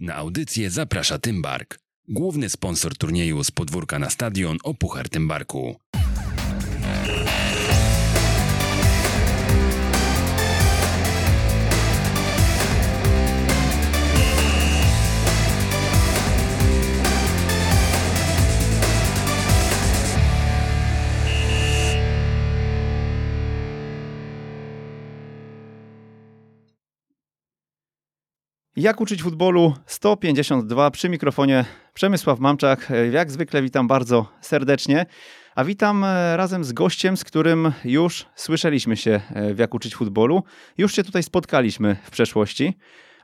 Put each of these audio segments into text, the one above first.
Na audycję zaprasza Tymbark, główny sponsor turnieju z podwórka na stadion o Puchar Tymbarku. Jak uczyć futbolu 152 przy mikrofonie Przemysław Mamczak. Jak zwykle witam bardzo serdecznie, a witam e, razem z gościem, z którym już słyszeliśmy się e, w Jak uczyć futbolu. Już się tutaj spotkaliśmy w przeszłości,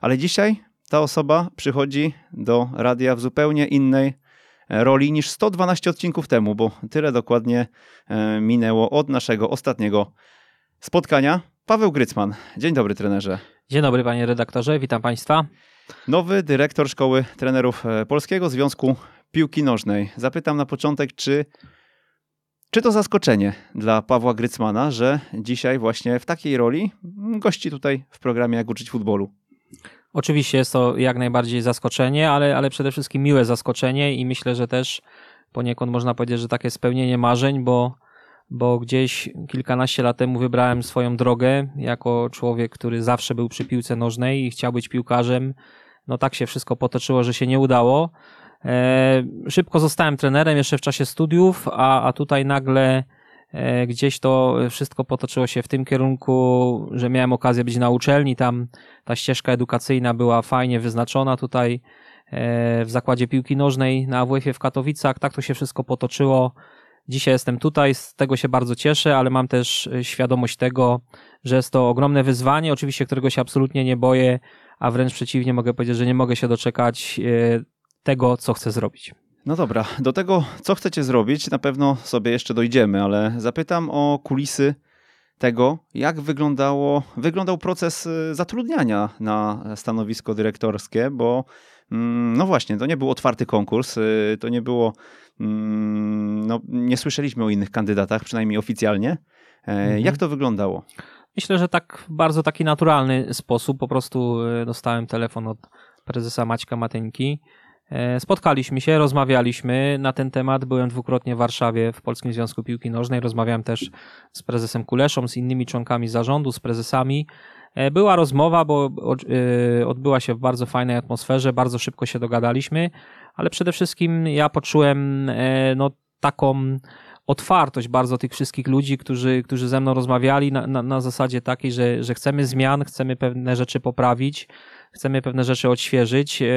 ale dzisiaj ta osoba przychodzi do radia w zupełnie innej e, roli niż 112 odcinków temu, bo tyle dokładnie minęło od naszego ostatniego spotkania. Paweł Grycman. Dzień dobry, trenerze. Dzień dobry, panie redaktorze, witam państwa. Nowy dyrektor Szkoły Trenerów e, Polskiego Związku Piłki Nożnej. Zapytam na początek, czy, czy to zaskoczenie dla Pawła Grycmana, że dzisiaj właśnie w takiej roli gości tutaj w programie Jak uczyć futbolu? Oczywiście jest to jak najbardziej zaskoczenie, ale, ale przede wszystkim miłe zaskoczenie i myślę, że też poniekąd można powiedzieć, że takie spełnienie marzeń, bo bo gdzieś kilkanaście lat temu wybrałem swoją drogę jako człowiek, który zawsze był przy piłce nożnej i chciał być piłkarzem. No tak się wszystko potoczyło, że się nie udało. E, szybko zostałem trenerem jeszcze w czasie studiów, a, a tutaj nagle e, gdzieś to wszystko potoczyło się w tym kierunku, że miałem okazję być na uczelni. Tam ta ścieżka edukacyjna była fajnie wyznaczona tutaj e, w zakładzie piłki nożnej na AWF-ie w Katowicach. Tak to się wszystko potoczyło Dzisiaj jestem tutaj, z tego się bardzo cieszę, ale mam też e, świadomość tego, że jest to ogromne wyzwanie, oczywiście którego się absolutnie nie boję, a wręcz przeciwnie mogę powiedzieć, że nie mogę się doczekać e, tego, co chcę zrobić. No dobra, do tego, co chcecie zrobić, na pewno sobie jeszcze dojdziemy, ale zapytam o kulisy tego, jak wyglądało, wyglądał proces e, zatrudniania na stanowisko dyrektorskie, bo mm, no właśnie, to nie był otwarty konkurs, to nie było no, nie słyszeliśmy o innych kandydatach, przynajmniej oficjalnie. E, mhm. Jak to wyglądało? Myślę, że tak w bardzo taki naturalny sposób. Po prostu e, dostałem telefon od prezesa Maćka Mateńki. E, spotkaliśmy się, rozmawialiśmy na ten temat. Byłem dwukrotnie w Warszawie w Polskim Związku Piłki Nożnej. Rozmawiałem też z prezesem Kuleszą, z innymi członkami zarządu, z prezesami. Była rozmowa, bo odbyła się w bardzo fajnej atmosferze, bardzo szybko się dogadaliśmy ale przede wszystkim ja poczułem e, no, taką otwartość bardzo tych wszystkich ludzi, którzy, którzy ze mną rozmawiali na, na, na zasadzie takiej, że, że chcemy zmian, chcemy pewne rzeczy poprawić, chcemy pewne rzeczy odświeżyć e,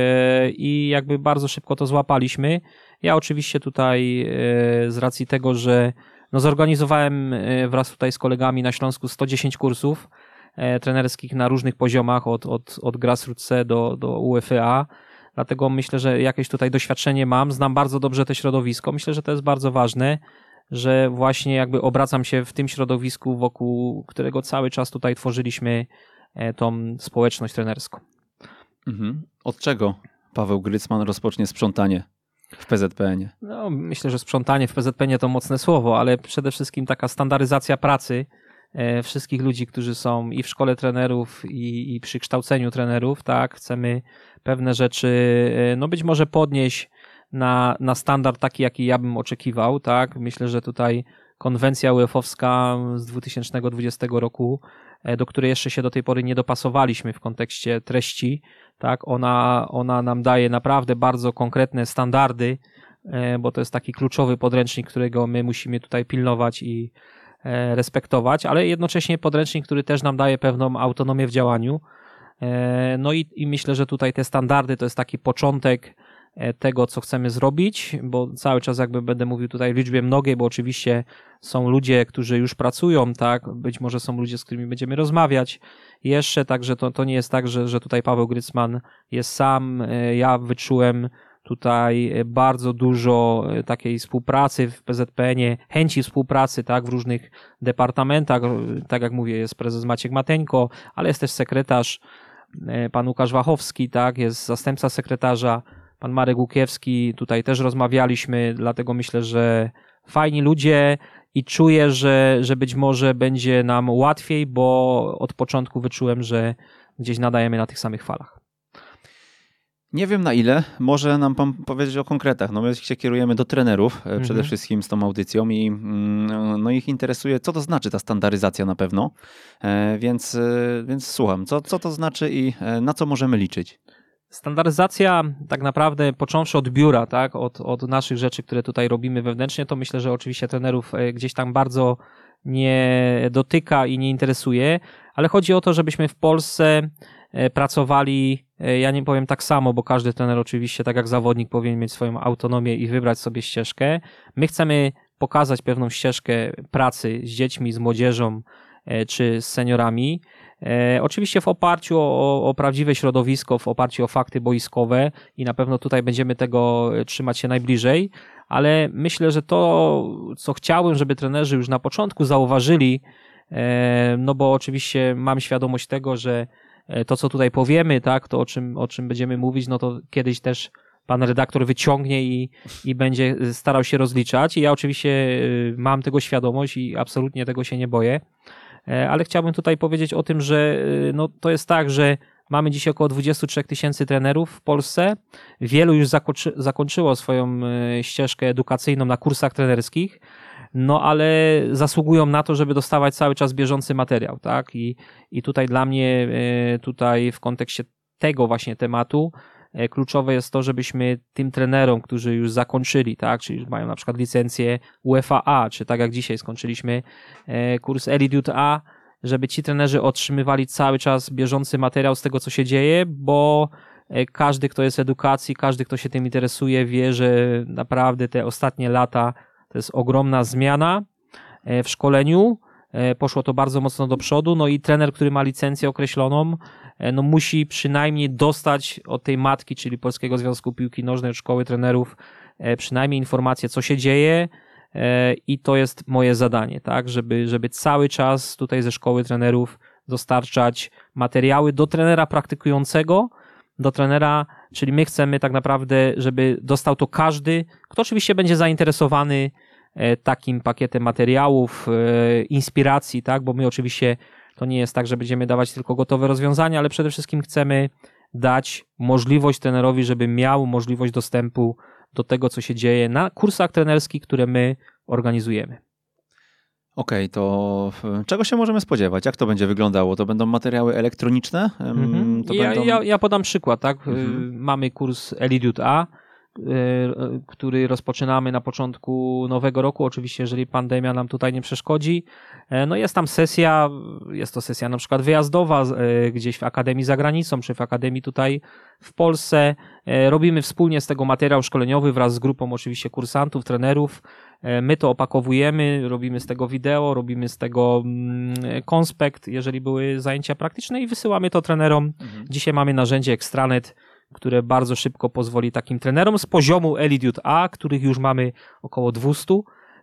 i jakby bardzo szybko to złapaliśmy. Ja oczywiście tutaj e, z racji tego, że no zorganizowałem wraz tutaj z kolegami na Śląsku 110 kursów trenerskich na różnych poziomach, od, od, od grassroots do, do UEFA. Dlatego myślę, że jakieś tutaj doświadczenie mam, znam bardzo dobrze to środowisko. Myślę, że to jest bardzo ważne, że właśnie jakby obracam się w tym środowisku, wokół którego cały czas tutaj tworzyliśmy e, tą społeczność trenerską. Mhm. Od czego Paweł Grycman rozpocznie sprzątanie w PZPN? No, myślę, że sprzątanie w PZPN to mocne słowo, ale przede wszystkim taka standaryzacja pracy wszystkich ludzi, którzy są i w szkole trenerów, i, i przy kształceniu trenerów, tak, chcemy pewne rzeczy, e, no być może podnieść na, na standard taki, jaki ja bym oczekiwał, tak? Myślę, że tutaj konwencja UEFA-owska z 2020 roku, e, do której jeszcze się do tej pory nie dopasowaliśmy w kontekście treści, tak? Ona, ona nam daje naprawdę bardzo konkretne standardy, e, bo to jest taki kluczowy podręcznik, którego my musimy tutaj pilnować i respektować, ale jednocześnie podręcznik, który też nam daje pewną autonomię w działaniu, E, no i, i myślę, że tutaj te standardy to jest taki początek e, tego, co chcemy zrobić, bo cały czas jakby będę mówił tutaj w liczbie mnogiej, bo oczywiście są ludzie, którzy już pracują, tak, być może są ludzie, z którymi będziemy rozmawiać jeszcze, także to, to nie jest tak, że, że tutaj Paweł Grycman jest sam, e, ja wyczułem tutaj bardzo dużo takiej współpracy w PZPN-ie, chęci współpracy, tak, w różnych departamentach, tak jak mówię, jest prezes Maciek Mateńko, ale jest też sekretarz E, pan Łukasz Wachowski, tak, jest zastępca sekretarza, pan Marek Łukiewski, tutaj też rozmawialiśmy, dlatego myślę, że fajni ludzie i czuję, że, że być może będzie nam łatwiej, bo od początku wyczułem, że gdzieś nadajemy na tych samych falach. Nie wiem na ile, może nam pan powiedzieć o konkretach. No my się kierujemy do trenerów e, przede Mhm. wszystkim z tą audycją i mm, no ich interesuje, co to znaczy ta standaryzacja na pewno. E, Więc, e, więc słucham, co, co to znaczy i na co możemy liczyć? Standaryzacja tak naprawdę począwszy od biura, tak, od, od naszych rzeczy, które tutaj robimy wewnętrznie, to myślę, że oczywiście trenerów gdzieś tam bardzo nie dotyka i nie interesuje, ale chodzi o to, żebyśmy w Polsce pracowali, ja nie powiem tak samo, bo każdy trener oczywiście, tak jak zawodnik, powinien mieć swoją autonomię i wybrać sobie ścieżkę. My chcemy pokazać pewną ścieżkę pracy z dziećmi, z młodzieżą e, czy z seniorami. E, oczywiście w oparciu o, o prawdziwe środowisko, w oparciu o fakty boiskowe i na pewno tutaj będziemy tego e, trzymać się najbliżej, ale myślę, że to, co chciałbym, żeby trenerzy już na początku zauważyli, e, no bo oczywiście mam świadomość tego, że e, to, co tutaj powiemy, tak, to o czym, o czym będziemy mówić, no to kiedyś też pan redaktor wyciągnie i, i będzie starał się rozliczać. I ja oczywiście e, mam tego świadomość i absolutnie tego się nie boję. E, ale chciałbym tutaj powiedzieć o tym, że e, no, to jest tak, że mamy dzisiaj około 23 tysięcy trenerów w Polsce. Wielu już zakończy, zakończyło swoją e, ścieżkę edukacyjną na kursach trenerskich, no ale zasługują na to, żeby dostawać cały czas bieżący materiał, tak? I, i tutaj dla mnie, e, tutaj w kontekście tego właśnie tematu, e, kluczowe jest to, żebyśmy tym trenerom, którzy już zakończyli, tak, czyli mają na przykład licencję UEFA czy tak jak dzisiaj skończyliśmy e, kurs Elite A, żeby ci trenerzy otrzymywali cały czas bieżący materiał z tego, co się dzieje, bo każdy, kto jest w edukacji, każdy, kto się tym interesuje, wie, że naprawdę te ostatnie lata to jest ogromna zmiana e, w szkoleniu. E, Poszło to bardzo mocno do przodu, no i trener, który ma licencję określoną, e, no musi przynajmniej dostać od tej matki, czyli Polskiego Związku Piłki Nożnej, Szkoły Trenerów, przynajmniej informację, co się dzieje, i to jest moje zadanie, tak, żeby, żeby cały czas tutaj ze szkoły trenerów dostarczać materiały do trenera praktykującego, do trenera, czyli my chcemy tak naprawdę, żeby dostał to każdy, kto oczywiście będzie zainteresowany e, takim pakietem materiałów, e, inspiracji, tak, bo my oczywiście to nie jest tak, że będziemy dawać tylko gotowe rozwiązania, ale przede wszystkim chcemy dać możliwość trenerowi, żeby miał możliwość dostępu do tego, co się dzieje na kursach trenerskich, które my organizujemy. Okej, to e, czego się możemy spodziewać? Jak to będzie wyglądało? To będą materiały elektroniczne? Mhm. Ja, będą... ja, ja podam przykład, tak? Mhm. Y, Mamy kurs Elidut A, y, który rozpoczynamy na początku nowego roku. Oczywiście, jeżeli pandemia nam tutaj nie przeszkodzi. E, No jest tam sesja, jest to sesja na przykład wyjazdowa e, gdzieś w Akademii za granicą, czy w Akademii tutaj w Polsce. E, Robimy wspólnie z tego materiał szkoleniowy wraz z grupą oczywiście kursantów, trenerów. E, My to opakowujemy, robimy z tego wideo, robimy z tego mm, konspekt, jeżeli były zajęcia praktyczne i wysyłamy to trenerom. Mhm. Dzisiaj mamy narzędzie Extranet, które bardzo szybko pozwoli takim trenerom z poziomu Elite A, których już mamy około 200,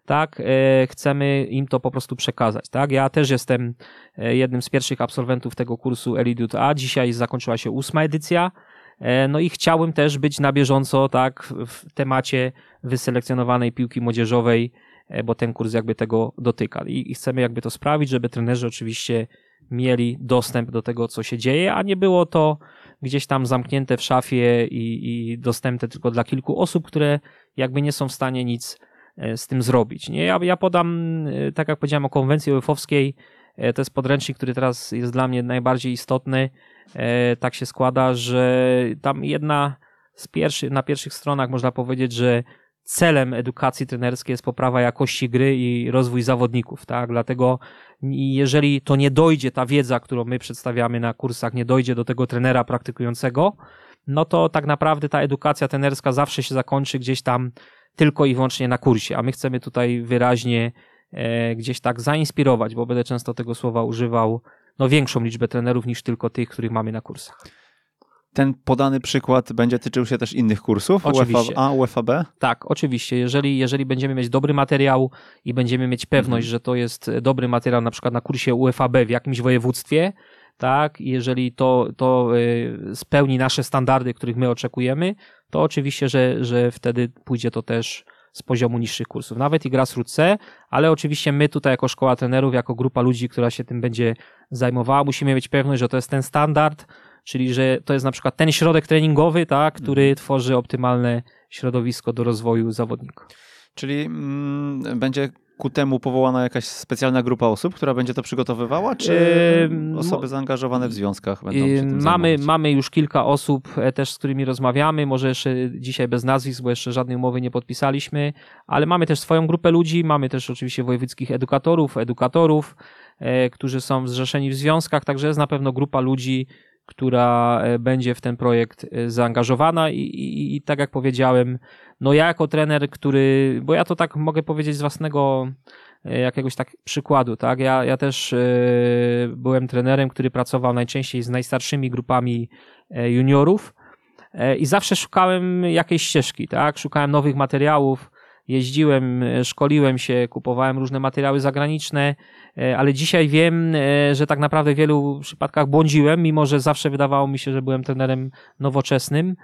tak, e, chcemy im to po prostu przekazać, tak. Ja też jestem e, jednym z pierwszych absolwentów tego kursu Elite A. Dzisiaj zakończyła się ósma edycja. E, No i chciałbym też być na bieżąco, tak, w temacie wyselekcjonowanej piłki młodzieżowej, e, bo ten kurs jakby tego dotyka. I chcemy jakby to sprawić, żeby trenerzy oczywiście mieli dostęp do tego, co się dzieje, a nie było to gdzieś tam zamknięte w szafie i, i dostępne tylko dla kilku osób, które jakby nie są w stanie nic e, z tym zrobić. Nie? Ja, ja podam, tak jak powiedziałem o konwencji UEFA-owskiej, to jest podręcznik, który teraz jest dla mnie najbardziej istotny. E, Tak się składa, że tam jedna z pierwszych, na pierwszych stronach można powiedzieć, że celem edukacji trenerskiej jest poprawa jakości gry i rozwój zawodników, tak? Dlatego jeżeli to nie dojdzie, ta wiedza, którą my przedstawiamy na kursach, nie dojdzie do tego trenera praktykującego, no to tak naprawdę ta edukacja trenerska zawsze się zakończy gdzieś tam tylko i wyłącznie na kursie, a my chcemy tutaj wyraźnie e, gdzieś tak zainspirować, bo będę często tego słowa używał, no większą liczbę trenerów niż tylko tych, których mamy na kursach. Ten podany przykład będzie tyczył się też innych kursów? Oczywiście. UEFA A, UEFA B? Tak, oczywiście. Jeżeli, jeżeli będziemy mieć dobry materiał i będziemy mieć pewność, że to jest dobry materiał na przykład na kursie UFAB w jakimś województwie, tak, jeżeli to, to y, spełni nasze standardy, których my oczekujemy, to oczywiście, że, że wtedy pójdzie to też z poziomu niższych kursów. Nawet i grassroots C, ale oczywiście my tutaj jako szkoła trenerów, jako grupa ludzi, która się tym będzie zajmowała, musimy mieć pewność, że to jest ten standard, czyli że to jest na przykład ten środek treningowy, tak, który Mhm. tworzy optymalne środowisko do rozwoju zawodnika. Czyli mm, będzie ku temu powołana jakaś specjalna grupa osób, która będzie to przygotowywała, czy osoby zaangażowane w związkach będą się tym Mamy, zajmować? mamy już kilka osób e, też, z którymi rozmawiamy, może jeszcze dzisiaj bez nazwisk, bo jeszcze żadnej umowy nie podpisaliśmy, ale mamy też swoją grupę ludzi, mamy też oczywiście wojewódzkich edukatorów, edukatorów, e, którzy są zrzeszeni w związkach, także jest na pewno grupa ludzi, która e, będzie w ten projekt zaangażowana. I, i, i tak jak powiedziałem, no ja jako trener, który, bo ja to tak mogę powiedzieć z własnego e, jakiegoś tak przykładu, tak? Ja, ja też e, byłem trenerem, który pracował najczęściej z najstarszymi grupami e, juniorów i zawsze szukałem jakiejś ścieżki, tak? Szukałem nowych materiałów, jeździłem, e, szkoliłem się, kupowałem różne materiały zagraniczne, e, ale dzisiaj wiem, e, że tak naprawdę w wielu przypadkach błądziłem, mimo że zawsze wydawało mi się, że byłem trenerem nowoczesnym,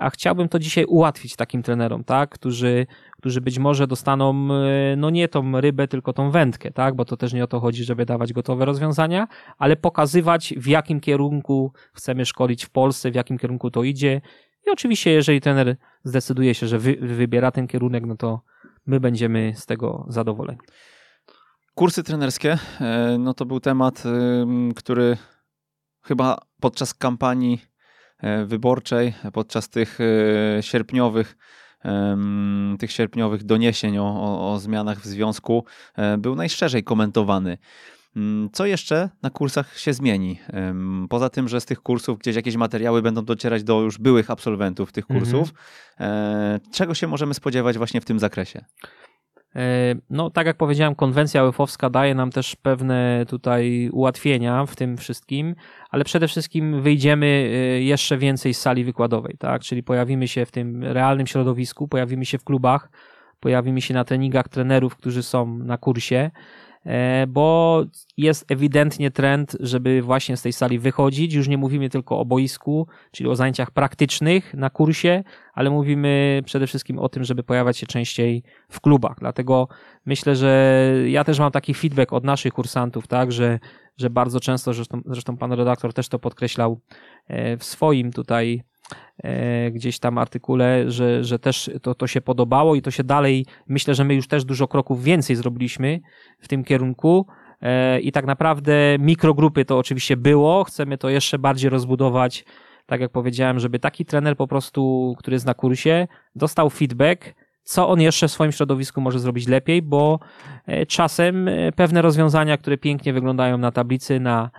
a chciałbym to dzisiaj ułatwić takim trenerom, tak? Którzy, którzy być może dostaną, no nie tą rybę, tylko tą wędkę, tak? Bo to też nie o to chodzi, żeby dawać gotowe rozwiązania, ale pokazywać, w jakim kierunku chcemy szkolić w Polsce, w jakim kierunku to idzie. I oczywiście, jeżeli trener zdecyduje się, że wy, wybiera ten kierunek, no to my będziemy z tego zadowoleni. Kursy trenerskie, e, no to był temat, ym, który chyba podczas kampanii e, wyborczej, podczas tych e, sierpniowych, tych sierpniowych doniesień o, o, o zmianach w związku e, był najszczerzej komentowany. Mm, Co jeszcze na kursach się zmieni? Poza tym, że z tych kursów gdzieś jakieś materiały będą docierać do już byłych absolwentów tych Mhm. kursów, e, czego się możemy spodziewać właśnie w tym zakresie? E, No, tak jak powiedziałem, konwencja UEFA daje nam też pewne tutaj ułatwienia w tym wszystkim, ale przede wszystkim wyjdziemy e, jeszcze więcej z sali wykładowej, tak? Czyli pojawimy się w tym realnym środowisku, pojawimy się w klubach, pojawimy się na treningach trenerów, którzy są na kursie, bo jest ewidentnie trend, żeby właśnie z tej sali wychodzić. Już nie mówimy tylko o boisku, czyli o zajęciach praktycznych na kursie, ale mówimy przede wszystkim o tym, żeby pojawiać się częściej w klubach. Dlatego myślę, że ja też mam taki feedback od naszych kursantów, tak, że, że bardzo często, zresztą, zresztą pan redaktor też to podkreślał e, w swoim tutaj e, gdzieś tam artykule, że, że też to, to się podobało i to się dalej, myślę, że my już też dużo kroków więcej zrobiliśmy w tym kierunku. E, I tak naprawdę mikrogrupy to oczywiście było, chcemy to jeszcze bardziej rozbudować, tak jak powiedziałem, żeby taki trener po prostu, który jest na kursie, dostał feedback, co on jeszcze w swoim środowisku może zrobić lepiej, bo e, czasem e, pewne rozwiązania, które pięknie wyglądają na tablicy, na,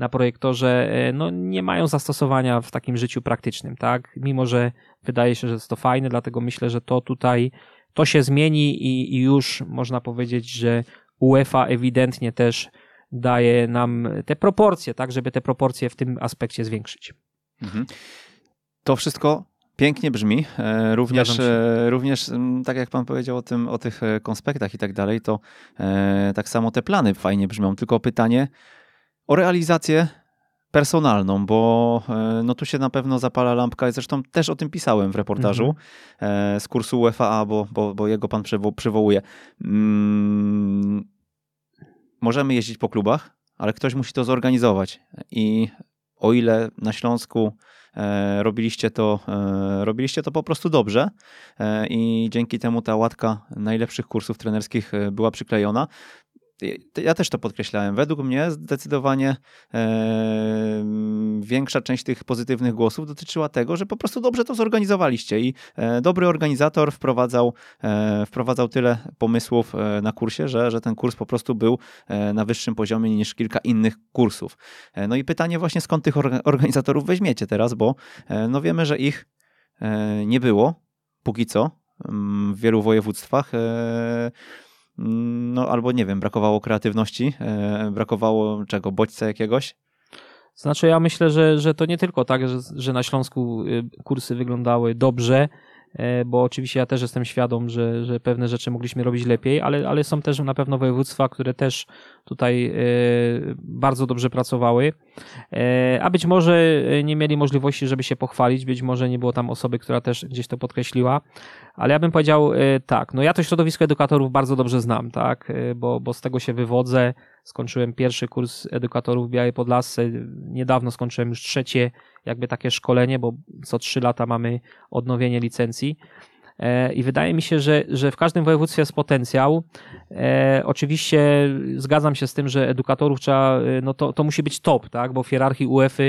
na projektorze, e, no nie mają zastosowania w takim życiu praktycznym, tak? Mimo, że wydaje się, że jest to fajne, dlatego myślę, że to tutaj, to się zmieni i, i już można powiedzieć, że UEFA ewidentnie też daje nam te proporcje, tak, żeby te proporcje w tym aspekcie zwiększyć. Mhm. To wszystko pięknie brzmi. E, Również, e, również tak jak pan powiedział o, tym, o tych konspektach i tak dalej, to tak samo te plany fajnie brzmią. Tylko pytanie o realizację personalną, bo e, no tu się na pewno zapala lampka i zresztą też o tym pisałem w reportażu e, z kursu UFA, bo, bo, bo jego pan przywo- przywołuje. Mm, możemy jeździć po klubach, ale ktoś musi to zorganizować i o ile na Śląsku e, robiliście to, e, robiliście to po prostu dobrze e, i dzięki temu ta łatka najlepszych kursów trenerskich była przyklejona. Ja też to podkreślałem. Według mnie zdecydowanie e, większa część tych pozytywnych głosów dotyczyła tego, że po prostu dobrze to zorganizowaliście i e, dobry organizator wprowadzał, e, wprowadzał tyle pomysłów e, na kursie, że, że ten kurs po prostu był e, na wyższym poziomie niż kilka innych kursów. E, No i pytanie właśnie skąd tych orga- organizatorów weźmiecie teraz, bo no wiemy, że ich nie było póki co mm, w wielu województwach. No albo nie wiem, brakowało kreatywności, e, brakowało czego, bodźca jakiegoś. Znaczy ja myślę, że, że to nie tylko tak, że, że na Śląsku y, kursy wyglądały dobrze, e, bo oczywiście ja też jestem świadom, że, że pewne rzeczy mogliśmy robić lepiej, ale, ale są też na pewno województwa, które też tutaj bardzo dobrze pracowały, a być może nie mieli możliwości, żeby się pochwalić, być może nie było tam osoby, która też gdzieś to podkreśliła, ale ja bym powiedział tak, no ja to środowisko edukatorów bardzo dobrze znam, tak, bo, bo z tego się wywodzę, skończyłem pierwszy kurs edukatorów w Białej Podlasce, niedawno skończyłem już trzecie jakby takie szkolenie, bo co trzy lata mamy odnowienie licencji. E, I wydaje mi się, że, że w każdym województwie jest potencjał. E, oczywiście zgadzam się z tym, że edukatorów trzeba, e, no to, to musi być top, tak? Bo w hierarchii UEFA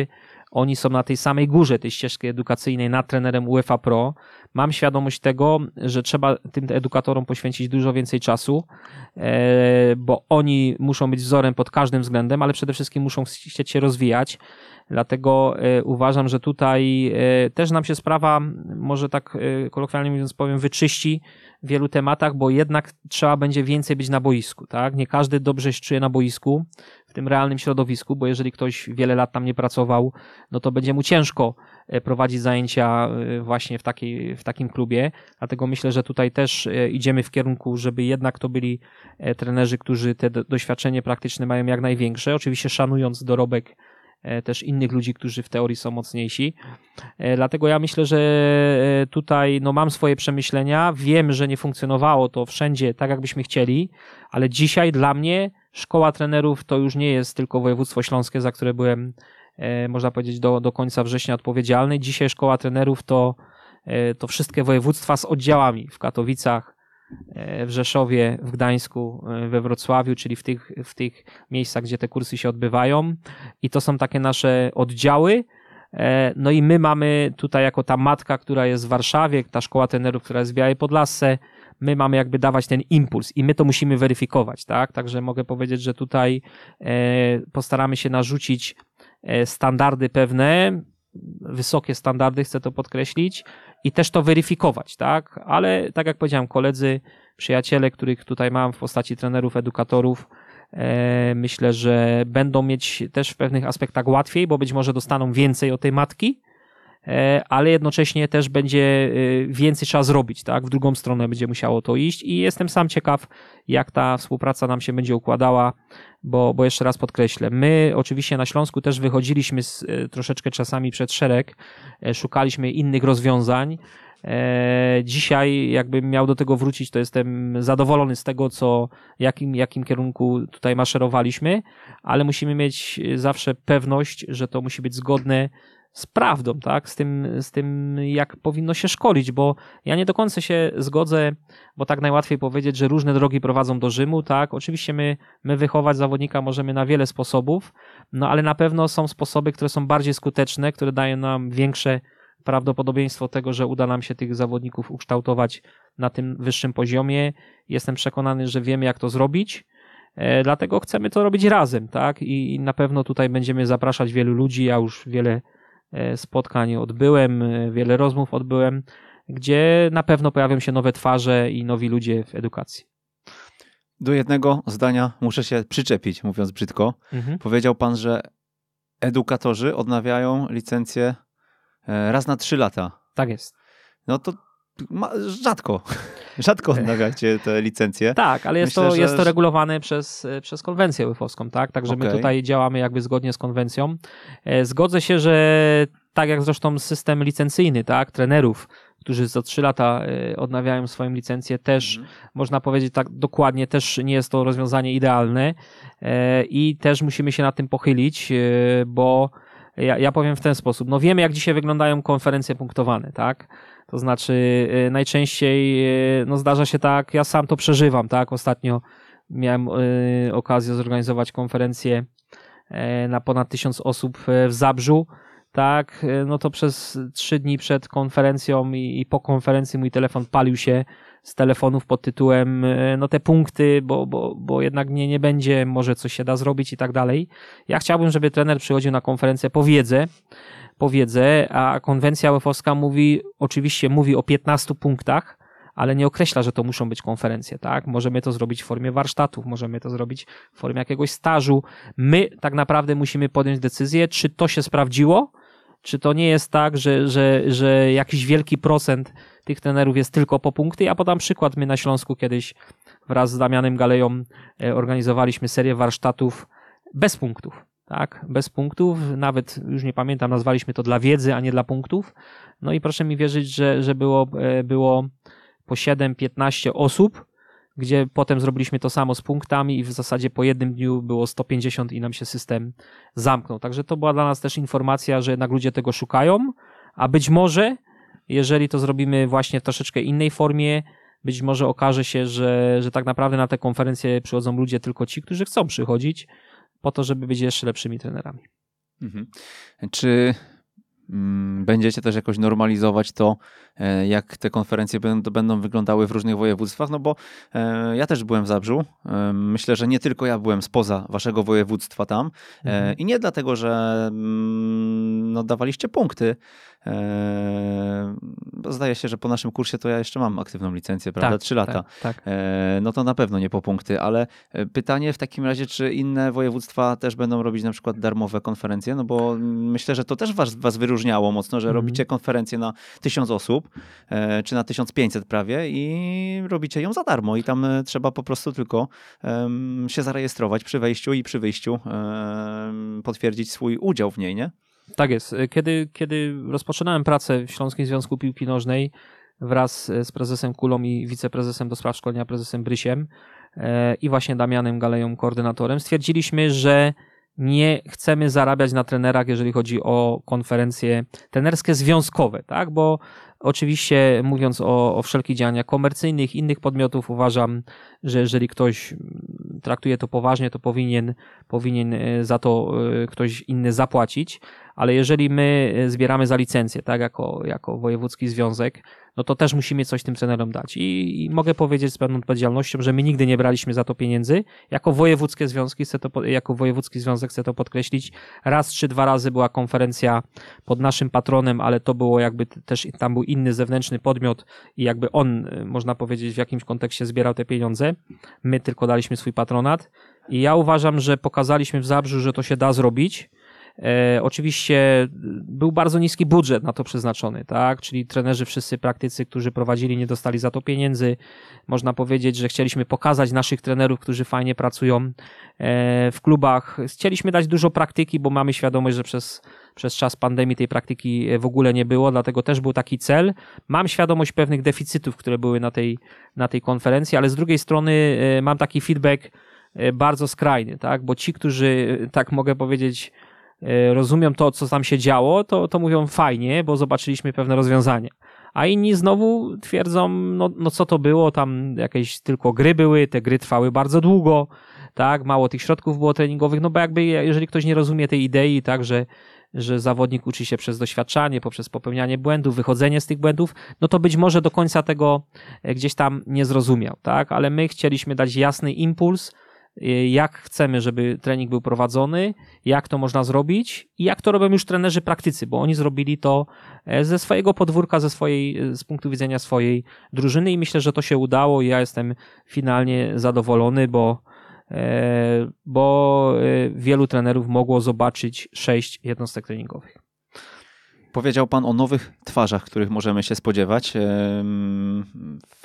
oni są na tej samej górze tej ścieżki edukacyjnej nad trenerem UEFA Pro. Mam świadomość tego, że trzeba tym edukatorom poświęcić dużo więcej czasu, bo oni muszą być wzorem pod każdym względem, ale przede wszystkim muszą chcieć się rozwijać. Dlatego e, uważam, że tutaj e, też nam się sprawa, może tak e, kolokwialnie mówiąc powiem, wyczyści w wielu tematach, bo jednak trzeba będzie więcej być na boisku, tak? Nie każdy dobrze się czuje na boisku, w tym realnym środowisku, bo jeżeli ktoś wiele lat tam nie pracował, no to będzie mu ciężko prowadzić zajęcia właśnie w, takiej, w takim klubie. Dlatego myślę, że tutaj też idziemy w kierunku, żeby jednak to byli trenerzy, którzy te doświadczenie praktyczne mają jak największe, oczywiście szanując dorobek E, też innych ludzi, którzy w teorii są mocniejsi. E, dlatego ja myślę, że e, tutaj no, mam swoje przemyślenia. Wiem, że nie funkcjonowało to wszędzie tak, jakbyśmy chcieli, ale dzisiaj dla mnie szkoła trenerów to już nie jest tylko województwo śląskie, za które byłem, można powiedzieć, do, do końca września odpowiedzialny. Dzisiaj szkoła trenerów to, to wszystkie województwa z oddziałami w Katowicach, E, w Rzeszowie, w Gdańsku, e, we Wrocławiu, czyli w tych, w tych miejscach, gdzie te kursy się odbywają. I to są takie nasze oddziały. E, no i my mamy tutaj jako ta matka, która jest w Warszawie, ta szkoła trenerów, która jest w Białej Podlasce, my mamy jakby dawać ten impuls i my to musimy weryfikować, tak? Także mogę powiedzieć, że tutaj postaramy się narzucić standardy pewne, wysokie standardy, chcę to podkreślić, i też to weryfikować, tak? Ale tak jak powiedziałem, koledzy, przyjaciele, których tutaj mam w postaci trenerów, edukatorów, e, myślę, że będą mieć też w pewnych aspektach łatwiej, bo być może dostaną więcej od tej matki, e, ale jednocześnie też będzie e, więcej trzeba zrobić, tak? W drugą stronę będzie musiało to iść i jestem sam ciekaw, jak ta współpraca nam się będzie układała, bo, bo jeszcze raz podkreślę, my oczywiście na Śląsku też wychodziliśmy z, e, troszeczkę czasami przed szereg, e, szukaliśmy innych rozwiązań. E, dzisiaj, jakbym miał do tego wrócić, to jestem zadowolony z tego, co, jakim, jakim kierunku tutaj maszerowaliśmy, ale musimy mieć zawsze pewność, że to musi być zgodne z prawdą, tak? Z tym, z tym, jak powinno się szkolić, bo ja nie do końca się zgodzę, bo tak najłatwiej powiedzieć, że różne drogi prowadzą do Rzymu, tak? Oczywiście my, my wychować zawodnika możemy na wiele sposobów, no ale na pewno są sposoby, które są bardziej skuteczne, które dają nam większe prawdopodobieństwo tego, że uda nam się tych zawodników ukształtować na tym wyższym poziomie. Jestem przekonany, że wiemy, jak to zrobić. E, dlatego chcemy to robić razem, tak? I na pewno tutaj będziemy zapraszać wielu ludzi. Ja już wiele spotkań odbyłem, e, wiele rozmów odbyłem, gdzie na pewno pojawią się nowe twarze i nowi ludzie w edukacji. Do jednego zdania muszę się przyczepić, mówiąc brzydko. Mhm. Powiedział pan, że edukatorzy odnawiają licencję e, raz na trzy lata. Tak jest. No to rzadko. Rzadko odnawiacie te licencje. Tak, ale jest, Myślę, to, że... jest to regulowane przez, przez konwencję łyfowską, tak? Także okay. my tutaj działamy jakby zgodnie z konwencją. E, zgodzę się, że tak jak zresztą system licencyjny, tak? Trenerów, którzy za trzy lata e, odnawiają swoją licencję, też mm. można powiedzieć tak dokładnie, też nie jest to rozwiązanie idealne e, i też musimy się nad tym pochylić, bo ja, ja powiem w ten sposób. No wiemy, jak dzisiaj wyglądają konferencje punktowane, tak? To znaczy, y, najczęściej y, no zdarza się tak, ja sam to przeżywam, tak? Ostatnio miałem y, okazję zorganizować konferencję na ponad tysiąc osób w Zabrzu, tak? No to przez trzy dni przed konferencją i, po konferencji mój telefon palił się z telefonów pod tytułem no te punkty, bo, bo, bo jednak nie, nie będzie, może coś się da zrobić i tak dalej. Ja chciałbym, żeby trener przychodził na konferencję po wiedzę, po wiedzę, a konwencja UEFA mówi, oczywiście mówi o 15 punktach, ale nie określa, że to muszą być konferencje, tak? Możemy to zrobić w formie warsztatów, możemy to zrobić w formie jakiegoś stażu. My tak naprawdę musimy podjąć decyzję, czy to się sprawdziło, czy to nie jest tak, że, że, że jakiś wielki procent tych trenerów jest tylko po punkty. Ja podam przykład, my na Śląsku kiedyś wraz z Damianem Galeją e, organizowaliśmy serię warsztatów bez punktów. Tak, bez punktów, nawet już nie pamiętam, nazwaliśmy to dla wiedzy, a nie dla punktów. No i proszę mi wierzyć, że, że było, e, było po 7-15 osób, gdzie potem zrobiliśmy to samo z punktami i w zasadzie po jednym dniu było 150 i nam się system zamknął. Także to była dla nas też informacja, że jednak ludzie tego szukają, a być może, jeżeli to zrobimy właśnie w troszeczkę innej formie, być może okaże się, że, że tak naprawdę na te konferencje przychodzą ludzie tylko ci, którzy chcą przychodzić, po to, żeby być jeszcze lepszymi trenerami. Mhm. Czy Mm, będziecie też jakoś normalizować to, e, jak te konferencje będą wyglądały w różnych województwach, no bo e, ja też byłem w Zabrzu. E, myślę, że nie tylko ja byłem spoza waszego województwa tam mhm. i nie dlatego, że mm, no, dawaliście punkty, zdaje się, że po naszym kursie to ja jeszcze mam aktywną licencję, prawda? Tak, Trzy lata. Tak, tak. No to na pewno nie po punkty, ale pytanie w takim razie, czy inne województwa też będą robić na przykład darmowe konferencje, no bo myślę, że to też was, was wyróżnia zabrzmiało mocno, że mm. robicie konferencję na tysiąc osób, e, czy na 1500 prawie i robicie ją za darmo i tam e, trzeba po prostu tylko się zarejestrować przy wejściu i przy wyjściu potwierdzić swój udział w niej, nie? Tak jest. Kiedy, kiedy rozpoczynałem pracę w Śląskim Związku Piłki Nożnej wraz z prezesem Kulą i wiceprezesem do spraw szkolenia, prezesem Brysiem e, i właśnie Damianem Galeją, koordynatorem, stwierdziliśmy, że nie chcemy zarabiać na trenerach, jeżeli chodzi o konferencje trenerskie związkowe, tak? Bo oczywiście mówiąc o, o wszelkich działaniach komercyjnych, innych podmiotów, uważam, że jeżeli ktoś traktuje to poważnie, to powinien, powinien e, za to e, ktoś inny zapłacić, ale jeżeli my e, zbieramy za licencję, tak, jako, jako wojewódzki związek, no to też musimy coś tym trenerom dać. I, I, mogę powiedzieć z pewną odpowiedzialnością, że my nigdy nie braliśmy za to pieniędzy. Jako wojewódzkie związki, chcę to, jako wojewódzki związek chcę to podkreślić. Raz czy dwa razy była konferencja pod naszym patronem, ale to było jakby też, tam był inny zewnętrzny podmiot i jakby on, można powiedzieć, w jakimś kontekście zbierał te pieniądze. My tylko daliśmy swój patronat. I ja uważam, że pokazaliśmy w Zabrzu, że to się da zrobić E, oczywiście był bardzo niski budżet na to przeznaczony, tak? Czyli trenerzy, wszyscy praktycy, którzy prowadzili, nie dostali za to pieniędzy. Można powiedzieć, że chcieliśmy pokazać naszych trenerów, którzy fajnie pracują e, w klubach. Chcieliśmy dać dużo praktyki, bo mamy świadomość, że przez przez czas pandemii tej praktyki w ogóle nie było, dlatego też był taki cel. Mam świadomość pewnych deficytów, które były na tej, na tej konferencji, ale z drugiej strony e, mam taki feedback e, bardzo skrajny, tak? Bo ci, którzy, tak mogę powiedzieć, E, rozumią to, co tam się działo, to, to mówią fajnie, bo zobaczyliśmy pewne rozwiązania. A inni znowu twierdzą, no, no co to było, tam jakieś tylko gry były, te gry trwały bardzo długo, tak, mało tych środków było treningowych, no bo jakby jeżeli ktoś nie rozumie tej idei, tak, że, że zawodnik uczy się przez doświadczanie, poprzez popełnianie błędów, wychodzenie z tych błędów, no to być może do końca tego e, gdzieś tam nie zrozumiał, tak, ale my chcieliśmy dać jasny impuls, jak chcemy, żeby trening był prowadzony, jak to można zrobić i jak to robią już trenerzy praktycy, bo oni zrobili to e, ze swojego podwórka, ze swojej, e, z punktu widzenia swojej drużyny i myślę, że to się udało i ja jestem finalnie zadowolony, bo e, bo wielu trenerów mogło zobaczyć sześć jednostek treningowych. Powiedział Pan o nowych twarzach, których możemy się spodziewać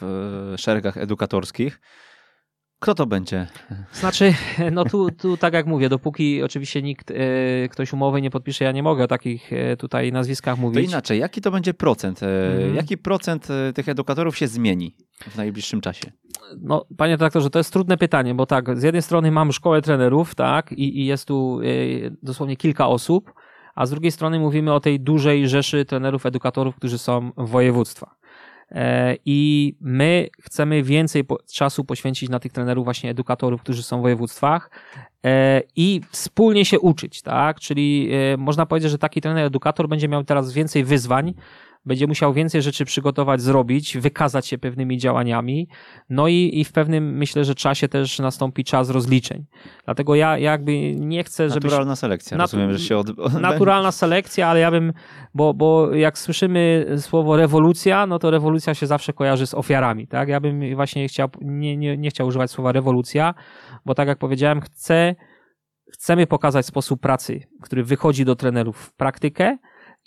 w szeregach edukatorskich. Kto to będzie? Znaczy, no tu, tu tak jak mówię, dopóki oczywiście nikt, e, ktoś umowy nie podpisze, ja nie mogę o takich e, tutaj nazwiskach mówić. To inaczej, jaki to będzie procent? Mhm. Jaki procent tych edukatorów się zmieni w najbliższym czasie? No, panie doktorze, to jest trudne pytanie, bo tak, z jednej strony mam szkołę trenerów, tak, i, i jest tu dosłownie kilka osób, a z drugiej strony mówimy o tej dużej rzeszy trenerów, edukatorów, którzy są w województwach. E, I my chcemy więcej czasu poświęcić na tych trenerów, właśnie edukatorów, którzy są w województwach e, i wspólnie się uczyć, tak? Czyli e, można powiedzieć, że taki trener edukator będzie miał teraz więcej wyzwań, będzie musiał więcej rzeczy przygotować, zrobić, wykazać się pewnymi działaniami, no i, i w pewnym, myślę, że czasie też nastąpi czas rozliczeń. Dlatego ja jakby nie chcę, żeby... Naturalna selekcja, natu... rozumiem, że się... Od... Naturalna selekcja, ale ja bym, bo, bo jak słyszymy słowo rewolucja, no to rewolucja się zawsze kojarzy z ofiarami, tak? Ja bym właśnie chciał, nie, nie, nie chciał używać słowa rewolucja, bo tak jak powiedziałem, chcę, chcemy pokazać sposób pracy, który wychodzi do trenerów w praktykę,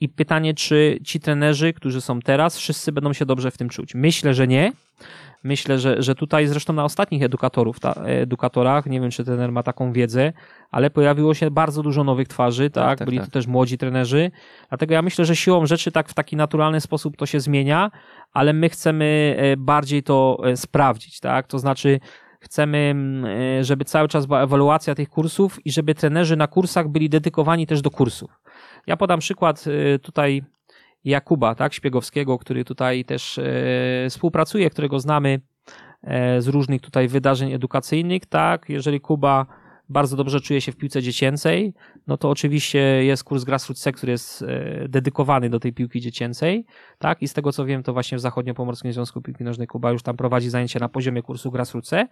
I pytanie, czy ci trenerzy, którzy są teraz, wszyscy będą się dobrze w tym czuć? Myślę, że nie. Myślę, że, że tutaj zresztą na ostatnich edukatorów, ta, edukatorach, nie wiem czy trener ma taką wiedzę, ale pojawiło się bardzo dużo nowych twarzy, tak? tak, tak Byli tak. to też młodzi trenerzy. Dlatego ja myślę, że siłą rzeczy tak w taki naturalny sposób to się zmienia, ale my chcemy e, bardziej to e, sprawdzić, tak? To znaczy chcemy, e, żeby cały czas była ewaluacja tych kursów i żeby trenerzy na kursach byli dedykowani też do kursów. Ja podam przykład tutaj Jakuba, tak, Śpiegowskiego, który tutaj też e, współpracuje, którego znamy e, z różnych tutaj wydarzeń edukacyjnych, tak, jeżeli Kuba bardzo dobrze czuje się w piłce dziecięcej, no to oczywiście jest kurs Grassroots który jest e, dedykowany do tej piłki dziecięcej, tak? I z tego co wiem, to właśnie w Zachodnio-Pomorskim Związku Piłki Nożnej Kuba już tam prowadzi zajęcia na poziomie kursu Grassroots. Tak,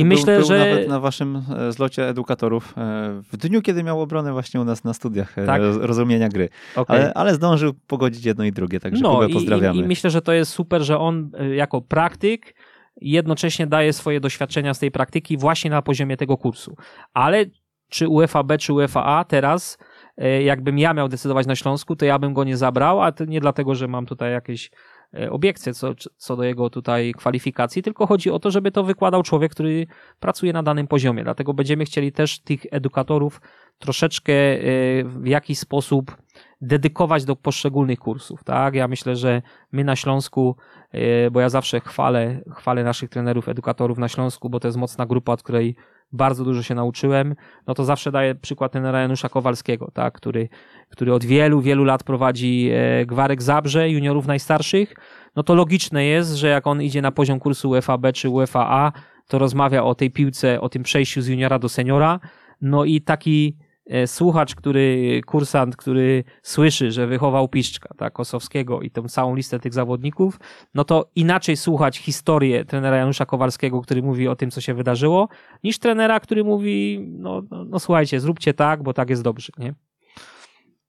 I był, myślę, był że nawet na waszym e, zlocie edukatorów e, w dniu, kiedy miał obronę właśnie u nas na studiach tak? rozumienia gry. Okay. Ale, ale zdążył pogodzić jedno i drugie, także no, Kubę pozdrawiamy. I, I myślę, że to jest super, że on jako praktyk jednocześnie daje swoje doświadczenia z tej praktyki właśnie na poziomie tego kursu. Ale czy UEFA B, czy UEFA A teraz, e, jakbym ja miał decydować na Śląsku, to ja bym go nie zabrał, a to nie dlatego, że mam tutaj jakieś obiekcje co, co do jego tutaj kwalifikacji, tylko chodzi o to, żeby to wykładał człowiek, który pracuje na danym poziomie. Dlatego będziemy chcieli też tych edukatorów troszeczkę e, w jakiś sposób dedykować do poszczególnych kursów, tak? Ja myślę, że my na Śląsku, e, bo ja zawsze chwalę, chwalę naszych trenerów, edukatorów na Śląsku, bo to jest mocna grupa, od której bardzo dużo się nauczyłem, no to zawsze daję przykład trenera Janusza Kowalskiego, tak? który, który od wielu, wielu lat prowadzi e, Gwarek Zabrze, juniorów najstarszych, no to logiczne jest, że jak on idzie na poziom kursu UEFA B czy UEFA A, to rozmawia o tej piłce, o tym przejściu z juniora do seniora, no i taki słuchacz, który, kursant, który słyszy, że wychował Piszczka, tak, Kosowskiego i tą całą listę tych zawodników, no to inaczej słuchać historię trenera Janusza Kowalskiego, który mówi o tym, co się wydarzyło, niż trenera, który mówi, no, no, no słuchajcie, zróbcie tak, bo tak jest dobrze, nie?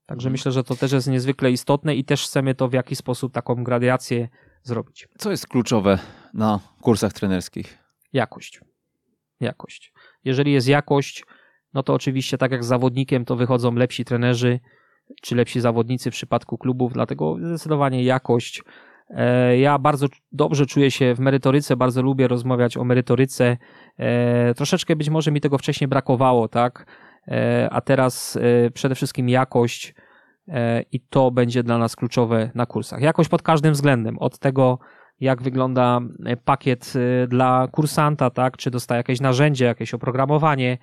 Także myślę, że to też jest niezwykle istotne i też chcemy to w jakiś sposób taką gradiację zrobić. Co jest kluczowe na kursach trenerskich? Jakość. Jakość. Jeżeli jest jakość, no to oczywiście tak jak z zawodnikiem to wychodzą lepsi trenerzy, czy lepsi zawodnicy w przypadku klubów, dlatego zdecydowanie jakość. E, ja bardzo dobrze czuję się w merytoryce, bardzo lubię rozmawiać o merytoryce. E, troszeczkę być może mi tego wcześniej brakowało, tak? E, a teraz przede wszystkim jakość i to będzie dla nas kluczowe na kursach. Jakość pod każdym względem, od tego jak wygląda pakiet dla kursanta, tak? Czy dostaje jakieś narzędzie, jakieś oprogramowanie,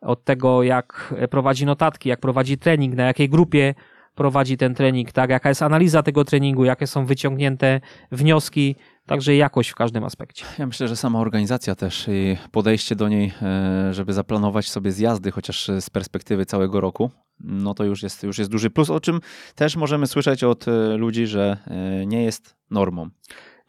od tego, jak prowadzi notatki, jak prowadzi trening, na jakiej grupie prowadzi ten trening, tak, jaka jest analiza tego treningu, jakie są wyciągnięte wnioski, także jakość w każdym aspekcie. Ja myślę, że sama organizacja też i podejście do niej, e, żeby zaplanować sobie zjazdy, chociaż z perspektywy całego roku, no to już jest, już jest duży plus, o czym też możemy słyszeć od e, ludzi, że e, nie jest normą.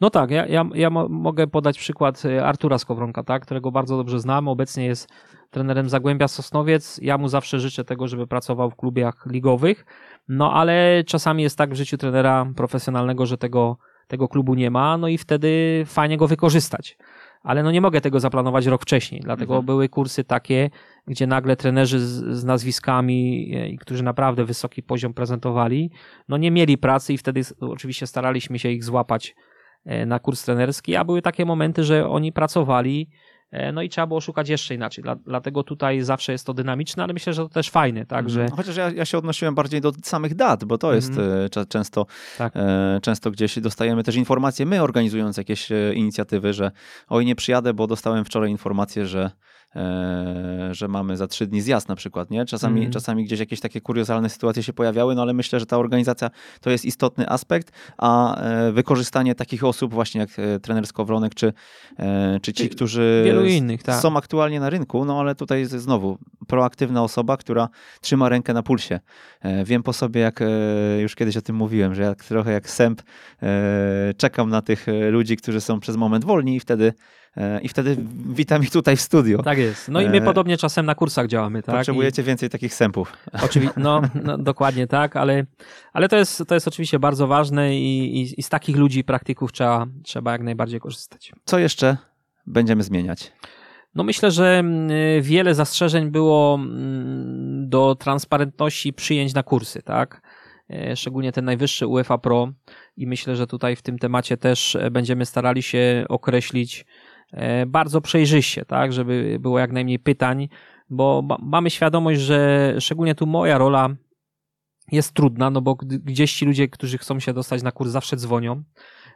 No tak, ja, ja, ja mogę podać przykład Artura Skowronka, tak, którego bardzo dobrze znam. Obecnie jest trenerem Zagłębia Sosnowiec. Ja mu zawsze życzę tego, żeby pracował w klubach ligowych, no ale czasami jest tak w życiu trenera profesjonalnego, że tego, tego klubu nie ma, no i wtedy fajnie go wykorzystać. Ale no nie mogę tego zaplanować rok wcześniej, dlatego mhm. były kursy takie, gdzie nagle trenerzy z, z nazwiskami, e, którzy naprawdę wysoki poziom prezentowali, no nie mieli pracy i wtedy oczywiście staraliśmy się ich złapać e, na kurs trenerski, a były takie momenty, że oni pracowali E, no i trzeba było szukać jeszcze inaczej. Dlatego tutaj zawsze jest to dynamiczne, ale myślę, że to też fajne, tak? Mhm. Że... Chociaż ja, ja się odnosiłem bardziej do samych dat, bo to jest mm często, tak. e, często gdzieś dostajemy też informacje, my organizując jakieś inicjatywy, że oj nie przyjadę, bo dostałem wczoraj informację, że E, że mamy za trzy dni zjazd na przykład, nie? Czasami, mm. czasami gdzieś jakieś takie kuriozalne sytuacje się pojawiały, no ale myślę, że ta organizacja to jest istotny aspekt, a e, wykorzystanie takich osób właśnie jak e, trener Skowronek, czy, czy ci, którzy innych, tak. są aktualnie na rynku, no ale tutaj znowu proaktywna osoba, która trzyma rękę na pulsie. Wiem po sobie, jak już kiedyś o tym mówiłem, że jak, trochę jak sęp czekam na tych ludzi, którzy są przez moment wolni i wtedy E, i wtedy witam ich tutaj w studiu. Tak jest. No i my e, podobnie czasem na kursach działamy. Tak? Potrzebujecie I... więcej takich sępów. Oczywiście, no, no, dokładnie tak, ale, ale to, jest, to jest oczywiście bardzo ważne i, i, i z takich ludzi, praktyków trzeba, trzeba jak najbardziej korzystać. Co jeszcze będziemy zmieniać? No myślę, że mm, wiele zastrzeżeń było mm, do transparentności przyjęć na kursy, tak? e, szczególnie ten najwyższy UEFA Pro i myślę, że tutaj w tym temacie też będziemy starali się określić bardzo przejrzyście, tak, żeby było jak najmniej pytań, bo mamy świadomość, że szczególnie tu moja rola jest trudna, no bo gdzieś ci ludzie, którzy chcą się dostać na kurs zawsze dzwonią,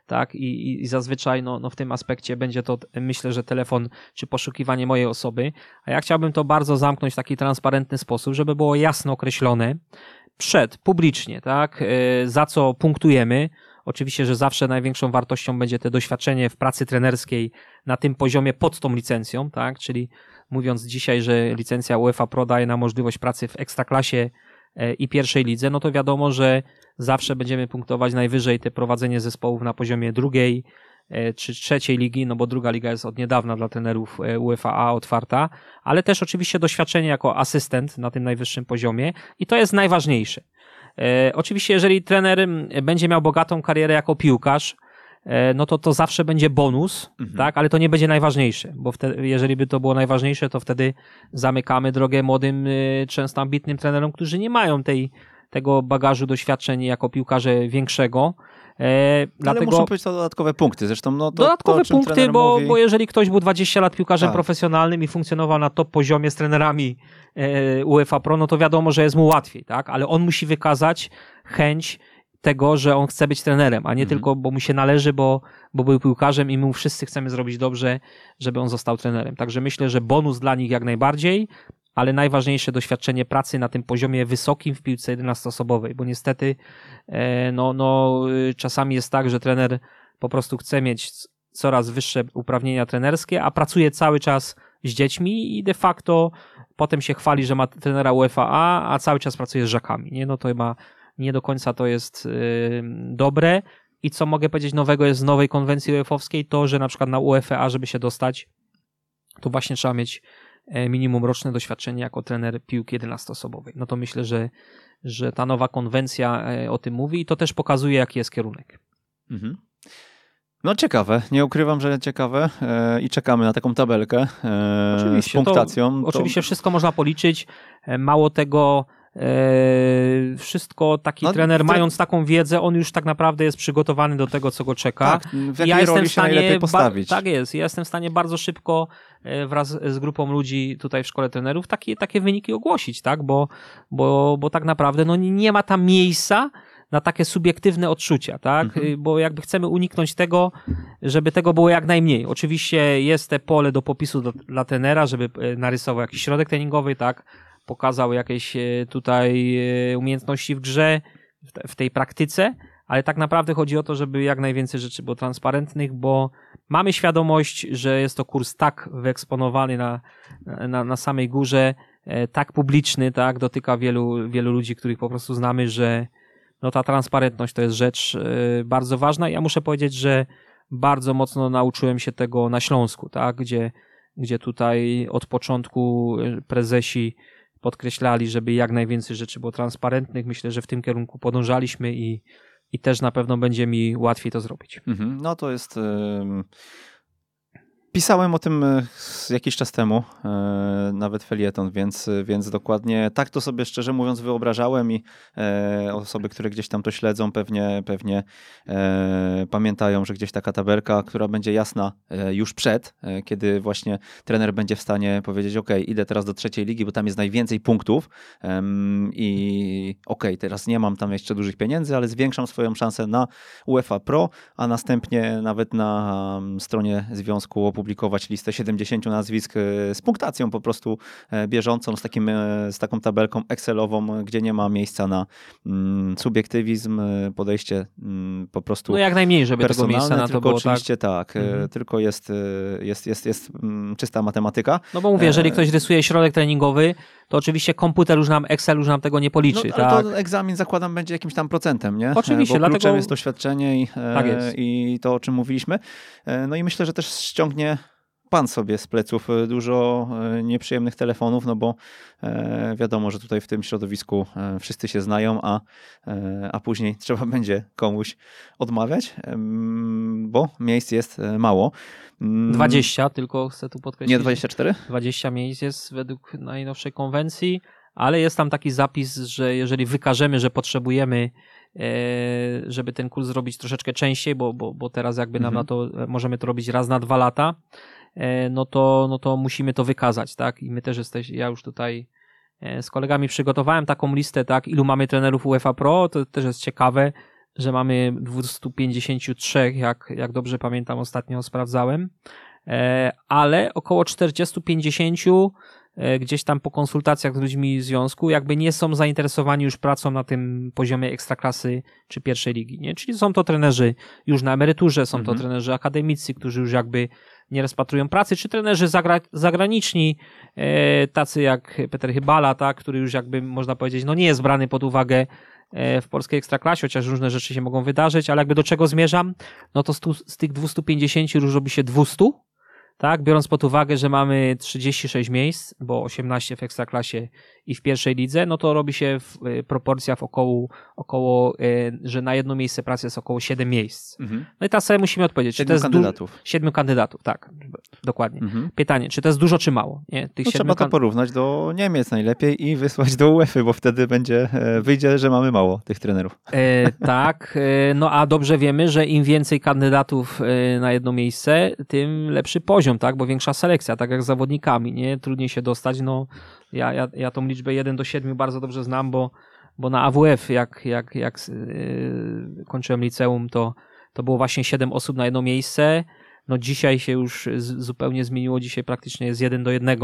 tak, i, i zazwyczaj no, no w tym aspekcie będzie to, myślę, że telefon czy poszukiwanie mojej osoby, a ja chciałbym to bardzo zamknąć w taki transparentny sposób, żeby było jasno określone przed, publicznie, tak, e, za co punktujemy, Oczywiście, że zawsze największą wartością będzie te doświadczenie w pracy trenerskiej na tym poziomie pod tą licencją, tak? Czyli mówiąc dzisiaj, że licencja UEFA Pro daje nam możliwość pracy w ekstraklasie e, i pierwszej lidze, no to wiadomo, że zawsze będziemy punktować najwyżej te prowadzenie zespołów na poziomie drugiej e, czy trzeciej ligi, no bo druga liga jest od niedawna dla trenerów e, UEFA otwarta, ale też oczywiście doświadczenie jako asystent na tym najwyższym poziomie i to jest najważniejsze. Oczywiście, jeżeli trener będzie miał bogatą karierę jako piłkarz, E, no to to zawsze będzie bonus, mhm. tak, ale to nie będzie najważniejsze, bo wtedy, jeżeli by to było najważniejsze, to wtedy zamykamy drogę młodym, e, często ambitnym trenerom, którzy nie mają tej, tego bagażu doświadczeń jako piłkarze większego. E, dlatego... Ale muszą być to dodatkowe punkty. Zresztą no, to, dodatkowe to, punkty, bo, mówi... bo jeżeli ktoś był 20 lat piłkarzem tak. profesjonalnym i funkcjonował na top poziomie z trenerami e, UEFA Pro, no to wiadomo, że jest mu łatwiej, tak? Ale on musi wykazać chęć tego, że on chce być trenerem, a nie mhm. tylko, bo mu się należy, bo, bo był piłkarzem i my mu wszyscy chcemy zrobić dobrze, żeby on został trenerem. Także myślę, że bonus dla nich jak najbardziej, ale najważniejsze doświadczenie pracy na tym poziomie wysokim w piłce 11-osobowej, bo niestety e, no, no, czasami jest tak, że trener po prostu chce mieć coraz wyższe uprawnienia trenerskie, a pracuje cały czas z dziećmi i de facto potem się chwali, że ma trenera UEFA A, cały czas pracuje z żakami. Nie? No to chyba nie do końca to jest y, dobre. I co mogę powiedzieć nowego jest z nowej konwencji UEFA-owskiej, to, że na przykład na UEFA, żeby się dostać, to właśnie trzeba mieć minimum roczne doświadczenie jako trener piłki 11-osobowej. No to myślę, że, że ta nowa konwencja e, o tym mówi i to też pokazuje, jaki jest kierunek. Mhm. No ciekawe, nie ukrywam, że ciekawe e, i czekamy na taką tabelkę e, oczywiście, z punktacją. To, to... Oczywiście wszystko można policzyć, e, mało tego wszystko taki no, trener, mając taką wiedzę, on już tak naprawdę jest przygotowany do tego, co go czeka. Tak, w jakiej ja jestem w stanie, postawić. tak jest, ja jestem w stanie bardzo szybko e, wraz z grupą ludzi tutaj w szkole trenerów takie, takie wyniki ogłosić, tak, bo, bo, bo tak naprawdę no, nie ma tam miejsca na takie subiektywne odczucia, tak? Mhm. Bo jakby chcemy uniknąć tego, żeby tego było jak najmniej. Oczywiście jest te pole do popisu do, dla trenera, żeby e, narysował jakiś środek treningowy, tak? pokazał jakieś e, tutaj e, umiejętności w grze, w tej praktyce, ale tak naprawdę chodzi o to, żeby jak najwięcej rzeczy było transparentnych, bo mamy świadomość, że jest to kurs tak wyeksponowany na, na, na samej górze, e, tak publiczny, tak, dotyka wielu, wielu ludzi, których po prostu znamy, że no ta transparentność to jest rzecz bardzo ważna. Ja muszę powiedzieć, że bardzo mocno nauczyłem się tego na Śląsku, tak, gdzie, gdzie tutaj od początku prezesi podkreślali, żeby jak najwięcej rzeczy było transparentnych. Myślę, że w tym kierunku podążaliśmy i, i też na pewno będzie mi łatwiej to zrobić. Mhm. No to jest. Yy Pisałem o tym e, jakiś czas temu, e, nawet felieton, więc, więc dokładnie tak to sobie szczerze mówiąc wyobrażałem i e, osoby, które gdzieś tam to śledzą, pewnie, pewnie pamiętają, że gdzieś taka tabelka, która będzie jasna już przed, kiedy właśnie trener będzie w stanie powiedzieć: OK, idę teraz do trzeciej ligi, bo tam jest najwięcej punktów i OK, teraz nie mam tam jeszcze dużych pieniędzy, ale zwiększam swoją szansę na UEFA Pro, a następnie nawet na stronie związku opublikować opublikować listę 70 nazwisk e, z punktacją po prostu e, bieżącą, z, takim, e, z taką tabelką Excelową, gdzie nie ma miejsca na mm, subiektywizm, podejście mm, po prostu No jak najmniej, żeby tego miejsca na to było. Tak? Oczywiście tak, tak mhm. tylko jest, jest, jest, jest mm, czysta matematyka. No bo mówię, jeżeli ktoś rysuje środek treningowy, to oczywiście komputer już nam, Excel już nam tego nie policzy. No, tak? to egzamin zakładam będzie jakimś tam procentem, nie? Oczywiście, Bo dlatego... jest doświadczenie i, tak i to, o czym mówiliśmy. No i myślę, że też ściągnie pan sobie z pleców e, dużo e, nieprzyjemnych telefonów, no bo e, wiadomo, że tutaj w tym środowisku wszyscy się znają, a, a później trzeba będzie komuś odmawiać, bo miejsc jest mało. 20 mm. tylko chcę tu podkreślić. Nie 24? 20 miejsc jest według najnowszej konwencji, ale jest tam taki zapis, że jeżeli wykażemy, że potrzebujemy żeby ten kurs zrobić troszeczkę częściej, bo, bo, bo teraz jakby nam mhm. na to możemy to robić raz na dwa lata, no to, no to musimy to wykazać, tak? I my też jesteśmy, ja już tutaj z kolegami przygotowałem taką listę, tak, ilu mamy trenerów UEFA Pro, to też jest ciekawe, że mamy 253, jak, jak dobrze pamiętam, ostatnio sprawdzałem, e, ale około 40-50 e, gdzieś tam po konsultacjach z ludźmi związku, jakby nie są zainteresowani już pracą na tym poziomie ekstraklasy czy pierwszej ligi, nie? Czyli są to trenerzy już na emeryturze, są mhm. to trenerzy akademicy, którzy już jakby nie rozpatrują pracy, czy trenerzy zagra zagraniczni, e, tacy jak Peter Hybala, tak, który już jakby można powiedzieć, no nie jest brany pod uwagę E, w polskiej ekstraklasie, chociaż różne rzeczy się mogą wydarzyć, ale jakby do czego zmierzam, no to z, tu, z tych 250 już robi się 200, tak, biorąc pod uwagę, że mamy 36 miejsc, bo 18 w ekstraklasie i w pierwszej lidze, no to robi się w y, proporcjach około, około y, że na jedno miejsce pracy jest około 7 miejsc. Mhm. No i teraz sobie musimy odpowiedzieć, jest kandydatów. Siedmiu kandydatów, tak, dokładnie. Mhm. Pytanie, czy to jest dużo, czy mało? Nie? Tych no trzeba to porównać do Niemiec najlepiej i wysłać do UEFA, bo wtedy będzie, e, wyjdzie, że mamy mało tych trenerów. E, tak, e, no a dobrze wiemy, że im więcej kandydatów e, na jedno miejsce, tym lepszy poziom, tak, bo większa selekcja, tak jak z zawodnikami, nie? Trudniej się dostać, no ja, ja, ja tą liczbę 1 do 7 bardzo dobrze znam, bo, bo na AWF, jak, jak, jak yy, kończyłem liceum, to, to było właśnie 7 osób na jedno miejsce. No dzisiaj się już zupełnie zmieniło, dzisiaj praktycznie jest 1 do 1,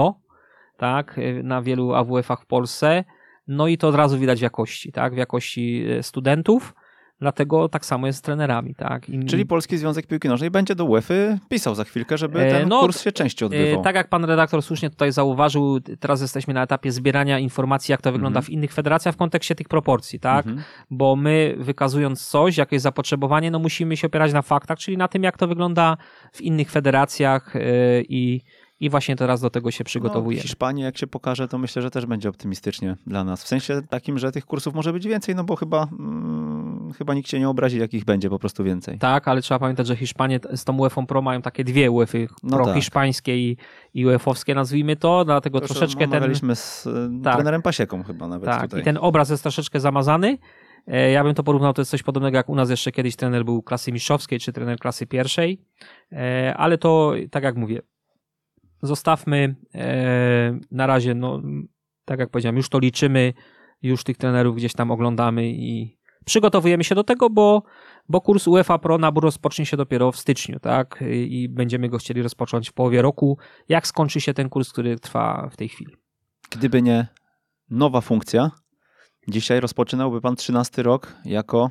tak, y, na wielu AWF-ach w Polsce. No i to od razu widać w jakości, tak, w jakości y, studentów. Dlatego tak samo jest z trenerami, tak? I... Czyli Polski Związek Piłki Nożnej będzie do UEFA pisał za chwilkę, żeby e, ten no, kurs się częściej odbywał. Tak jak pan redaktor słusznie tutaj zauważył, teraz jesteśmy na etapie zbierania informacji, jak to wygląda mhm. w innych federacjach w kontekście tych proporcji, tak? Mhm. Bo my wykazując coś, jakieś zapotrzebowanie, no musimy się opierać na faktach, czyli na tym, jak to wygląda w innych federacjach e, i i właśnie teraz do tego się przygotowujemy. No, Hiszpanii, jak się pokaże, to myślę, że też będzie optymistycznie dla nas. W sensie takim, że tych kursów może być więcej, no bo chyba, hmm, chyba nikt się nie obrazi, jakich będzie po prostu więcej. Tak, ale trzeba pamiętać, że Hiszpanie z tą UEFA Pro mają takie dwie UEFA no Pro tak. hiszpańskie i, i UEFA-owskie, nazwijmy to, dlatego to troszeczkę ten... z e, tak. trenerem Pasieką chyba nawet tak, tutaj. i ten obraz jest troszeczkę zamazany. E, ja bym to porównał, to jest coś podobnego jak u nas jeszcze kiedyś trener był klasy mistrzowskiej, czy trener klasy pierwszej, e, ale to, tak jak mówię, zostawmy na razie, no, tak jak powiedziałem, już to liczymy, już tych trenerów gdzieś tam oglądamy i przygotowujemy się do tego, bo, bo kurs UEFA Pro nabór rozpocznie się dopiero w styczniu, tak? I będziemy go chcieli rozpocząć w połowie roku, jak skończy się ten kurs, który trwa w tej chwili. Gdyby nie nowa funkcja, dzisiaj rozpoczynałby pan 13 rok jako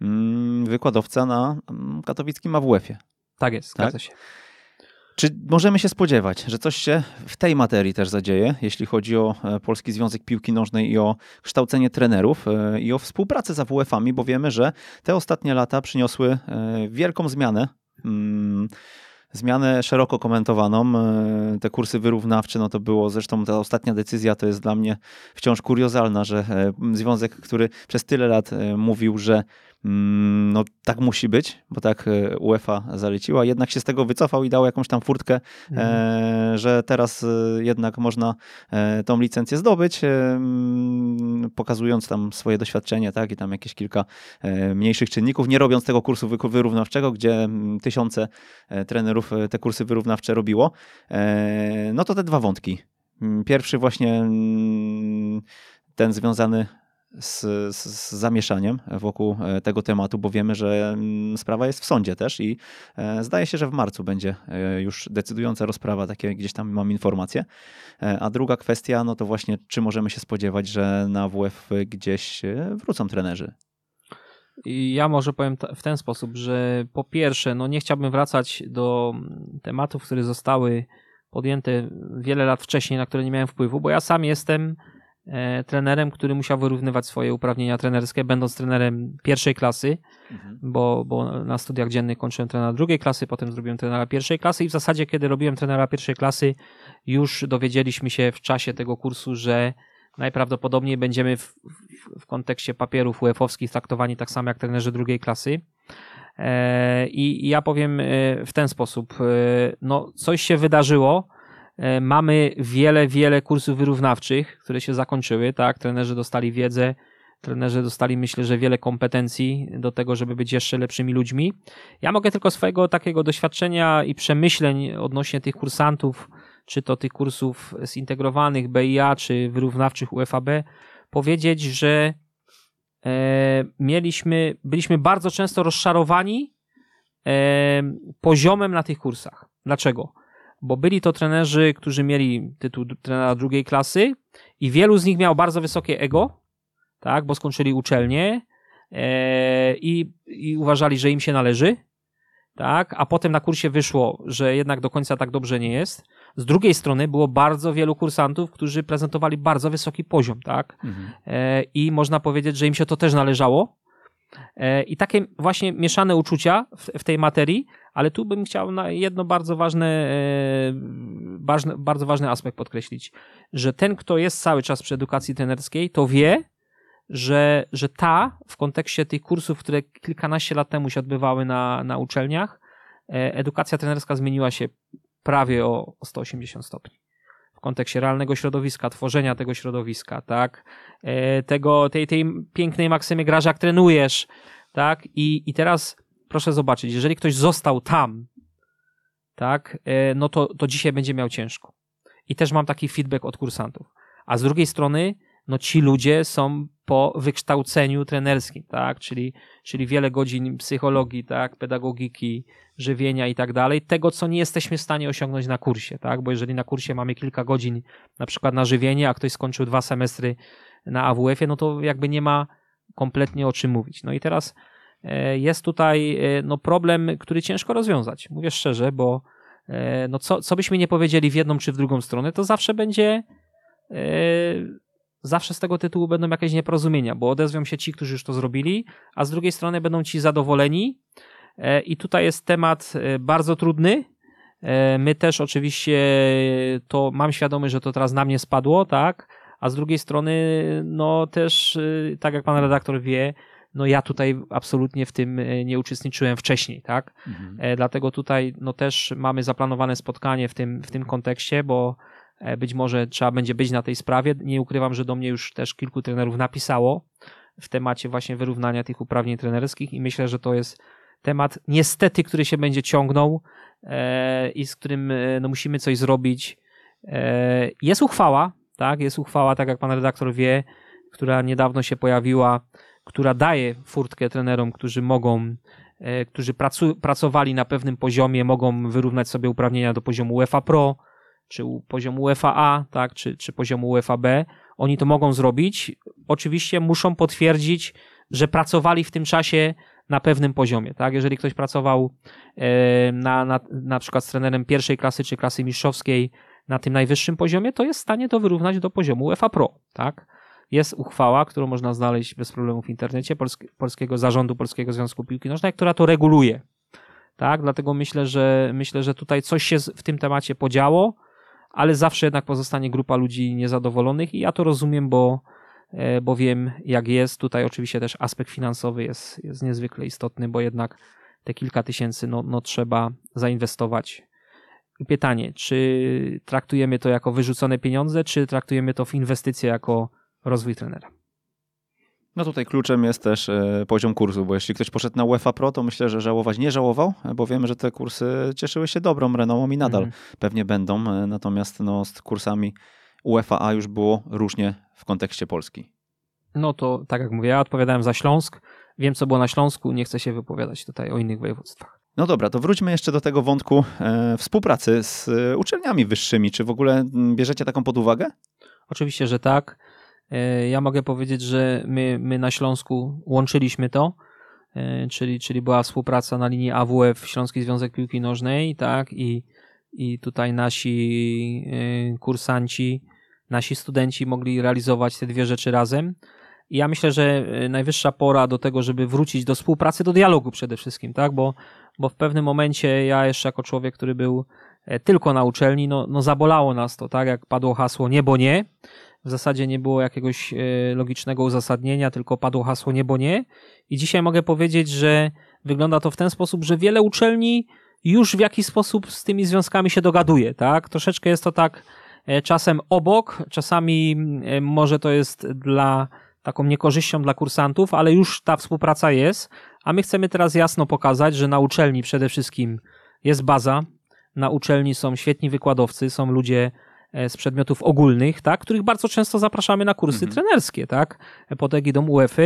mm, wykładowca na mm, katowickim AWF-ie. Tak jest, zgadza tak? się. Czy możemy się spodziewać, że coś się w tej materii też zadzieje, jeśli chodzi o e, Polski Związek Piłki Nożnej i o kształcenie trenerów e, i o współpracę z AWF-ami, bo wiemy, że te ostatnie lata przyniosły e, wielką zmianę. Mm, zmianę szeroko komentowaną. Te kursy wyrównawcze, no to było zresztą ta ostatnia decyzja to jest dla mnie wciąż kuriozalna, że związek, który przez tyle lat mówił, że no tak musi być, bo tak e, UEFA zaleciła. Jednak się z tego wycofał i dał jakąś tam furtkę, mhm. e, że teraz e, jednak można tą licencję zdobyć, mm, pokazując tam swoje doświadczenie, tak, i tam jakieś kilka mniejszych czynników, nie robiąc tego kursu wyrównawczego, gdzie mm, tysiące trenerów te kursy wyrównawcze robiło. no to te dwa wątki. Pierwszy właśnie ten związany z, z, zamieszaniem wokół e, tego tematu, bo wiemy, że mm, sprawa jest w sądzie też i e, zdaje się, że w marcu będzie e, już decydująca rozprawa, takie gdzieś tam mam informacje. A druga kwestia, no to właśnie, czy możemy się spodziewać, że na WF gdzieś wrócą trenerzy? Ja może powiem w ten sposób, że po pierwsze, no nie chciałbym wracać do mm, tematów, które zostały podjęte wiele lat wcześniej, na które nie miałem wpływu, bo ja sam jestem trenerem, który musiał wyrównywać swoje uprawnienia trenerskie, będąc trenerem pierwszej klasy, mhm. bo, bo na studiach dziennych kończyłem trenera drugiej klasy, potem zrobiłem trenera pierwszej klasy i w zasadzie, kiedy robiłem trenera pierwszej klasy, już dowiedzieliśmy się w czasie tego kursu, że najprawdopodobniej będziemy w, w, w kontekście papierów UEFA-owskich traktowani tak samo jak trenerzy drugiej klasy. E, I ja powiem e, w ten sposób, no coś się wydarzyło, E, mamy wiele, wiele kursów wyrównawczych, które się zakończyły, tak? Trenerzy dostali wiedzę, trenerzy dostali, myślę, że wiele kompetencji do tego, żeby być jeszcze lepszymi ludźmi. Ja mogę tylko swojego takiego doświadczenia i przemyśleń odnośnie tych kursantów, czy to tych kursów zintegrowanych BIA, czy wyrównawczych UFAB, powiedzieć, że e, mieliśmy, byliśmy bardzo często rozczarowani e, poziomem na tych kursach. Dlaczego? Bo byli to trenerzy, którzy mieli tytuł trenera drugiej klasy i wielu z nich miało bardzo wysokie ego, tak, bo skończyli uczelnię e, i, i uważali, że im się należy, tak, a potem na kursie wyszło, że jednak do końca tak dobrze nie jest. Z drugiej strony było bardzo wielu kursantów, którzy prezentowali bardzo wysoki poziom, tak, mhm. e, i można powiedzieć, że im się to też należało. E, I takie właśnie mieszane uczucia w, tej materii, ale tu bym chciał na jedno bardzo e, ważne, bardzo ważny aspekt podkreślić, że ten, kto jest cały czas przy edukacji trenerskiej, to wie, że, że ta w kontekście tych kursów, które kilkanaście lat temu się odbywały na, na uczelniach, e, edukacja trenerska zmieniła się prawie o 180 stopni. Kontekście realnego środowiska, tworzenia tego środowiska, tak? E, tego, tej, tej pięknej maksymy graż, jak trenujesz, tak? I, I teraz proszę zobaczyć, jeżeli ktoś został tam, tak, e, no to, to dzisiaj będzie miał ciężko. I też mam taki feedback od kursantów. A z drugiej strony, no ci ludzie są po wykształceniu trenerskim, tak, czyli, czyli wiele godzin psychologii, tak, pedagogiki, żywienia i tak dalej, tego, co nie jesteśmy w stanie osiągnąć na kursie, tak, bo jeżeli na kursie mamy kilka godzin na przykład na żywienie, a ktoś skończył dwa semestry na AWF-ie, no to jakby nie ma kompletnie o czym mówić. No i teraz e, jest tutaj e, no, problem, który ciężko rozwiązać, mówię szczerze, bo e, no, co, co byśmy nie powiedzieli w jedną czy w drugą stronę, to zawsze będzie zawsze z tego tytułu będą jakieś nieporozumienia, bo odezwią się ci, którzy już to zrobili, a z drugiej strony będą ci zadowoleni. E, I tutaj jest temat e, bardzo trudny. E, my też oczywiście to mam świadomość, że to teraz na mnie spadło, tak? A z drugiej strony, no też, tak jak pan redaktor wie, no ja tutaj absolutnie w tym nie uczestniczyłem wcześniej, tak? Mhm. Dlatego tutaj, no też mamy zaplanowane spotkanie w tym, w tym kontekście, bo być może trzeba będzie być na tej sprawie. Nie ukrywam, że do mnie już też kilku trenerów napisało w temacie właśnie wyrównania tych uprawnień trenerskich i myślę, że to jest temat niestety, który się będzie ciągnął e, i z którym e, no, musimy coś zrobić. Jest uchwała, tak, jest uchwała, tak jak pan redaktor wie, która niedawno się pojawiła, która daje furtkę trenerom, którzy mogą, którzy pracu, pracowali na pewnym poziomie, mogą wyrównać sobie uprawnienia do poziomu UEFA Pro, czy poziomu UEFA A, tak, czy, czy poziomu UEFA B, oni to mogą zrobić. Oczywiście muszą potwierdzić, że pracowali w tym czasie na pewnym poziomie, tak? Jeżeli ktoś pracował e, na, na, na przykład z trenerem pierwszej klasy czy klasy mistrzowskiej na tym najwyższym poziomie, to jest w stanie to wyrównać do poziomu UEFA Pro, tak? Jest uchwała, którą można znaleźć bez problemu w internecie Polskiego Zarządu Polskiego Związku Piłki Nożnej, która to reguluje. Tak, dlatego myślę, że myślę, że tutaj coś się w tym temacie podziało ale zawsze jednak pozostanie grupa ludzi niezadowolonych i ja to rozumiem, bo, e, bo wiem jak jest. Tutaj oczywiście też aspekt finansowy jest, jest niezwykle istotny, bo jednak te kilka tysięcy no, no trzeba zainwestować. Pytanie, czy traktujemy to jako wyrzucone pieniądze, czy traktujemy to w inwestycje jako rozwój trenera? No tutaj kluczem jest też e, poziom kursu, bo jeśli ktoś poszedł na UEFA Pro, to myślę, że żałować nie żałował, bo wiemy, że te kursy cieszyły się dobrą renomą i nadal mhm. pewnie będą. E, natomiast no, z kursami UEFA A już było różnie w kontekście Polski. No to tak jak mówię, ja odpowiadałem za Śląsk. Wiem, co było na Śląsku, nie chcę się wypowiadać tutaj o innych województwach. No dobra, to wróćmy jeszcze do tego wątku e, współpracy z e, uczelniami wyższymi. Czy w ogóle bierzecie taką pod uwagę? Oczywiście, że tak. E, ja mogę powiedzieć, że my, my na Śląsku łączyliśmy to, e, czyli, czyli była współpraca na linii AWF Śląski Związek Piłki Nożnej, tak, i, i tutaj nasi e, kursanci, nasi studenci mogli realizować te dwie rzeczy razem. I ja myślę, że najwyższa pora do tego, żeby wrócić do współpracy, do dialogu przede wszystkim, tak, bo, bo w pewnym momencie ja jeszcze jako człowiek, który był tylko na uczelni, no, no zabolało nas to, tak, jak padło hasło niebo nie, w zasadzie nie było jakiegoś e, logicznego uzasadnienia, tylko padło hasło niebo nie. I dzisiaj mogę powiedzieć, że wygląda to w ten sposób, że wiele uczelni już w jakiś sposób z tymi związkami się dogaduje, tak? Troszeczkę jest to tak e, czasem obok, czasami e, może to jest dla taką niekorzyścią dla kursantów, ale już ta współpraca jest, a my chcemy teraz jasno pokazać, że na uczelni przede wszystkim jest baza, na uczelni są świetni wykładowcy, są ludzie z przedmiotów ogólnych, tak, których bardzo często zapraszamy na kursy mhm. trenerskie, tak, pod egidą UEFA,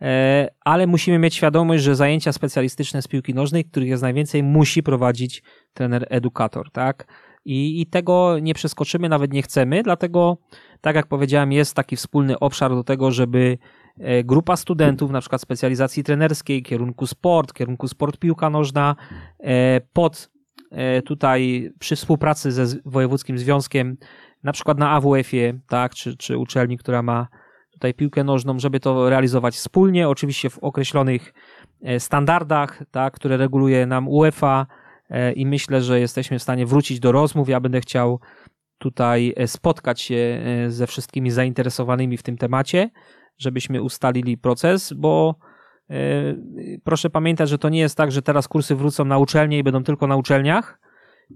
e, ale musimy mieć świadomość, że zajęcia specjalistyczne z piłki nożnej, których jest najwięcej, musi prowadzić trener edukator, tak, i, i tego nie przeskoczymy, nawet nie chcemy, dlatego, tak jak powiedziałem, jest taki wspólny obszar do tego, żeby e, grupa studentów, na przykład specjalizacji trenerskiej, kierunku sport, kierunku sport piłka nożna, pod E, tutaj przy współpracy ze Wojewódzkim Związkiem, na przykład na AWF-ie, tak, czy, czy uczelni, która ma tutaj piłkę nożną, żeby to realizować wspólnie, oczywiście w określonych e, standardach, tak, które reguluje nam UEFA e, i myślę, że jesteśmy w stanie wrócić do rozmów. Ja będę chciał tutaj spotkać się ze wszystkimi zainteresowanymi w tym temacie, żebyśmy ustalili proces, bo E, proszę pamiętać, że to nie jest tak, że teraz kursy wrócą na uczelnie i będą tylko na uczelniach.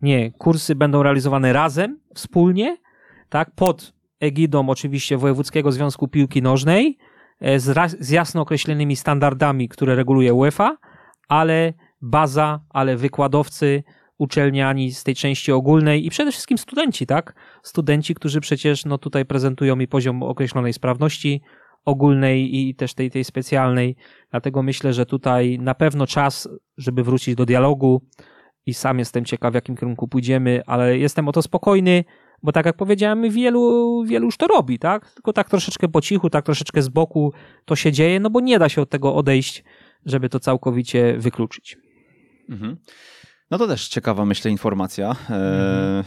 Nie, kursy będą realizowane razem, wspólnie, tak, pod egidą oczywiście Wojewódzkiego Związku Piłki Nożnej, e, z, z jasno określonymi standardami, które reguluje UEFA, ale baza, ale wykładowcy, uczelniani z tej części ogólnej i przede wszystkim studenci, tak? Studenci, którzy przecież no, tutaj prezentują mi poziom określonej sprawności, ogólnej i też tej, tej specjalnej. Dlatego myślę, że tutaj na pewno czas, żeby wrócić do dialogu i sam jestem ciekaw, w jakim kierunku pójdziemy, ale jestem o to spokojny, bo tak jak powiedziałem, wielu, wielu już to robi, tak? Tylko tak troszeczkę po cichu, tak troszeczkę z boku to się dzieje, no bo nie da się od tego odejść, żeby to całkowicie wykluczyć. Mhm. No to też ciekawa, myślę, informacja. Mhm.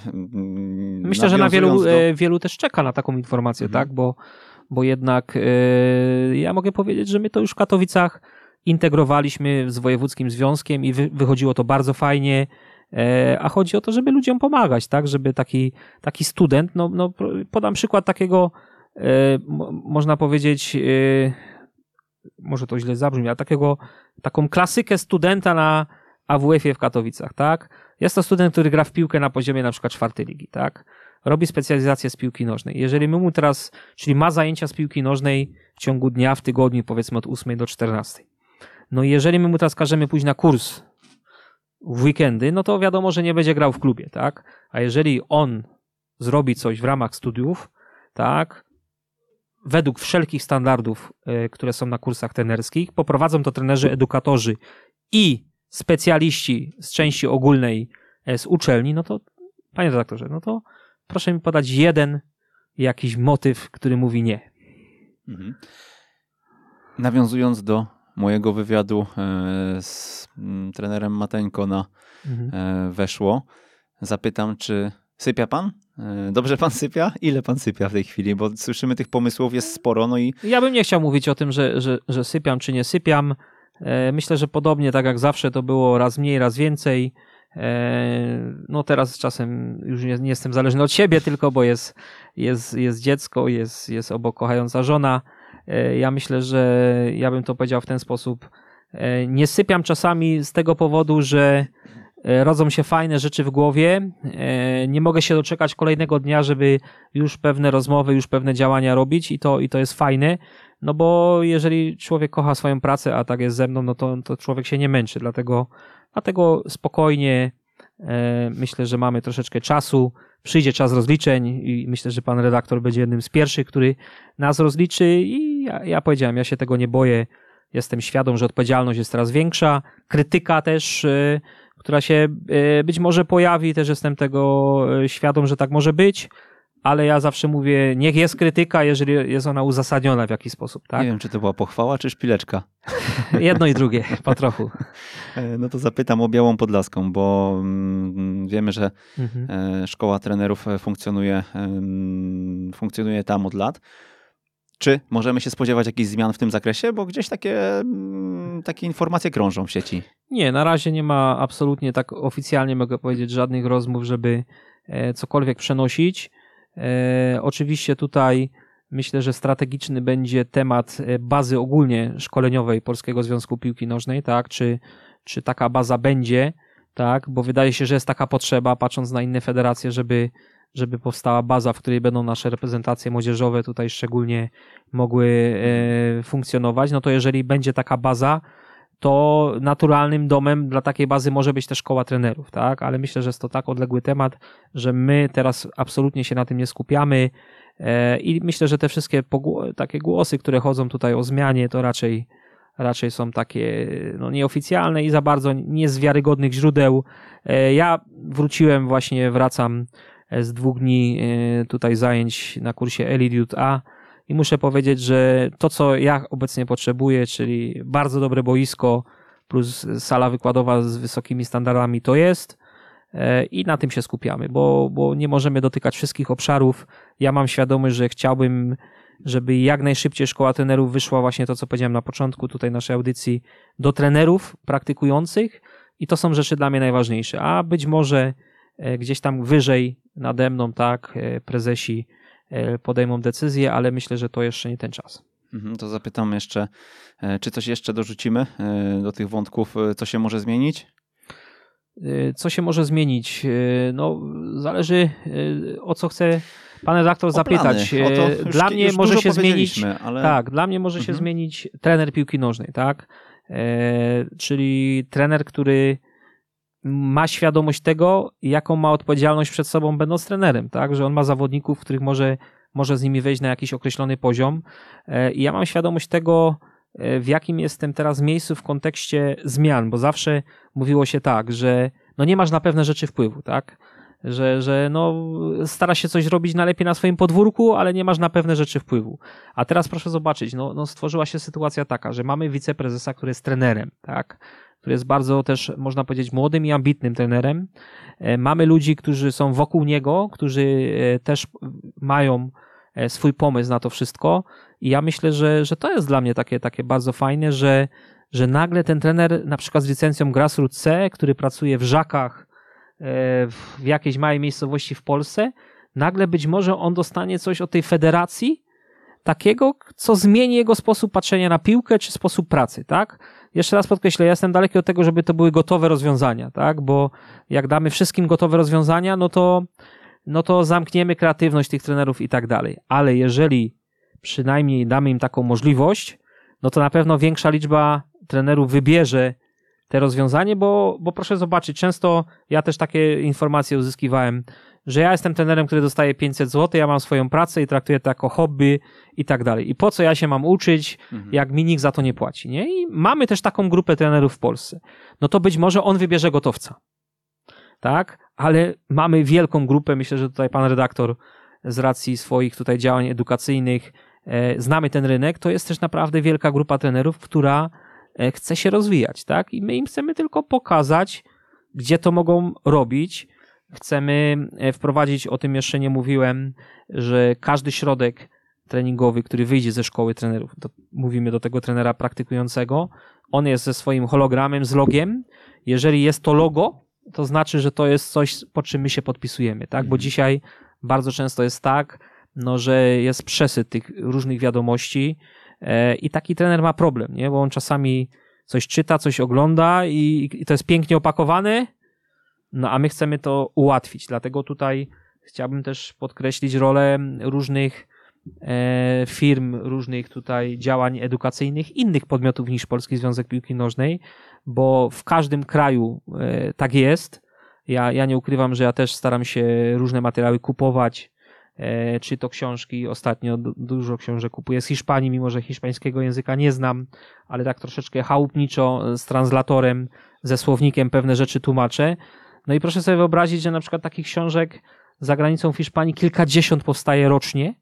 Myślę, że na wielu, do... E, wielu też czeka na taką informację, mhm. tak? Bo bo jednak yy, ja mogę powiedzieć, że my to już w Katowicach integrowaliśmy z Wojewódzkim Związkiem i wy, wychodziło to bardzo fajnie. E, a chodzi o to, żeby ludziom pomagać, tak? Żeby taki, taki student, no, no podam przykład takiego, e, można powiedzieć, e, może to źle zabrzmi, ale takiego, taką klasykę studenta na AWF-ie w Katowicach, tak? Jest to student, który gra w piłkę na poziomie na przykład czwartej ligi, tak? Robi specjalizację z piłki nożnej. Jeżeli my mu teraz, czyli ma zajęcia z piłki nożnej w ciągu dnia, w tygodniu, powiedzmy od 8 do 14. No i jeżeli my mu teraz każemy pójść na kurs w weekendy, no to wiadomo, że nie będzie grał w klubie, tak? A jeżeli on zrobi coś w ramach studiów, tak, według wszelkich standardów, y, które są na kursach trenerskich, poprowadzą to trenerzy, edukatorzy i specjaliści z części ogólnej e, z uczelni, no to, panie redaktorze, no to proszę mi podać jeden jakiś motyw, który mówi nie. Mhm. Nawiązując do mojego wywiadu e, z mm, trenerem Mateńko na mhm. E, weszło, zapytam, czy sypia pan? E, dobrze pan sypia? Ile pan sypia w tej chwili? Bo słyszymy tych pomysłów jest sporo, no i... Ja bym nie chciał mówić o tym, że, że, że sypiam czy nie sypiam. Myślę, że podobnie tak jak zawsze to było raz mniej, raz więcej. E, no teraz czasem już nie, nie, jestem zależny od siebie tylko, bo jest, jest, jest dziecko, jest, jest obok kochająca żona. E, ja myślę, że ja bym to powiedział w ten sposób. E, nie sypiam czasami z tego powodu, że rodzą się fajne rzeczy w głowie. Nie mogę się doczekać kolejnego dnia, żeby już pewne rozmowy, już pewne działania robić i to, i to jest fajne. No bo jeżeli człowiek kocha swoją pracę, a tak jest ze mną, no to, to człowiek się nie męczy. Dlatego Dlatego spokojnie e, myślę, że mamy troszeczkę czasu. Przyjdzie czas rozliczeń i myślę, że pan redaktor będzie jednym z pierwszych, który nas rozliczy i ja, ja powiedziałem, ja się tego nie boję. Jestem świadom, że odpowiedzialność jest coraz większa. Krytyka też, e, która się e, być może pojawi, też jestem tego świadom, że tak może być ale ja zawsze mówię, niech jest krytyka, jeżeli jest ona uzasadniona w jakiś sposób. Tak? Nie wiem, czy to była pochwała, czy szpileczka. Jedno i drugie, po trochu. E, no to zapytam o Białą Podlaską, bo mm, wiemy, że mhm. E, szkoła trenerów funkcjonuje, funkcjonuje tam od lat. Czy możemy się spodziewać jakichś zmian w tym zakresie? Bo gdzieś takie, mm, takie informacje krążą w sieci. Nie, na razie nie ma absolutnie tak oficjalnie, mogę powiedzieć, żadnych rozmów, żeby e, cokolwiek przenosić. E, oczywiście tutaj myślę, że strategiczny będzie temat e, bazy ogólnie szkoleniowej Polskiego Związku Piłki Nożnej, tak? Czy, czy taka baza będzie? tak, bo wydaje się, że jest taka potrzeba, patrząc na inne federacje, żeby, żeby powstała baza, w której będą nasze reprezentacje młodzieżowe tutaj szczególnie mogły e, funkcjonować, no to jeżeli będzie taka baza, to naturalnym domem dla takiej bazy może być też szkoła trenerów, tak? Ale myślę, że jest to tak odległy temat, że my teraz absolutnie się na tym nie skupiamy e, i myślę, że te wszystkie takie głosy, które chodzą tutaj o zmianie, to raczej raczej są takie no, nieoficjalne i za bardzo nie z wiarygodnych źródeł. E, ja wróciłem, właśnie wracam z dwóch dni e, tutaj zajęć na kursie Elite A i muszę powiedzieć, że to, co ja obecnie potrzebuję, czyli bardzo dobre boisko plus sala wykładowa z wysokimi standardami, to jest e, i na tym się skupiamy, bo, bo nie możemy dotykać wszystkich obszarów. Ja mam świadomość, że chciałbym, żeby jak najszybciej szkoła trenerów wyszła właśnie to, co powiedziałem na początku tutaj naszej audycji, do trenerów praktykujących i to są rzeczy dla mnie najważniejsze. A być może e, gdzieś tam wyżej nade mną, tak, e, prezesi podejmą decyzję, ale myślę, że to jeszcze nie ten czas. Mhm, to zapytam jeszcze, e, czy coś jeszcze dorzucimy e, do tych wątków, co się może zmienić? Co się może zmienić? No, zależy o co chce pan redaktor zapytać. To, dla mnie może się zmienić. Ale... Tak, dla mnie może mhm. się zmienić trener piłki nożnej, tak? Czyli trener, który ma świadomość tego, jaką ma odpowiedzialność przed sobą, będąc trenerem, tak? Że on ma zawodników, których może, może z nimi wejść na jakiś określony poziom. E, I ja mam świadomość tego, e, w jakim jestem teraz miejscu w kontekście zmian, bo zawsze mówiło się tak, że no nie masz na pewne rzeczy wpływu, tak? Że, że no, stara się coś robić najlepiej na swoim podwórku, ale nie masz na pewne rzeczy wpływu. A teraz proszę zobaczyć, no, no stworzyła się sytuacja taka, że mamy wiceprezesa, który jest trenerem, tak? Który jest bardzo też, można powiedzieć, młodym i ambitnym trenerem. E, mamy ludzi, którzy są wokół niego, którzy e, też mają e, swój pomysł na to wszystko. I ja myślę, że, że to jest dla mnie takie, takie bardzo fajne, że, że nagle ten trener, na przykład z licencją Grassroots C, który pracuje w Żakach, w jakiejś małej miejscowości w Polsce, nagle być może on dostanie coś od tej federacji, takiego, co zmieni jego sposób patrzenia na piłkę czy sposób pracy, tak? Jeszcze raz podkreślę, ja jestem daleki od tego, żeby to były gotowe rozwiązania, tak? Bo jak damy wszystkim gotowe rozwiązania, no to, no to zamkniemy kreatywność tych trenerów i tak dalej. Ale jeżeli przynajmniej damy im taką możliwość, no to na pewno większa liczba trenerów wybierze te rozwiązanie, bo, bo proszę zobaczyć, często ja też takie informacje uzyskiwałem że ja jestem trenerem, który dostaje 500 zł, ja mam swoją pracę i traktuję to jako hobby i tak dalej. I po co ja się mam uczyć, mhm. jak mi nikt za to nie płaci, nie? I mamy też taką grupę trenerów w Polsce. No to być może on wybierze gotowca. Tak? Ale mamy wielką grupę, myślę, że tutaj pan redaktor z racji swoich tutaj działań edukacyjnych e, znamy ten rynek, to jest też naprawdę wielka grupa trenerów, która e, chce się rozwijać, tak? I my im chcemy tylko pokazać, gdzie to mogą robić, Chcemy e, wprowadzić, o tym jeszcze nie mówiłem, że każdy środek treningowy, który wyjdzie ze szkoły trenerów, mówimy do tego trenera praktykującego, on jest ze swoim hologramem, z logiem. Jeżeli jest to logo, to znaczy, że to jest coś, po czym my się podpisujemy, tak? Bo mhm. dzisiaj bardzo często jest tak, no, że jest przesyt tych różnych wiadomości e, i taki trener ma problem, nie? Bo on czasami coś czyta, coś ogląda i, i to jest pięknie opakowane, no a my chcemy to ułatwić, dlatego tutaj chciałbym też podkreślić rolę różnych e, firm, różnych tutaj działań edukacyjnych, innych podmiotów niż Polski Związek Piłki Nożnej, bo w każdym kraju e, tak jest. Ja, ja nie ukrywam, że ja też staram się różne materiały kupować, e, czy to książki. Ostatnio dużo książek kupuję z Hiszpanii, mimo że hiszpańskiego języka nie znam, ale tak troszeczkę chałupniczo z translatorem, ze słownikiem pewne rzeczy tłumaczę. No i proszę sobie wyobrazić, że na przykład takich książek za granicą Hiszpanii kilkadziesiąt powstaje rocznie.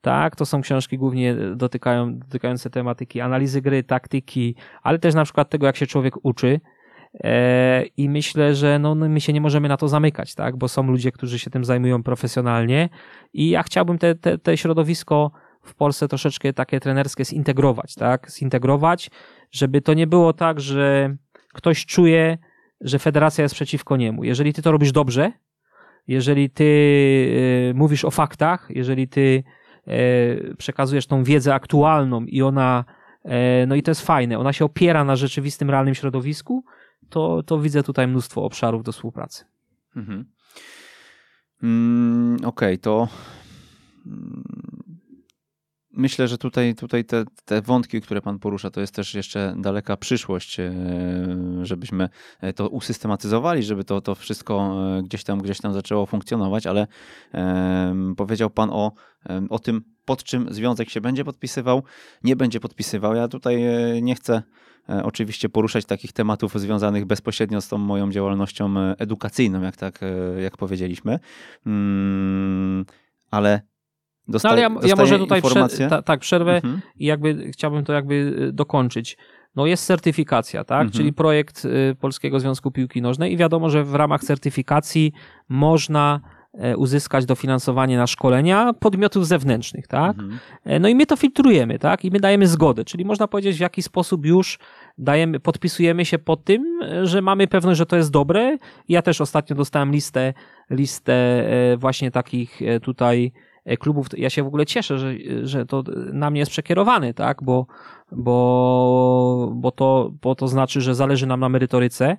Tak, to są książki głównie dotykają, dotykające tematyki analizy gry, taktyki, ale też na przykład tego, jak się człowiek uczy. E, I myślę, że no, no, my się nie możemy na to zamykać, tak? bo są ludzie, którzy się tym zajmują profesjonalnie. I ja chciałbym te, te, te środowisko w Polsce troszeczkę takie trenerskie zintegrować, tak? Zintegrować, żeby to nie było tak, że ktoś czuje, że federacja jest przeciwko niemu. Jeżeli ty to robisz dobrze, jeżeli ty y, mówisz o faktach, jeżeli ty y, przekazujesz tą wiedzę aktualną i ona, y, no i to jest fajne, ona się opiera na rzeczywistym, realnym środowisku, to, to widzę tutaj mnóstwo obszarów do współpracy. Mhm. Mm, Okej, okay, to mm, myślę, że tutaj, tutaj te, te wątki, które Pan porusza, to jest też jeszcze daleka przyszłość, e, żebyśmy e, to usystematyzowali, żeby to, to wszystko e, gdzieś tam, gdzieś tam zaczęło funkcjonować, ale powiedział Pan o, o tym, pod czym związek się będzie podpisywał, nie będzie podpisywał. Ja tutaj nie chcę oczywiście poruszać takich tematów związanych bezpośrednio z tą moją działalnością edukacyjną, jak tak, jak powiedzieliśmy. Mm, ale Dosta, no ale ja, ja może tutaj prze, ta, tak, przerwę mhm. i jakby chciałbym to jakby y, dokończyć. No jest certyfikacja, tak? Mhm. Czyli projekt y, Polskiego Związku Piłki Nożnej i wiadomo, że w ramach certyfikacji można e, uzyskać dofinansowanie na szkolenia podmiotów zewnętrznych, tak? Mhm. E, no i my to filtrujemy, tak? I my dajemy zgodę, czyli można powiedzieć w jaki sposób już dajemy, podpisujemy się pod tym, że mamy pewność, że to jest dobre. Ja też ostatnio dostałem listę, listę e, właśnie takich tutaj E, klubów, ja się w ogóle cieszę, że, że to na mnie jest przekierowany, tak, bo, bo, bo, to, bo to znaczy, że zależy nam na merytoryce,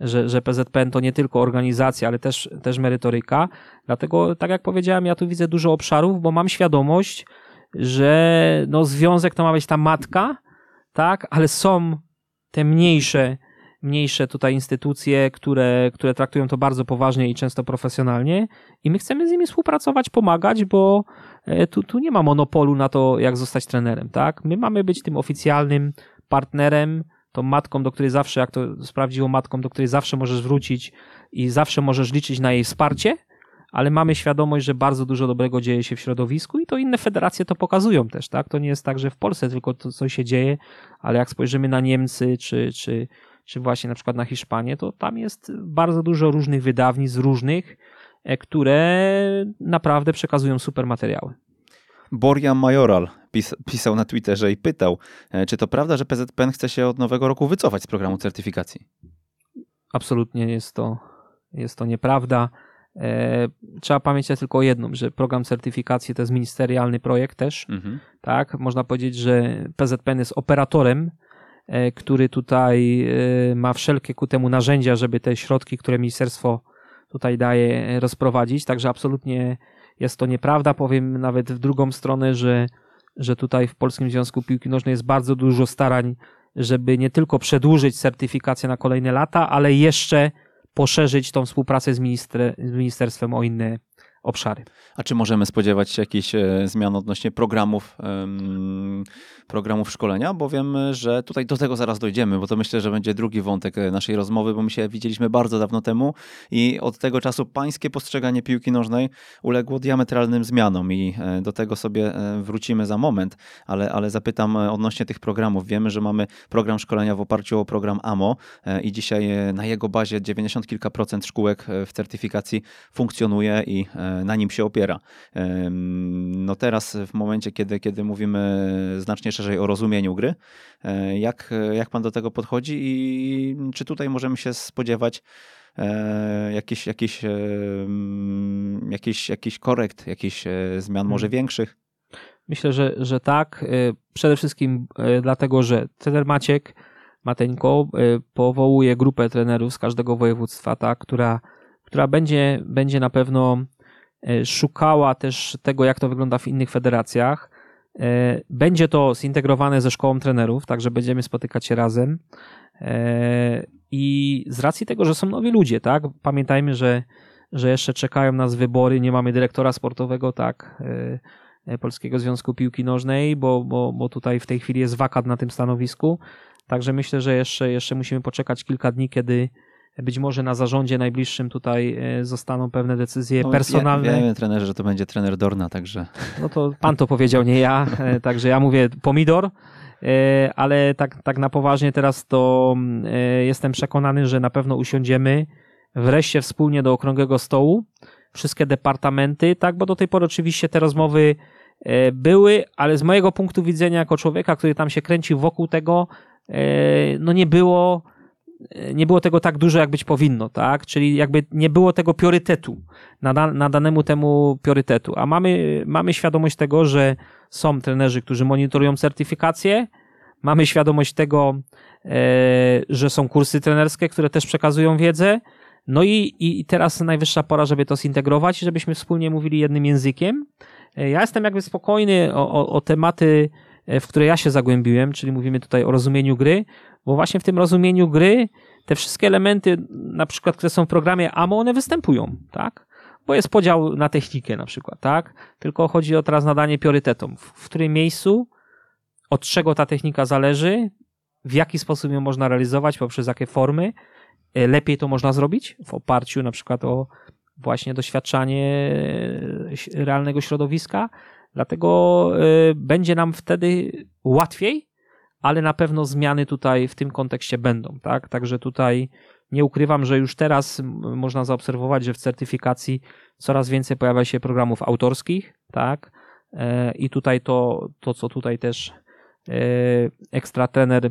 że, że PZPN to nie tylko organizacja, ale też, też merytoryka. Dlatego, tak jak powiedziałem, ja tu widzę dużo obszarów, bo mam świadomość, że no, związek to ma być ta matka, tak, ale są te mniejsze mniejsze tutaj instytucje, które, które traktują to bardzo poważnie i często profesjonalnie i my chcemy z nimi współpracować, pomagać, bo e, tu, tu nie ma monopolu na to, jak zostać trenerem, tak? My mamy być tym oficjalnym partnerem, tą matką, do której zawsze, jak to sprawdziło matką, do której zawsze możesz wrócić i zawsze możesz liczyć na jej wsparcie, ale mamy świadomość, że bardzo dużo dobrego dzieje się w środowisku i to inne federacje to pokazują też, tak? To nie jest tak, że w Polsce tylko to coś się dzieje, ale jak spojrzymy na Niemcy czy, czy, czy właśnie na przykład na Hiszpanię, to tam jest bardzo dużo różnych wydawnictw, różnych, e, które naprawdę przekazują super materiały. Boria Majoral pis pisał na Twitterze i pytał, e, czy to prawda, że PZPN chce się od nowego roku wycofać z programu certyfikacji? Absolutnie jest to, jest to nieprawda. E, trzeba pamiętać tylko o jednym, że program certyfikacji to jest ministerialny projekt też. Mhm. Tak, można powiedzieć, że PZPN jest operatorem który tutaj e, ma wszelkie ku temu narzędzia, żeby te środki, które ministerstwo tutaj daje, rozprowadzić. Także absolutnie jest to nieprawda. Powiem nawet w drugą stronę, że, że tutaj w Polskim Związku Piłki Nożnej jest bardzo dużo starań, żeby nie tylko przedłużyć certyfikację na kolejne lata, ale jeszcze poszerzyć tą współpracę z, minister, z ministerstwem o inne obszary. A czy możemy spodziewać się jakichś e, zmian odnośnie programów, programów szkolenia? Bo wiem, że tutaj do tego zaraz dojdziemy, bo to myślę, że będzie drugi wątek e, naszej rozmowy, bo my się widzieliśmy bardzo dawno temu i od tego czasu pańskie postrzeganie piłki nożnej uległo diametralnym zmianom i e, do tego sobie wrócimy za moment, ale, ale zapytam odnośnie tych programów. Wiemy, że mamy program szkolenia w oparciu o program AMO i dzisiaj na jego bazie 90 kilka procent szkółek w certyfikacji funkcjonuje i na nim się opiera. No teraz w momencie, kiedy, kiedy mówimy znacznie szerzej o rozumieniu gry, e, jak, jak pan do tego podchodzi i czy tutaj możemy się spodziewać e, jakiś, jakiś, jakiś, jakiś korekt, jakichś e, zmian może hmm. większych? Myślę, że, że tak. Przede wszystkim dlatego, że trener Maciek Mateńko powołuje grupę trenerów z każdego województwa, tak, która, która będzie, będzie na pewno E, szukała też tego, jak to wygląda w innych federacjach. E, będzie to zintegrowane ze szkołą trenerów, także będziemy spotykać się razem. E, I z racji tego, że są nowi ludzie, tak? Pamiętajmy, że, że jeszcze czekają nas wybory, nie mamy dyrektora sportowego, tak? Polskiego Związku Piłki Nożnej, bo, bo, bo tutaj w tej chwili jest wakat na tym stanowisku. Także myślę, że jeszcze, jeszcze musimy poczekać kilka dni, kiedy, być może na zarządzie najbliższym tutaj e, zostaną pewne decyzje no, personalne. Ja, wiem, trenerze, że to będzie trener Dorna, także. No to pan to powiedział, nie ja. E, także ja mówię pomidor, e, ale tak, tak na poważnie teraz to jestem przekonany, że na pewno usiądziemy wreszcie wspólnie do okrągłego stołu. Wszystkie departamenty, tak, bo do tej pory oczywiście te rozmowy były, ale z mojego punktu widzenia, jako człowieka, który tam się kręcił wokół tego, no nie było nie było tego tak dużo, jak być powinno, tak? Czyli jakby nie było tego priorytetu, nadanemu temu priorytetu. A mamy, mamy świadomość tego, że są trenerzy, którzy monitorują certyfikację, mamy świadomość tego, że są kursy trenerskie, które też przekazują wiedzę. No i, i teraz najwyższa pora, żeby to zintegrować i żebyśmy wspólnie mówili jednym językiem. Ja jestem jakby spokojny o, o, o tematy, w które ja się zagłębiłem, czyli mówimy tutaj o rozumieniu gry, bo właśnie w tym rozumieniu gry te wszystkie elementy, na przykład, które są w programie AMO, one występują, tak? Bo jest podział na technikę na przykład, tak? Tylko chodzi o teraz nadanie priorytetom. W, w którym miejscu, od czego ta technika zależy, w jaki sposób ją można realizować, poprzez jakie formy. E, lepiej to można zrobić w oparciu na przykład o właśnie doświadczanie e, realnego środowiska. Dlatego e, będzie nam wtedy łatwiej ale na pewno zmiany tutaj w tym kontekście będą, tak? Także tutaj nie ukrywam, że już teraz można zaobserwować, że w certyfikacji coraz więcej pojawia się programów autorskich, tak? E, I tutaj to, to co tutaj też e, ekstra trener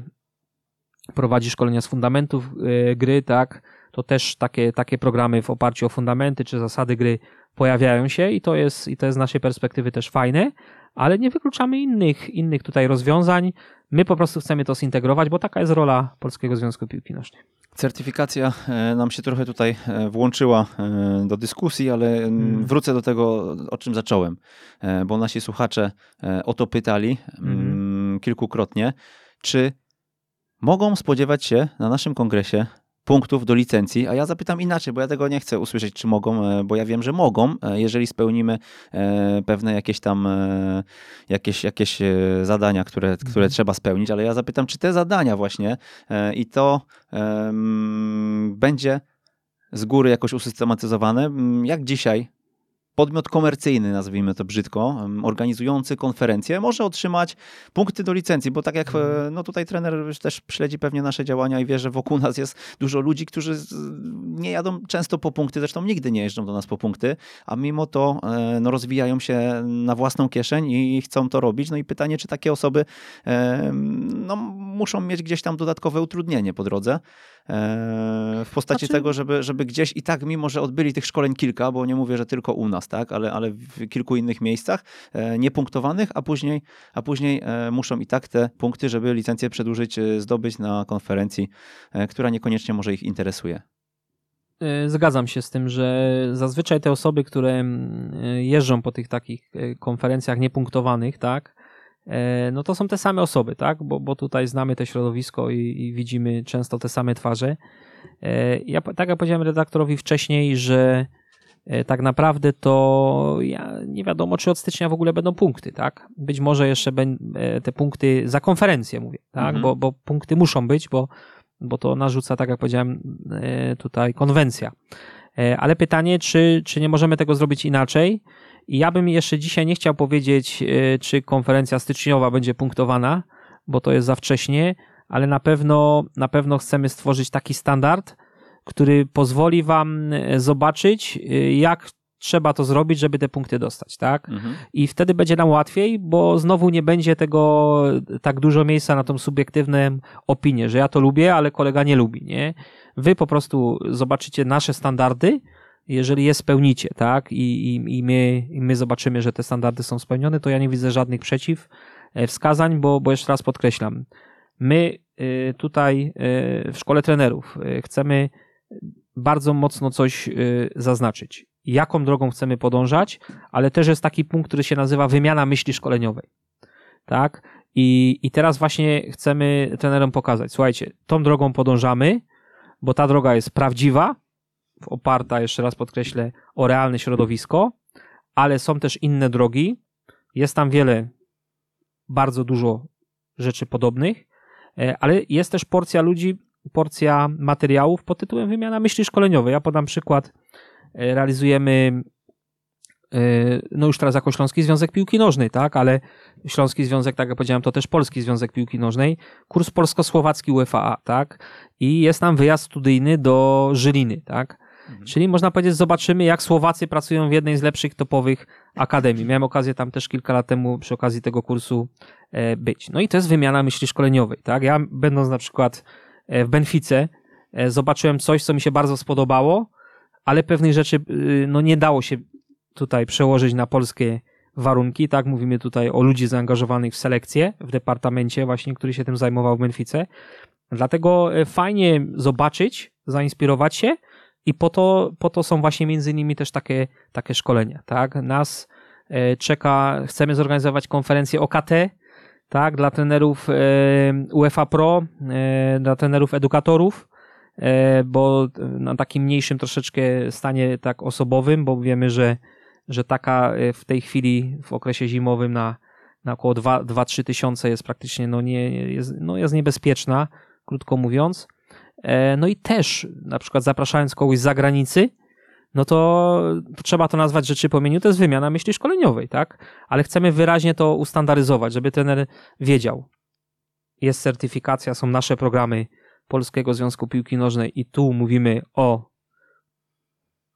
prowadzi szkolenia z fundamentów e, gry, tak? To też takie, takie programy w oparciu o fundamenty czy zasady gry pojawiają się i to jest, i to jest z naszej perspektywy też fajne, ale nie wykluczamy innych, innych tutaj rozwiązań. My po prostu chcemy to zintegrować, bo taka jest rola Polskiego Związku Piłki Nożnej. Certyfikacja e, nam się trochę tutaj e, włączyła e, do dyskusji, ale mm. wrócę do tego, o czym zacząłem, bo nasi słuchacze o to pytali mm. kilkukrotnie, czy mogą spodziewać się na naszym kongresie punktów do licencji, a ja zapytam inaczej, bo ja tego nie chcę usłyszeć, czy mogą, e, bo ja wiem, że mogą, e, jeżeli spełnimy e, pewne jakieś tam jakieś, jakieś zadania, które, które mhm. trzeba spełnić, ale ja zapytam, czy te zadania właśnie i to um, będzie z góry jakoś usystematyzowane, jak dzisiaj podmiot komercyjny, nazwijmy to brzydko, organizujący konferencję, może otrzymać punkty do licencji, bo tak jak mhm. e, no tutaj trener też śledzi pewnie nasze działania i wie, że wokół nas jest dużo ludzi, którzy nie jadą często po punkty, zresztą nigdy nie jeżdżą do nas po punkty, a mimo to e, no, rozwijają się na własną kieszeń i chcą to robić. No i pytanie, czy takie osoby no, muszą mieć gdzieś tam dodatkowe utrudnienie po drodze. E, w postaci znaczy... tego, żeby, żeby gdzieś i tak, mimo że odbyli tych szkoleń kilka, bo nie mówię, że tylko u nas, tak, ale, ale w kilku innych miejscach, e, niepunktowanych, a później, a później e, muszą i tak te punkty, żeby licencję przedłużyć, zdobyć na konferencji, która niekoniecznie może ich interesuje. Zgadzam się z tym, że zazwyczaj te osoby, które mm, jeżdżą po tych takich konferencjach niepunktowanych, tak, no to są te same osoby, tak? Bo, bo tutaj znamy te środowisko i, i widzimy często te same twarze. E, ja, tak jak powiedziałem redaktorowi wcześniej, że e, tak naprawdę to ja nie wiadomo, czy od stycznia w ogóle będą punkty, tak? Być może jeszcze te punkty za konferencję mówię, tak? Mhm. Bo, bo punkty muszą być, bo, bo to narzuca, tak jak powiedziałem, tutaj konwencja. Ale pytanie, czy, czy nie możemy tego zrobić inaczej? I ja bym jeszcze dzisiaj nie chciał powiedzieć, e, czy konferencja styczniowa będzie punktowana, bo to jest za wcześnie, ale na pewno, na pewno chcemy stworzyć taki standard, który pozwoli Wam e, zobaczyć, e, jak trzeba to zrobić, żeby te punkty dostać, tak? Mhm. I wtedy będzie nam łatwiej, bo znowu nie będzie tego tak dużo miejsca na tą subiektywną opinię, że ja to lubię, ale kolega nie lubi, nie? Wy po prostu zobaczycie nasze standardy, jeżeli je spełnicie, tak, i, i, i, my, i my zobaczymy, że te standardy są spełnione, to ja nie widzę żadnych przeciw e, wskazań, bo, bo jeszcze raz podkreślam, my e, tutaj e, w szkole trenerów chcemy bardzo mocno coś zaznaczyć. Jaką drogą chcemy podążać, ale też jest taki punkt, który się nazywa wymiana myśli szkoleniowej. Tak? I, I teraz właśnie chcemy trenerom pokazać, słuchajcie, tą drogą podążamy, bo ta droga jest prawdziwa, oparta, jeszcze raz podkreślę, o realne środowisko, ale są też inne drogi. Jest tam wiele, bardzo dużo rzeczy podobnych, e, ale jest też porcja ludzi, porcja materiałów pod tytułem wymiana myśli szkoleniowej. Ja podam przykład. E, realizujemy e, no już teraz jako Śląski Związek Piłki Nożnej, tak, ale Śląski Związek, tak jak powiedziałem, to też Polski Związek Piłki Nożnej, kurs polsko-słowacki UEFA, tak, i jest tam wyjazd studyjny do Żyliny, tak, Mhm. Czyli można powiedzieć, zobaczymy, jak Słowacy pracują w jednej z lepszych topowych akademii. Miałem okazję tam też kilka lat temu przy okazji tego kursu e, być. No i to jest wymiana myśli szkoleniowej, tak? Ja będąc na przykład e, w Benfice, e, zobaczyłem coś, co mi się bardzo spodobało, ale pewnych rzeczy y, no nie dało się tutaj przełożyć na polskie warunki, tak? Mówimy tutaj o ludzi zaangażowanych w selekcję w departamencie właśnie, który się tym zajmował w Benfice. Dlatego fajnie zobaczyć, zainspirować się i po to, po to są właśnie między innymi też takie, takie szkolenia, tak? Nas czeka, chcemy zorganizować konferencję OKT, tak, dla trenerów UEFA Pro, dla trenerów edukatorów, bo na takim mniejszym troszeczkę stanie tak osobowym, bo wiemy, że, że taka w tej chwili w okresie zimowym na, na około 2-3 tysiące jest praktycznie no nie, jest, no jest niebezpieczna, krótko mówiąc. No i też na przykład zapraszając kogoś z zagranicy, no to trzeba to nazwać rzeczy po imieniu, to jest wymiana myśli szkoleniowej, tak? Ale chcemy wyraźnie to ustandaryzować, żeby trener wiedział. Jest certyfikacja, są nasze programy Polskiego Związku Piłki Nożnej i tu mówimy o,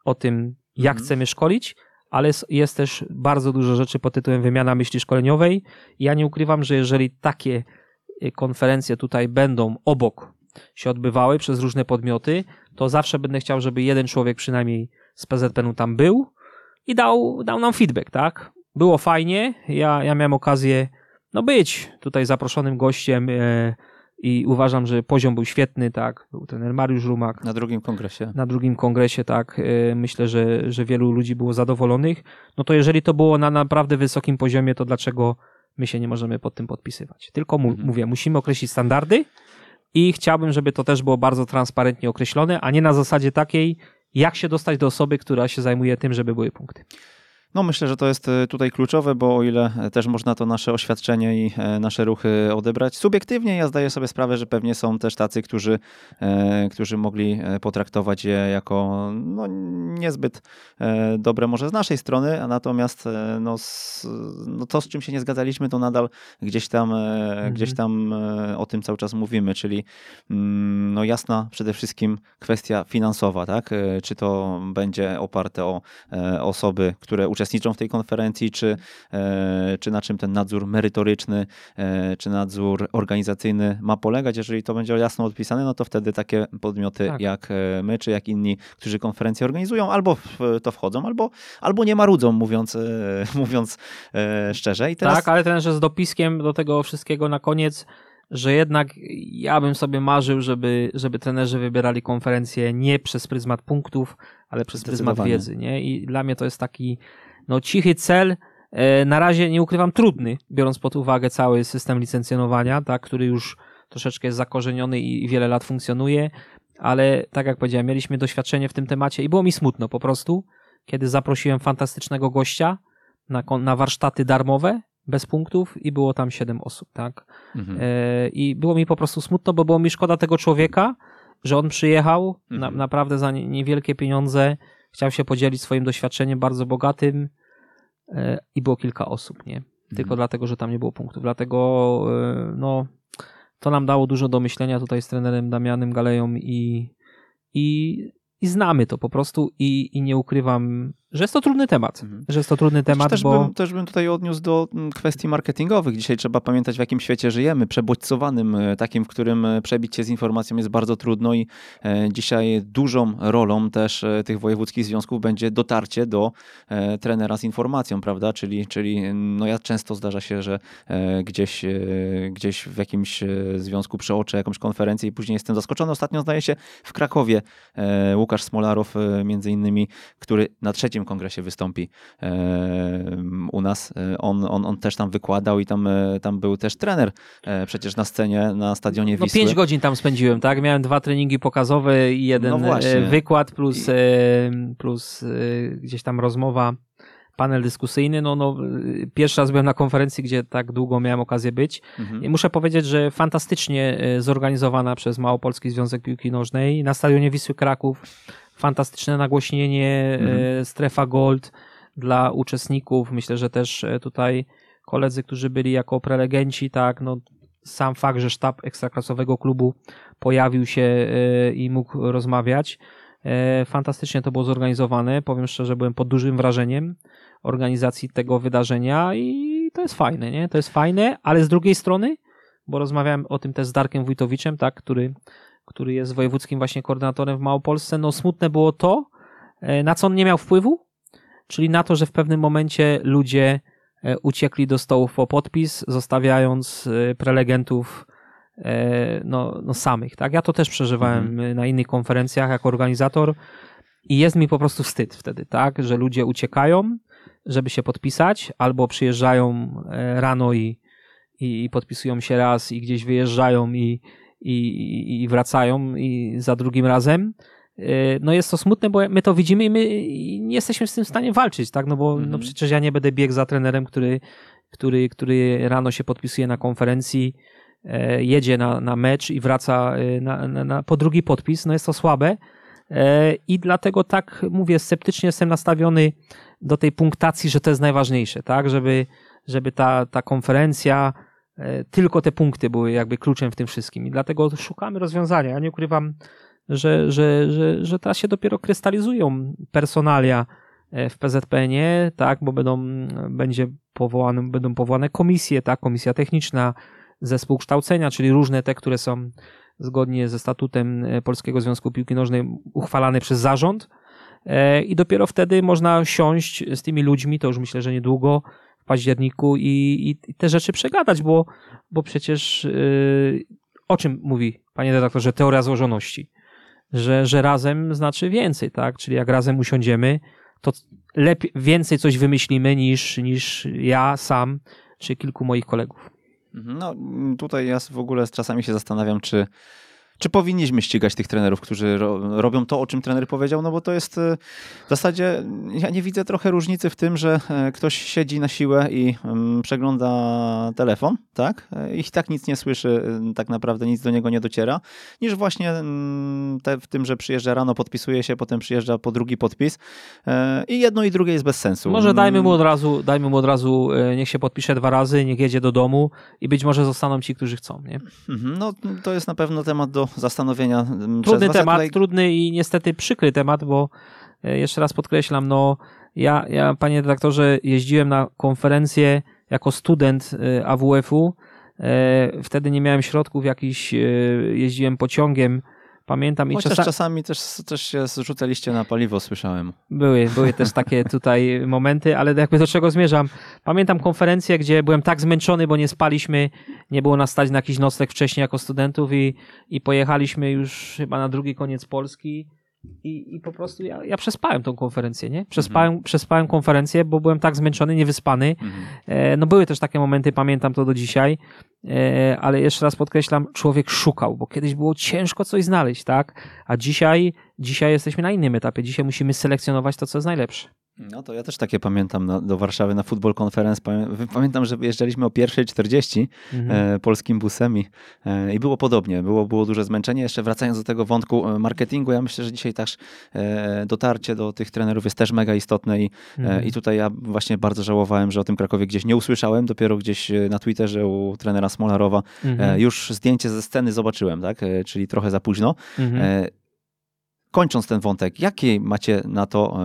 o tym, jak mhm. chcemy szkolić, ale jest też bardzo dużo rzeczy pod tytułem wymiana myśli szkoleniowej. Ja nie ukrywam, że jeżeli takie y, konferencje tutaj będą obok się odbywały przez różne podmioty, to zawsze będę chciał, żeby jeden człowiek przynajmniej z PZPN-u tam był i dał, dał nam feedback, tak? Było fajnie, ja, ja miałem okazję no być tutaj zaproszonym gościem e, i uważam, że poziom był świetny, tak? Był ten Mariusz Rumak. Na drugim kongresie. Na drugim kongresie, tak. E, myślę, że, że wielu ludzi było zadowolonych. No to jeżeli to było na naprawdę wysokim poziomie, to dlaczego my się nie możemy pod tym podpisywać? Tylko mu, mhm. mówię, musimy określić standardy i chciałbym, żeby to też było bardzo transparentnie określone, a nie na zasadzie takiej, jak się dostać do osoby, która się zajmuje tym, żeby były punkty. No myślę, że to jest e, tutaj kluczowe, bo o ile e, też można to nasze oświadczenie i e, nasze ruchy odebrać subiektywnie, ja zdaję sobie sprawę, że pewnie są też tacy, którzy, którzy mogli potraktować je jako no, niezbyt dobre może z naszej strony, a natomiast no, z, no, to, z czym się nie zgadzaliśmy, to nadal gdzieś tam, mhm. gdzieś tam o tym cały czas mówimy, czyli mm, no, jasna przede wszystkim kwestia finansowa, tak? Czy to będzie oparte o osoby, które uczestniczą uczestniczą w tej konferencji, czy, e, czy na czym ten nadzór merytoryczny, e, czy nadzór organizacyjny ma polegać. Jeżeli to będzie jasno odpisane, no to wtedy takie podmioty tak. jak e, my, czy jak inni, którzy konferencje organizują, albo w to wchodzą, albo, albo nie marudzą, mówiąc, mówiąc szczerze. I teraz... Tak, ale ten, że z dopiskiem do tego wszystkiego na koniec że jednak ja bym sobie marzył, żeby, żeby trenerzy wybierali konferencję nie przez pryzmat punktów, ale przez pryzmat wiedzy, nie? I dla mnie to jest taki no cichy cel, e, na razie nie ukrywam trudny, biorąc pod uwagę cały system licencjonowania, tak, który już troszeczkę jest zakorzeniony i wiele lat funkcjonuje, ale tak jak powiedziałem, mieliśmy doświadczenie w tym temacie i było mi smutno po prostu, kiedy zaprosiłem fantastycznego gościa na, na warsztaty darmowe, bez punktów i było tam siedem osób, tak? Mhm. E, I było mi po prostu smutno, bo było mi szkoda tego człowieka, że on przyjechał mhm. na, naprawdę za niewielkie pieniądze, chciał się podzielić swoim doświadczeniem bardzo bogatym i było kilka osób, nie? Tylko mhm. dlatego, że tam nie było punktów. Dlatego, e, no, to nam dało dużo do myślenia tutaj z trenerem Damianem Galeją i, i, i znamy to po prostu i, i nie ukrywam, że jest to trudny temat. Mhm. Że jest to trudny temat, też bo... Bym, też bym tutaj odniósł do mm, kwestii marketingowych. Dzisiaj trzeba pamiętać, w jakim świecie żyjemy, przebodźcowanym, e, takim, w którym e, przebić się z informacją jest bardzo trudno i e, dzisiaj dużą rolą też tych wojewódzkich związków będzie dotarcie do trenera z informacją, prawda? Czyli, czyli no ja często zdarza się, że gdzieś, gdzieś w jakimś związku przeoczę jakąś konferencję i później jestem zaskoczony. Ostatnio zdaje się w Krakowie Łukasz Smolarow między innymi, który na trzecim trzecim kongresie wystąpi u nas. E, on, on, on też tam wykładał i tam, e, tam był też trener e, przecież na scenie, na stadionie no, Wisły. No pięć godzin tam spędziłem, tak? Miałem dwa treningi pokazowe i jeden no wykład plus, plus gdzieś tam rozmowa panel dyskusyjny. No, no, pierwszy raz byłem na konferencji, gdzie tak długo miałem okazję być. Mhm. I muszę powiedzieć, że fantastycznie zorganizowana przez Małopolski Związek Piłki Nożnej na stadionie Wisły Kraków fantastyczne nagłośnienie, mhm. E, strefa Gold dla uczestników. Myślę, że też e, tutaj koledzy, którzy byli jako prelegenci, tak, no sam fakt, że sztab ekstraklasowego klubu pojawił się e, i mógł rozmawiać. Fantastycznie to było zorganizowane. Powiem szczerze, byłem pod dużym wrażeniem organizacji tego wydarzenia i to jest fajne, nie? To jest fajne, ale z drugiej strony, bo rozmawiałem o tym też z Darkiem Wójtowiczem, tak, który który jest wojewódzkim właśnie koordynatorem w Małopolsce, no smutne było to, e, na co on nie miał wpływu, czyli na to, że w pewnym momencie ludzie e, uciekli do stołów po podpis, zostawiając e, prelegentów no, no samych, tak? Ja to też przeżywałem Mhm. na innych konferencjach jako organizator i jest mi po prostu wstyd wtedy, tak? Że ludzie uciekają, żeby się podpisać, albo przyjeżdżają e, rano i, i, i podpisują się raz i gdzieś wyjeżdżają i, i, i wracają i za drugim razem. E, No jest to smutne, bo my to widzimy i my nie jesteśmy z tym w stanie walczyć, tak? No bo no Mhm. przecież ja nie będę biegł za trenerem, który, który, który rano się podpisuje na konferencji, e, jedzie na, na mecz i wraca na, na, na, po drugi podpis. No jest to słabe. I dlatego tak mówię, sceptycznie jestem nastawiony do tej punktacji, że to jest najważniejsze, tak? Żeby, żeby ta, ta konferencja, e, tylko te punkty były jakby kluczem w tym wszystkim. I dlatego szukamy rozwiązania. Ja nie ukrywam, że, że, że, że teraz się dopiero krystalizują personalia e, w PZPN-ie, tak, bo będą, będzie powołane, będą powołane komisje, tak, komisja techniczna, zespół kształcenia, czyli różne te, które są zgodnie ze statutem e, Polskiego Związku Piłki Nożnej uchwalane przez zarząd i dopiero wtedy można siąść z tymi ludźmi, to już myślę, że niedługo, w październiku i, i, i te rzeczy przegadać, bo, bo przecież yy, o czym mówi, panie redaktorze, teoria złożoności? Że, że razem znaczy więcej, tak? Czyli jak razem usiądziemy, to lepiej, więcej coś wymyślimy niż, niż ja sam czy kilku moich kolegów. No tutaj ja w ogóle czasami się zastanawiam, czy, czy powinniśmy ścigać tych trenerów, którzy ro, robią to, o czym trener powiedział, no bo to jest e, w zasadzie, ja nie widzę trochę różnicy w tym, że e, ktoś siedzi na siłę i mm, przegląda telefon, tak? E, I tak nic nie słyszy, tak naprawdę nic do niego nie dociera, niż właśnie mm, te, w tym, że przyjeżdża rano, podpisuje się, potem przyjeżdża po drugi podpis i jedno i drugie jest bez sensu. Może dajmy mu Mm, od razu, dajmy mu od razu, niech się podpisze dwa razy, niech jedzie do domu i być może zostaną ci, którzy chcą, nie? Mhm, No, to jest na pewno temat do zastanowienia. mm, Trudny temat, tutaj- trudny i niestety przykry temat, bo e, jeszcze raz podkreślam, no ja, ja panie redaktorze, jeździłem na konferencję jako student e, AWF-u. E, Wtedy nie miałem środków jakichś, e, jeździłem pociągiem, pamiętam i Chociaż czasami czasami też, też się zrzucaliście na paliwo, słyszałem. były, były też takie tutaj momenty, ale jakby do czego zmierzam. Pamiętam konferencję, gdzie byłem tak zmęczony, bo nie spaliśmy, nie było nas stać na jakiś nocleg wcześniej jako studentów i, i pojechaliśmy już chyba na drugi koniec Polski i, i po prostu ja, ja przespałem tą konferencję, nie? Przespałem, przespałem konferencję, bo byłem tak zmęczony, niewyspany. E, No były też takie momenty, pamiętam to do dzisiaj, E, ale jeszcze raz podkreślam, człowiek szukał, bo kiedyś było ciężko coś znaleźć, tak? A dzisiaj, dzisiaj jesteśmy na innym etapie. Dzisiaj musimy selekcjonować to, co jest najlepsze. No to ja też takie pamiętam na, do Warszawy na Football Conference. Pamię- Pamiętam, że wyjeżdżaliśmy o 1.40 Mhm. e, polskim busem i, e, i było podobnie. Było, było duże zmęczenie. Jeszcze wracając do tego wątku e, marketingu, ja myślę, że dzisiaj też dotarcie do tych trenerów jest też mega istotne i, Mhm. i tutaj ja właśnie bardzo żałowałem, że o tym Krakowie gdzieś nie usłyszałem. Dopiero gdzieś na Twitterze u trenera Smolarowa Mhm. już zdjęcie ze sceny zobaczyłem, tak? Czyli trochę za późno. Kończąc ten wątek, jaki macie na to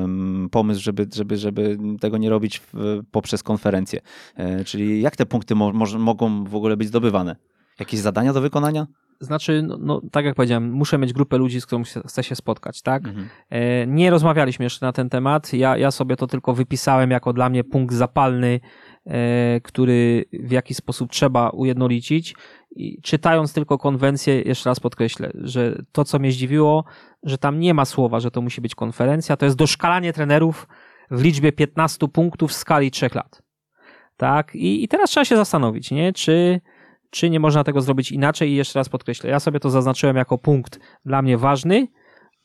pomysł, żeby, żeby, żeby tego nie robić poprzez konferencję? E, czyli jak te punkty mo, mogą w ogóle być zdobywane? Jakieś zadania do wykonania? Znaczy, no, no, tak jak powiedziałem, muszę mieć grupę ludzi, z którą chcę się spotkać, tak? Mhm. E, Nie rozmawialiśmy jeszcze na ten temat. Ja, ja sobie to tylko wypisałem jako dla mnie punkt zapalny, e, który w jakiś sposób trzeba ujednolicić. I czytając tylko konwencję, jeszcze raz podkreślę, że to, co mnie zdziwiło, że tam nie ma słowa, że to musi być konferencja, to jest doszkalanie trenerów w liczbie 15 punktów w skali 3 lat. Tak? I, i teraz trzeba się zastanowić, nie? Czy, czy nie można tego zrobić inaczej? I jeszcze raz podkreślę, ja sobie to zaznaczyłem jako punkt dla mnie ważny,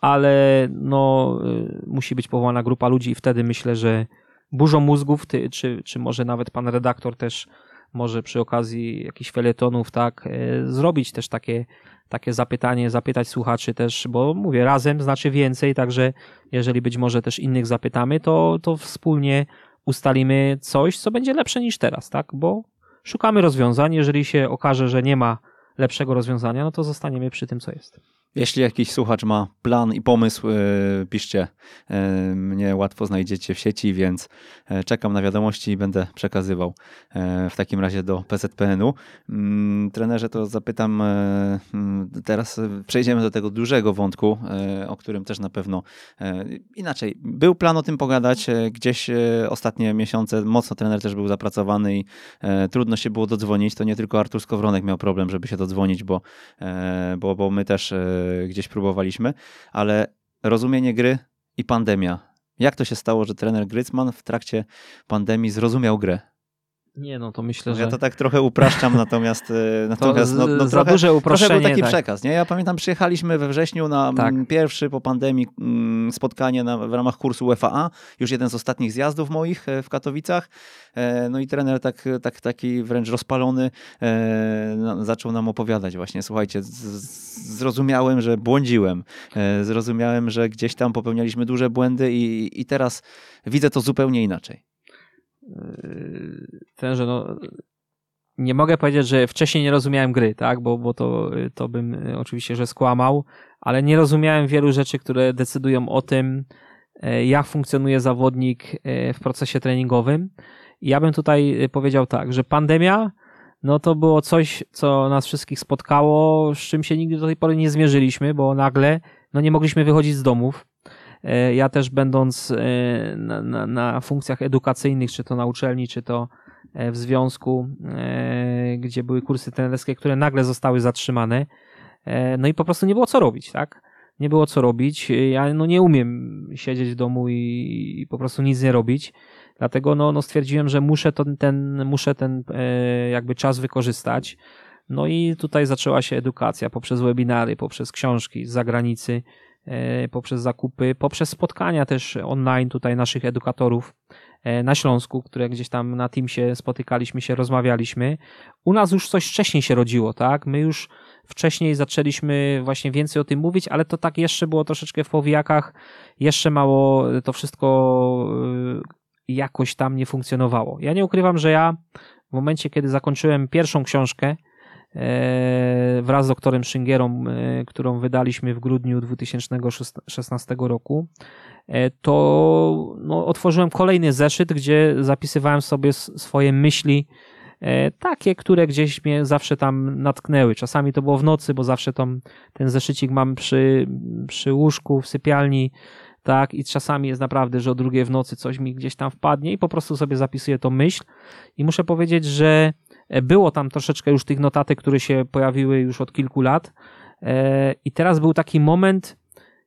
ale no, y, musi być powołana grupa ludzi i wtedy myślę, że burzą mózgów, ty, czy, czy może nawet pan redaktor też może przy okazji jakichś felietonów, tak, y, zrobić też takie, takie zapytanie, zapytać słuchaczy też, bo mówię, razem znaczy więcej, także jeżeli być może też innych zapytamy, to, to wspólnie ustalimy coś, co będzie lepsze niż teraz, tak, bo szukamy rozwiązań, jeżeli się okaże, że nie ma lepszego rozwiązania, no to zostaniemy przy tym, co jest. Jeśli jakiś słuchacz ma plan i pomysł, e, piszcie. E, mnie łatwo znajdziecie w sieci, więc e, czekam na wiadomości i będę przekazywał w takim razie do PZPN-u. Mm, trenerze, to zapytam, mm, teraz przejdziemy do tego dużego wątku, o którym też na pewno inaczej. Był plan o tym pogadać, gdzieś ostatnie miesiące mocno trener też był zapracowany i trudno się było dodzwonić. To nie tylko Artur Skowronek miał problem, żeby się dodzwonić, bo, bo, bo my też gdzieś próbowaliśmy, ale rozumienie gry i pandemia. Jak to się stało, że trener Grycman w trakcie pandemii zrozumiał grę? Nie, no to myślę, że... Ja to tak trochę upraszczam, natomiast, e, natomiast no, no, za trochę, duże uproszczenie. Trochę był taki tak. przekaz, nie? Ja pamiętam, przyjechaliśmy we wrześniu na tak. pierwszy po pandemii mm, spotkanie na, w ramach kursu UFA, już jeden z ostatnich zjazdów moich e, w Katowicach. E, no i trener tak, tak, taki wręcz rozpalony zaczął nam opowiadać właśnie, słuchajcie, zrozumiałem, że błądziłem, zrozumiałem, że gdzieś tam popełnialiśmy duże błędy i, i teraz widzę to zupełnie inaczej. Yy, ten, że no, nie mogę powiedzieć, że wcześniej nie rozumiałem gry, tak, bo, bo to, to bym y, oczywiście, że skłamał, ale nie rozumiałem wielu rzeczy, które decydują o tym, e, jak funkcjonuje zawodnik e, w procesie treningowym. ja bym tutaj y, powiedział tak, że pandemia, no to było coś, co nas wszystkich spotkało, z czym się nigdy do tej pory nie zmierzyliśmy, bo nagle no nie mogliśmy wychodzić z domów. E, ja też będąc e, na, na, na funkcjach edukacyjnych, czy to na uczelni, czy to e, w związku, gdzie były kursy trenerskie, które nagle zostały zatrzymane, no i po prostu nie było co robić, tak? Nie było co robić. Ja no nie umiem siedzieć w domu i, i po prostu nic nie robić. Dlatego no, no stwierdziłem, że muszę to, ten, muszę ten jakby czas wykorzystać. No i tutaj zaczęła się edukacja poprzez webinary, poprzez książki z zagranicy, poprzez zakupy, poprzez spotkania też online tutaj naszych edukatorów e, na Śląsku, które gdzieś tam na Teamsie spotykaliśmy się, rozmawialiśmy. U nas już coś wcześniej się rodziło, tak? My już wcześniej zaczęliśmy właśnie więcej o tym mówić, ale to tak jeszcze było troszeczkę w powijakach, jeszcze mało to wszystko e, jakoś tam nie funkcjonowało. Ja nie ukrywam, że ja w momencie, kiedy zakończyłem pierwszą książkę, E, wraz z doktorem Szyngerą, e, którą wydaliśmy w grudniu 2016 roku, e, to no, otworzyłem kolejny zeszyt, gdzie zapisywałem sobie swoje myśli, takie, które gdzieś mnie zawsze tam natknęły. Czasami to było w nocy, bo zawsze tam ten zeszycik mam przy, przy łóżku, w sypialni, tak, i czasami jest naprawdę, że o drugiej w nocy coś mi gdzieś tam wpadnie i po prostu sobie zapisuję tą myśl i muszę powiedzieć, że E, było tam troszeczkę już tych notatek, które się pojawiły już od kilku lat. E, I teraz był taki moment,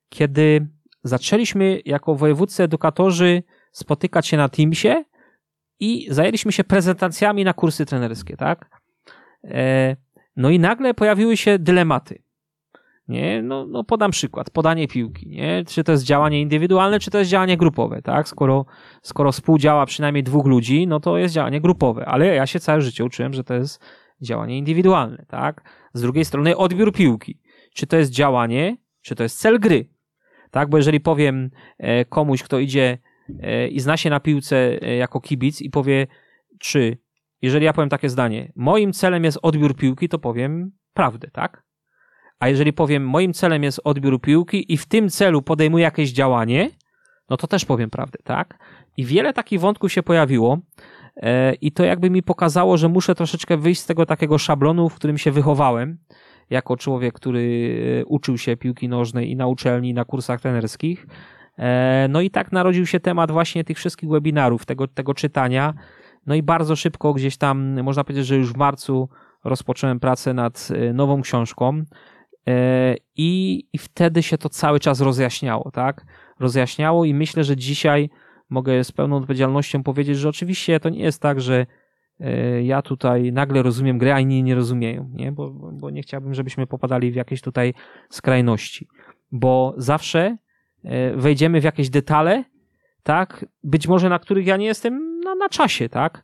kiedy zaczęliśmy jako wojewódzcy edukatorzy spotykać się na Teamsie i zajęliśmy się prezentacjami na kursy trenerskie, tak? E, no i nagle pojawiły się dylematy. Nie? No, no podam przykład, podanie piłki, nie? Czy to jest działanie indywidualne, czy to jest działanie grupowe, tak? Skoro, skoro współdziała przynajmniej dwóch ludzi, no to jest działanie grupowe, ale ja się całe życie uczyłem, że to jest działanie indywidualne, tak? Z drugiej strony odbiór piłki. Czy to jest działanie, czy to jest cel gry, tak? Bo jeżeli powiem e, komuś, kto idzie e, i zna się na piłce e, jako kibic i powie, czy jeżeli ja powiem takie zdanie, moim celem jest odbiór piłki, to powiem prawdę, tak? A jeżeli powiem, moim celem jest odbiór piłki i w tym celu podejmuję jakieś działanie, no to też powiem prawdę, tak? I wiele takich wątków się pojawiło e, i to jakby mi pokazało, że muszę troszeczkę wyjść z tego takiego szablonu, w którym się wychowałem, jako człowiek, który e, uczył się piłki nożnej i na uczelni, i na kursach trenerskich. E, no i tak narodził się temat właśnie tych wszystkich webinarów, tego, tego czytania. No i bardzo szybko gdzieś tam, można powiedzieć, że już w marcu rozpocząłem pracę nad nową książką. E, I, I wtedy się to cały czas rozjaśniało, tak? Rozjaśniało i myślę, że dzisiaj mogę z pełną odpowiedzialnością powiedzieć, że oczywiście to nie jest tak, że e, ja tutaj nagle rozumiem grę, a inni nie rozumieją, nie? Bo, bo nie chciałbym, żebyśmy popadali w jakieś tutaj skrajności. Bo zawsze e, wejdziemy w jakieś detale, tak? Być może na których ja nie jestem na, na czasie, tak?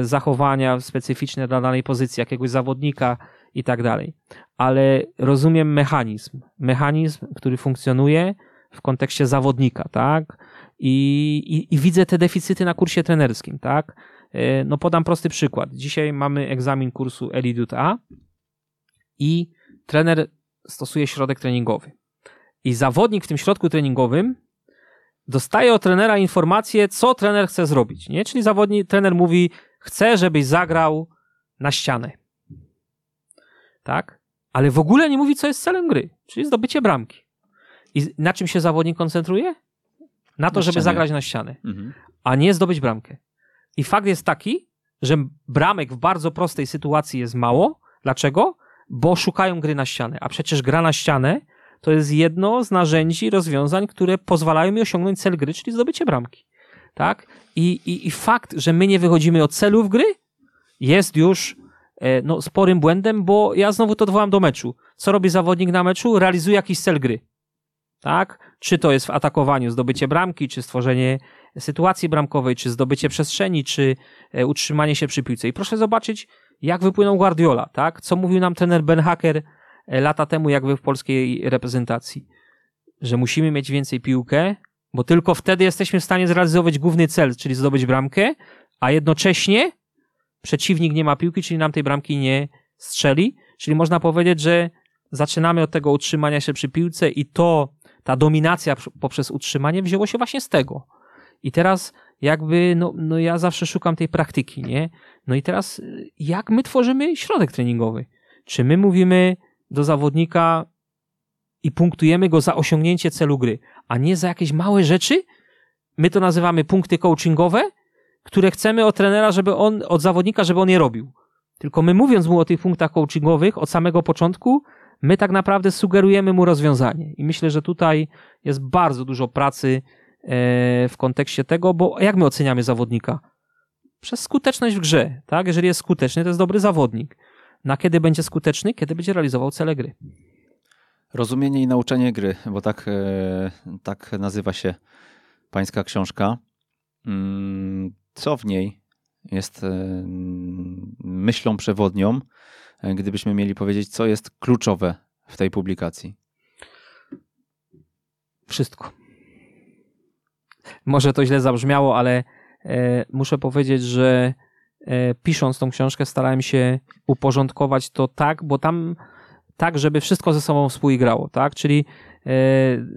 Zachowania specyficzne dla danej pozycji jakiegoś zawodnika, i tak dalej. Ale rozumiem mechanizm. Mechanizm, który funkcjonuje w kontekście zawodnika, tak? I, i, i widzę te deficyty na kursie trenerskim, tak? E, no podam prosty przykład. Dzisiaj mamy egzamin kursu Elidut A i trener stosuje środek treningowy. I zawodnik w tym środku treningowym dostaje od trenera informację, co trener chce zrobić. Nie? Czyli zawodnik, trener mówi, chce, żebyś zagrał na ścianę. Tak? Ale w ogóle nie mówi, co jest celem gry, czyli zdobycie bramki. I na czym się zawodnik koncentruje? Na to, Na żeby ścianie. zagrać na ścianę, Mhm. a nie zdobyć bramkę. I fakt jest taki, że bramek w bardzo prostej sytuacji jest mało. Dlaczego? Bo szukają gry na ścianę. A przecież gra na ścianę to jest jedno z narzędzi, rozwiązań, które pozwalają mi osiągnąć cel gry, czyli zdobycie bramki. Tak? I, i, I fakt, że my nie wychodzimy od celów gry, jest już no, sporym błędem, bo ja znowu to odwołam do meczu. Co robi zawodnik na meczu? Realizuje jakiś cel gry. Tak? Czy to jest w atakowaniu zdobycie bramki, czy stworzenie sytuacji bramkowej, czy zdobycie przestrzeni, czy e, utrzymanie się przy piłce. I proszę zobaczyć, jak wypłynął Guardiola, tak? Co mówił nam trener Ben Hacker e, lata temu, jak był w polskiej reprezentacji. Że musimy mieć więcej piłkę, bo tylko wtedy jesteśmy w stanie zrealizować główny cel, czyli zdobyć bramkę, a jednocześnie przeciwnik nie ma piłki, czyli nam tej bramki nie strzeli. Czyli można powiedzieć, że zaczynamy od tego utrzymania się przy piłce i to, ta dominacja pr- poprzez utrzymanie wzięło się właśnie z tego. I teraz jakby, no, no ja zawsze szukam tej praktyki, nie? No i teraz y, jak my tworzymy środek treningowy? Czy my mówimy do zawodnika i punktujemy go za osiągnięcie celu gry, a nie za jakieś małe rzeczy? My to nazywamy punkty coachingowe, które chcemy od trenera, żeby on, od zawodnika, żeby on je robił. Tylko my mówiąc mu o tych punktach coachingowych od samego początku, my tak naprawdę sugerujemy mu rozwiązanie. I myślę, że tutaj jest bardzo dużo pracy e, w kontekście tego, bo jak my oceniamy zawodnika? Przez skuteczność w grze, tak? Jeżeli jest skuteczny, to jest dobry zawodnik. Na kiedy będzie skuteczny? Kiedy będzie realizował cele gry. Rozumienie i nauczanie gry, bo tak, e, tak nazywa się pańska książka. Co w niej jest e, myślą przewodnią, e, gdybyśmy mieli powiedzieć, co jest kluczowe w tej publikacji? Wszystko. Może to źle zabrzmiało, ale e, muszę powiedzieć, że pisząc tą książkę starałem się uporządkować to tak, bo tam tak, żeby wszystko ze sobą współgrało, tak? Czyli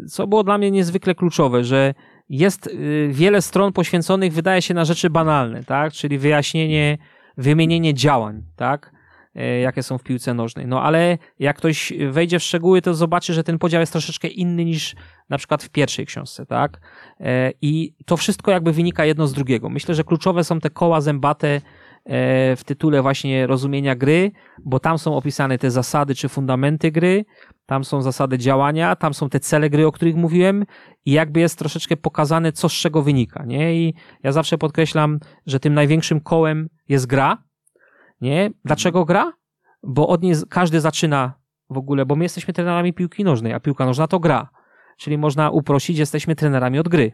co było dla mnie niezwykle kluczowe, że jest e, wiele stron poświęconych, wydaje się, na rzeczy banalne, tak? Czyli wyjaśnienie, wymienienie działań, tak? E, Jakie są w piłce nożnej. No ale jak ktoś wejdzie w szczegóły, to zobaczy, że ten podział jest troszeczkę inny niż na przykład w pierwszej książce, tak? E, I to wszystko jakby wynika jedno z drugiego. Myślę, że kluczowe są te koła zębate w tytule właśnie rozumienia gry, bo tam są opisane te zasady czy fundamenty gry, tam są zasady działania, tam są te cele gry, o których mówiłem i jakby jest troszeczkę pokazane, co z czego wynika, nie? I ja zawsze podkreślam, że tym największym kołem jest gra, nie? Dlaczego gra? Bo od niej każdy zaczyna w ogóle, bo my jesteśmy trenerami piłki nożnej, a piłka nożna to gra. Czyli można uprościć, jesteśmy trenerami od gry.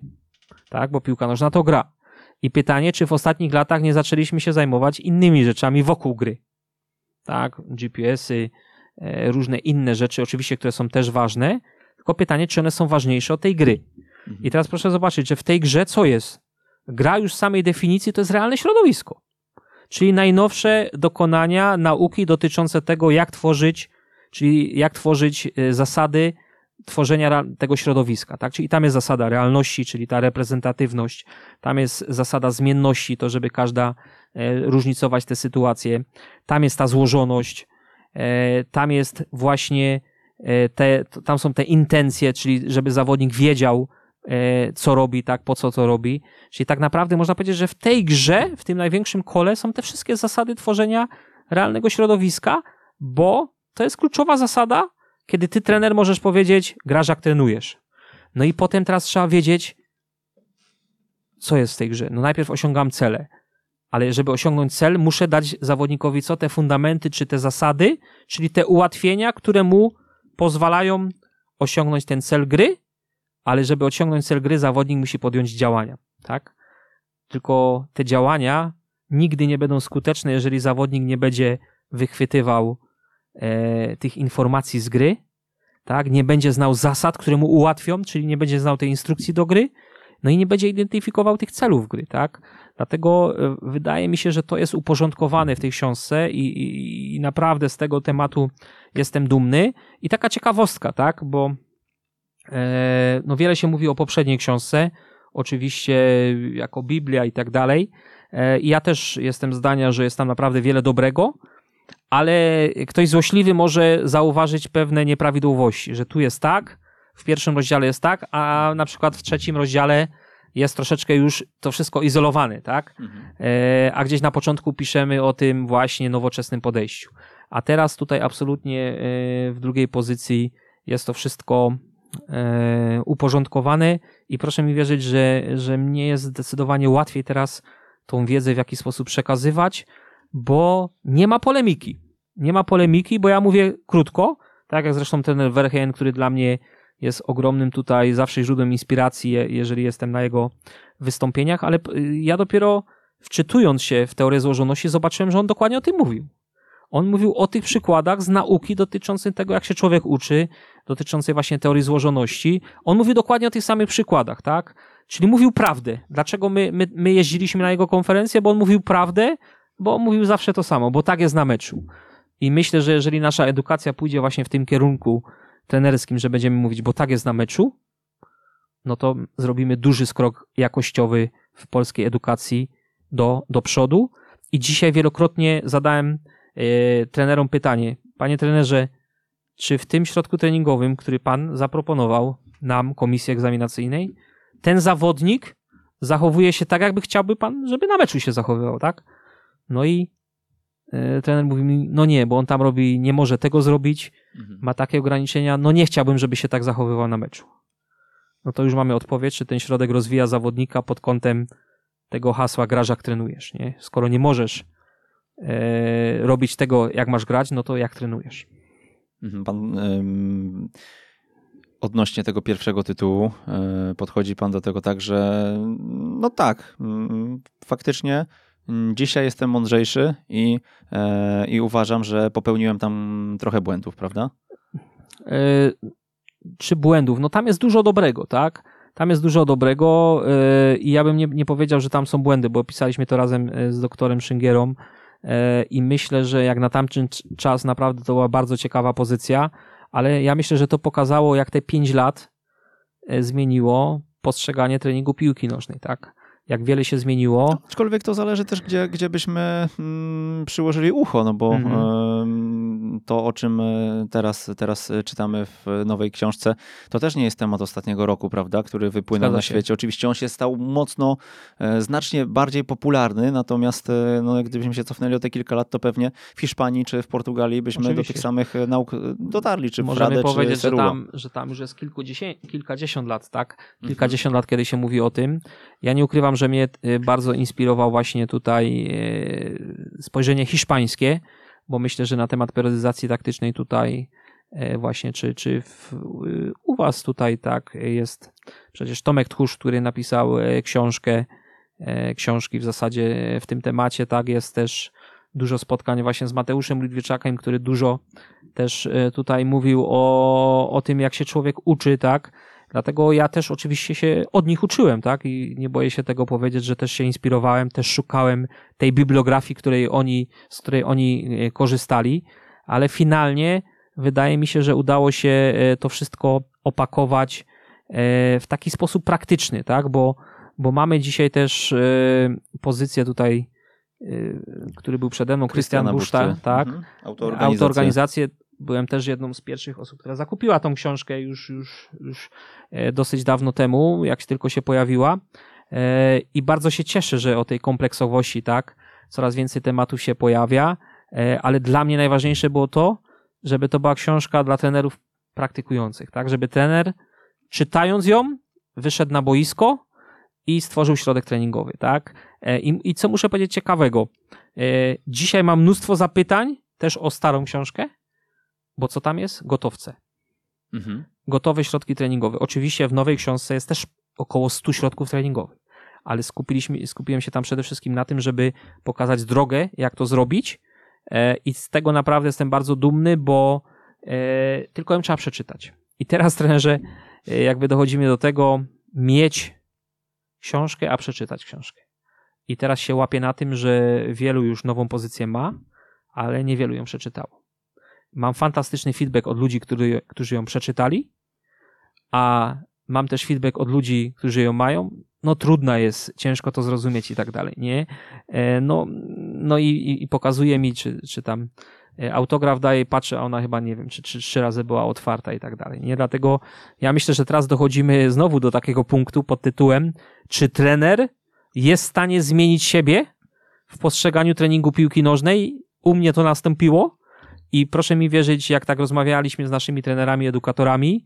Tak, bo piłka nożna to gra. I pytanie, czy w ostatnich latach nie zaczęliśmy się zajmować innymi rzeczami wokół gry. Tak, GPS-y, różne inne rzeczy, oczywiście, które są też ważne. Tylko pytanie, czy one są ważniejsze od tej gry. I teraz proszę zobaczyć, że w tej grze co jest? Gra już z samej definicji to jest realne środowisko. Czyli najnowsze dokonania nauki dotyczące tego, jak tworzyć, czyli jak tworzyć e, zasady tworzenia tego środowiska, tak? Czyli tam jest zasada realności, czyli ta reprezentatywność, tam jest zasada zmienności, to żeby każda e, różnicować te sytuacje, tam jest ta złożoność, e, tam jest właśnie e, te, tam są te intencje, czyli żeby zawodnik wiedział, e, co robi, tak, po co to robi. Czyli tak naprawdę można powiedzieć, że w tej grze, w tym największym kole są te wszystkie zasady tworzenia realnego środowiska, bo to jest kluczowa zasada, kiedy ty trener możesz powiedzieć, grasz jak trenujesz. No i potem teraz trzeba wiedzieć, co jest w tej grze. No najpierw osiągam cele, ale żeby osiągnąć cel, muszę dać zawodnikowi co? Te fundamenty, czy te zasady, czyli te ułatwienia, które mu pozwalają osiągnąć ten cel gry, ale żeby osiągnąć cel gry, zawodnik musi podjąć działania, tak? Tylko te działania nigdy nie będą skuteczne, jeżeli zawodnik nie będzie wychwytywał e, tych informacji z gry, tak? Nie będzie znał zasad, które mu ułatwią, czyli nie będzie znał tej instrukcji do gry no i nie będzie identyfikował tych celów gry, tak? Dlatego e, wydaje mi się, że to jest uporządkowane w tej książce i, i, i naprawdę z tego tematu jestem dumny. I taka ciekawostka, tak? Bo e, no wiele się mówi o poprzedniej książce, oczywiście jako Biblia i tak dalej. E, I ja też jestem zdania, że jest tam naprawdę wiele dobrego, ale ktoś złośliwy może zauważyć pewne nieprawidłowości, że tu jest tak, w pierwszym rozdziale jest tak, a na przykład w trzecim rozdziale jest troszeczkę już to wszystko izolowane, tak? Mhm. E, a gdzieś na początku piszemy o tym właśnie nowoczesnym podejściu. A teraz tutaj absolutnie e, w drugiej pozycji jest to wszystko e, uporządkowane i proszę mi wierzyć, że, że mnie jest zdecydowanie łatwiej teraz tą wiedzę w jakiś sposób przekazywać, bo nie ma polemiki. Nie ma polemiki, bo ja mówię krótko, tak jak zresztą ten Verheyen, który dla mnie jest ogromnym tutaj zawsze źródłem inspiracji, jeżeli jestem na jego wystąpieniach, ale ja dopiero wczytując się w teorię złożoności zobaczyłem, że on dokładnie o tym mówił. On mówił o tych przykładach z nauki dotyczących tego, jak się człowiek uczy, dotyczącej właśnie teorii złożoności. On mówił dokładnie o tych samych przykładach, tak? Czyli mówił prawdę. Dlaczego my, my, my jeździliśmy na jego konferencję? Bo on mówił prawdę, bo on mówił zawsze to samo, bo tak jest na meczu. I myślę, że jeżeli nasza edukacja pójdzie właśnie w tym kierunku trenerskim, że będziemy mówić, bo tak jest na meczu, no to zrobimy duży skrok jakościowy w polskiej edukacji do, do przodu. I dzisiaj wielokrotnie zadałem e, trenerom pytanie, panie trenerze, czy w tym środku treningowym, który pan zaproponował nam, komisji egzaminacyjnej, ten zawodnik zachowuje się tak, jakby chciałby pan, żeby na meczu się zachowywał, tak? No i trener mówi mi, no nie, bo on tam robi, nie może tego zrobić, mhm. ma takie ograniczenia, no nie chciałbym, żeby się tak zachowywał na meczu. No to już mamy odpowiedź, czy ten środek rozwija zawodnika pod kątem tego hasła graż jak trenujesz, nie? Skoro nie możesz e, robić tego, jak masz grać, no to jak trenujesz. Mhm, pan ym, odnośnie tego pierwszego tytułu y, podchodzi pan do tego tak, że no tak, y, faktycznie dzisiaj jestem mądrzejszy i, e, i uważam, że popełniłem tam trochę błędów, prawda? E, czy błędów? No tam jest dużo dobrego, tak? Tam jest dużo dobrego e, i ja bym nie, nie powiedział, że tam są błędy, bo pisaliśmy to razem z doktorem Szyngierą i myślę, że jak na tamten czas naprawdę to była bardzo ciekawa pozycja, ale ja myślę, że to pokazało, jak te pięć lat zmieniło postrzeganie treningu piłki nożnej, tak? Jak wiele się zmieniło. Aczkolwiek to zależy też, gdzie, gdzie byśmy mm, przyłożyli ucho, no bo mm. To, o czym e, teraz, teraz czytamy w nowej książce, to też nie jest temat ostatniego roku, prawda, który wypłynął na świecie. Oczywiście on się stał mocno, e, znacznie bardziej popularny, natomiast e, no, gdybyśmy się cofnęli o te kilka lat, to pewnie w Hiszpanii czy w Portugalii byśmy Oczywiście. do tych samych nauk dotarli, czy Możemy w Radę, powiedzieć, że tam, że tam już jest kilkadziesiąt lat, tak? Kilkadziesiąt mhm. lat, kiedy się mówi o tym. Ja nie ukrywam, że mnie bardzo inspirował właśnie tutaj spojrzenie hiszpańskie, bo myślę, że na temat periodyzacji taktycznej tutaj y, właśnie, czy, czy w, u was tutaj tak jest? Przecież Tomek Tchórz, który napisał książkę, książki w zasadzie w tym temacie, tak, jest też dużo spotkań właśnie z Mateuszem Ludwiczakiem, który dużo też tutaj mówił o, o tym, jak się człowiek uczy, tak, Dlatego ja też oczywiście się od nich uczyłem, tak? I nie boję się tego powiedzieć, że też się inspirowałem, też szukałem tej bibliografii, której oni, z której oni e, korzystali, ale finalnie wydaje mi się, że udało się e, to wszystko opakować e, w taki sposób praktyczny, tak? Bo, bo mamy dzisiaj też pozycję tutaj, który był przede mną, Krystian Buszta, tak? Mhm. Autoorganizację byłem też jedną z pierwszych osób, która zakupiła tą książkę już, już, już e, dosyć dawno temu, jak tylko się pojawiła. E, I bardzo się cieszę, że o tej kompleksowości, tak, coraz więcej tematów się pojawia, e, ale dla mnie najważniejsze było to, żeby to była książka dla trenerów praktykujących, tak, żeby trener czytając ją wyszedł na boisko i stworzył środek treningowy, tak. I, i co muszę powiedzieć ciekawego, dzisiaj mam mnóstwo zapytań też o starą książkę, bo co tam jest? Gotowce. Mhm. Gotowe środki treningowe. Oczywiście w nowej książce jest też około 100 środków treningowych, ale skupiliśmy, skupiłem się tam przede wszystkim na tym, żeby pokazać drogę, jak to zrobić e, i z tego naprawdę jestem bardzo dumny, bo e, tylko ją trzeba przeczytać. I teraz trenerze, e, jakby dochodzimy do tego, mieć książkę, a przeczytać książkę. I teraz się łapię na tym, że wielu już nową pozycję ma, ale niewielu ją przeczytało. Mam fantastyczny feedback od ludzi, który, którzy ją przeczytali, a mam też feedback od ludzi, którzy ją mają. No trudna jest, ciężko to zrozumieć i tak dalej, nie? E, no, no i, i pokazuje mi, czy, czy tam e, autograf daje, patrzę, a ona chyba, nie wiem, czy trzy, trzy razy była otwarta i tak dalej, nie? Dlatego ja myślę, że teraz dochodzimy znowu do takiego punktu pod tytułem, czy trener jest w stanie zmienić siebie w postrzeganiu treningu piłki nożnej? U mnie to nastąpiło i proszę mi wierzyć, jak tak rozmawialiśmy z naszymi trenerami, edukatorami,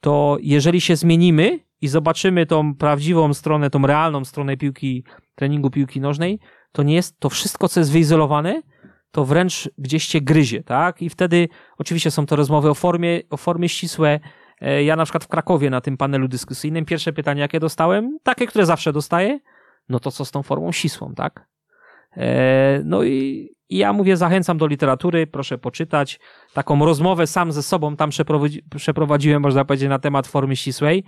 to jeżeli się zmienimy i zobaczymy tą prawdziwą stronę, tą realną stronę piłki, treningu piłki nożnej, to nie jest to wszystko, co jest wyizolowane, to wręcz gdzieś cię gryzie, tak? I wtedy oczywiście są to rozmowy o formie, o formie ścisłe. E, ja na przykład w Krakowie na tym panelu dyskusyjnym pierwsze pytanie, jakie dostałem, takie, które zawsze dostaję, no to co z tą formą ścisłą, tak? E, no i i ja mówię, zachęcam do literatury, proszę poczytać. Taką rozmowę sam ze sobą tam przeprowadzi, przeprowadziłem, można powiedzieć, na temat formy ścisłej.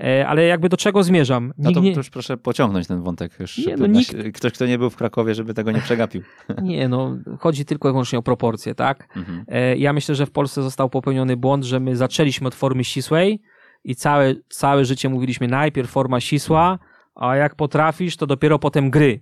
E, ale jakby do czego zmierzam? No to, nie... to już proszę pociągnąć ten wątek. Już, nie, no nikt... Ktoś, kto nie był w Krakowie, żeby tego nie przegapił. Nie, no chodzi tylko i wyłącznie o proporcje, tak? Mhm. E, ja myślę, że w Polsce został popełniony błąd, że my zaczęliśmy od formy ścisłej i całe, całe życie mówiliśmy najpierw forma ścisła, a jak potrafisz, to dopiero potem gry.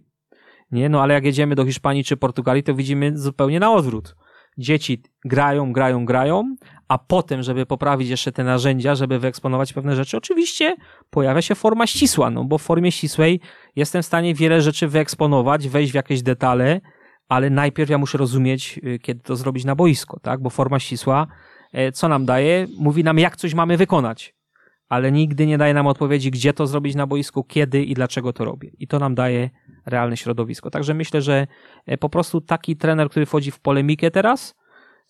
Nie, no ale jak jedziemy do Hiszpanii czy Portugalii, to widzimy zupełnie na odwrót. Dzieci grają, grają, grają, a potem, żeby poprawić jeszcze te narzędzia, żeby wyeksponować pewne rzeczy, oczywiście pojawia się forma ścisła, no bo w formie ścisłej jestem w stanie wiele rzeczy wyeksponować, wejść w jakieś detale, ale najpierw ja muszę rozumieć, y, kiedy to zrobić na boisko, tak? Bo forma ścisła, e, co nam daje? Mówi nam, jak coś mamy wykonać, ale nigdy nie daje nam odpowiedzi, gdzie to zrobić na boisku, kiedy i dlaczego to robię. I to nam daje realne środowisko. Także myślę, że e, po prostu taki trener, który wchodzi w polemikę teraz,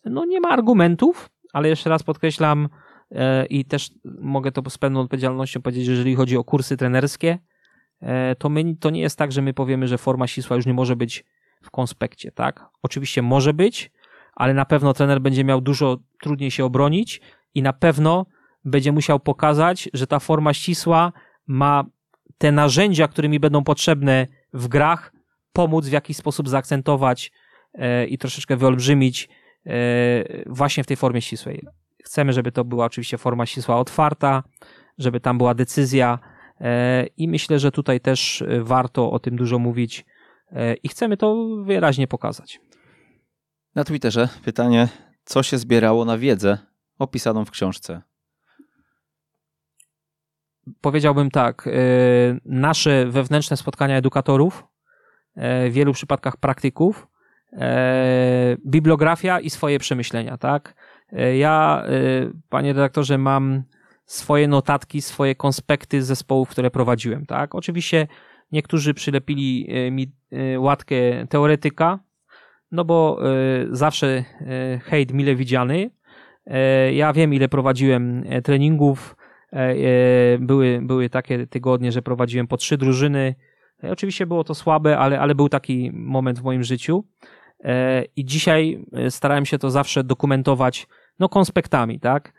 no nie ma argumentów, ale jeszcze raz podkreślam e, i też mogę to z pewną odpowiedzialnością powiedzieć, że jeżeli chodzi o kursy trenerskie, e, to, my, to nie jest tak, że my powiemy, że forma ścisła już nie może być w konspekcie, tak? Oczywiście może być, ale na pewno trener będzie miał dużo trudniej się obronić i na pewno będzie musiał pokazać, że ta forma ścisła ma te narzędzia, którymi będą potrzebne w grach pomóc w jakiś sposób zaakcentować e, i troszeczkę wyolbrzymić e, właśnie w tej formie ścisłej. Chcemy, żeby to była oczywiście forma ścisła otwarta, żeby tam była decyzja e, i myślę, że tutaj też warto o tym dużo mówić i chcemy to wyraźnie pokazać. Na Twitterze pytanie, co się zbierało na wiedzę opisaną w książce? Powiedziałbym tak, e, nasze wewnętrzne spotkania edukatorów, e, w wielu przypadkach praktyków, e, bibliografia i swoje przemyślenia, tak? Ja, panie redaktorze, mam swoje notatki, swoje konspekty zespołów, które prowadziłem, tak? Oczywiście niektórzy przylepili mi łatkę teoretyka, no bo zawsze hejt mile widziany. Ja wiem, ile prowadziłem treningów, E, e, były, były takie tygodnie, że prowadziłem po trzy drużyny. E, oczywiście było to słabe, ale, ale był taki moment w moim życiu. I dzisiaj starałem się to zawsze dokumentować, no, konspektami, tak?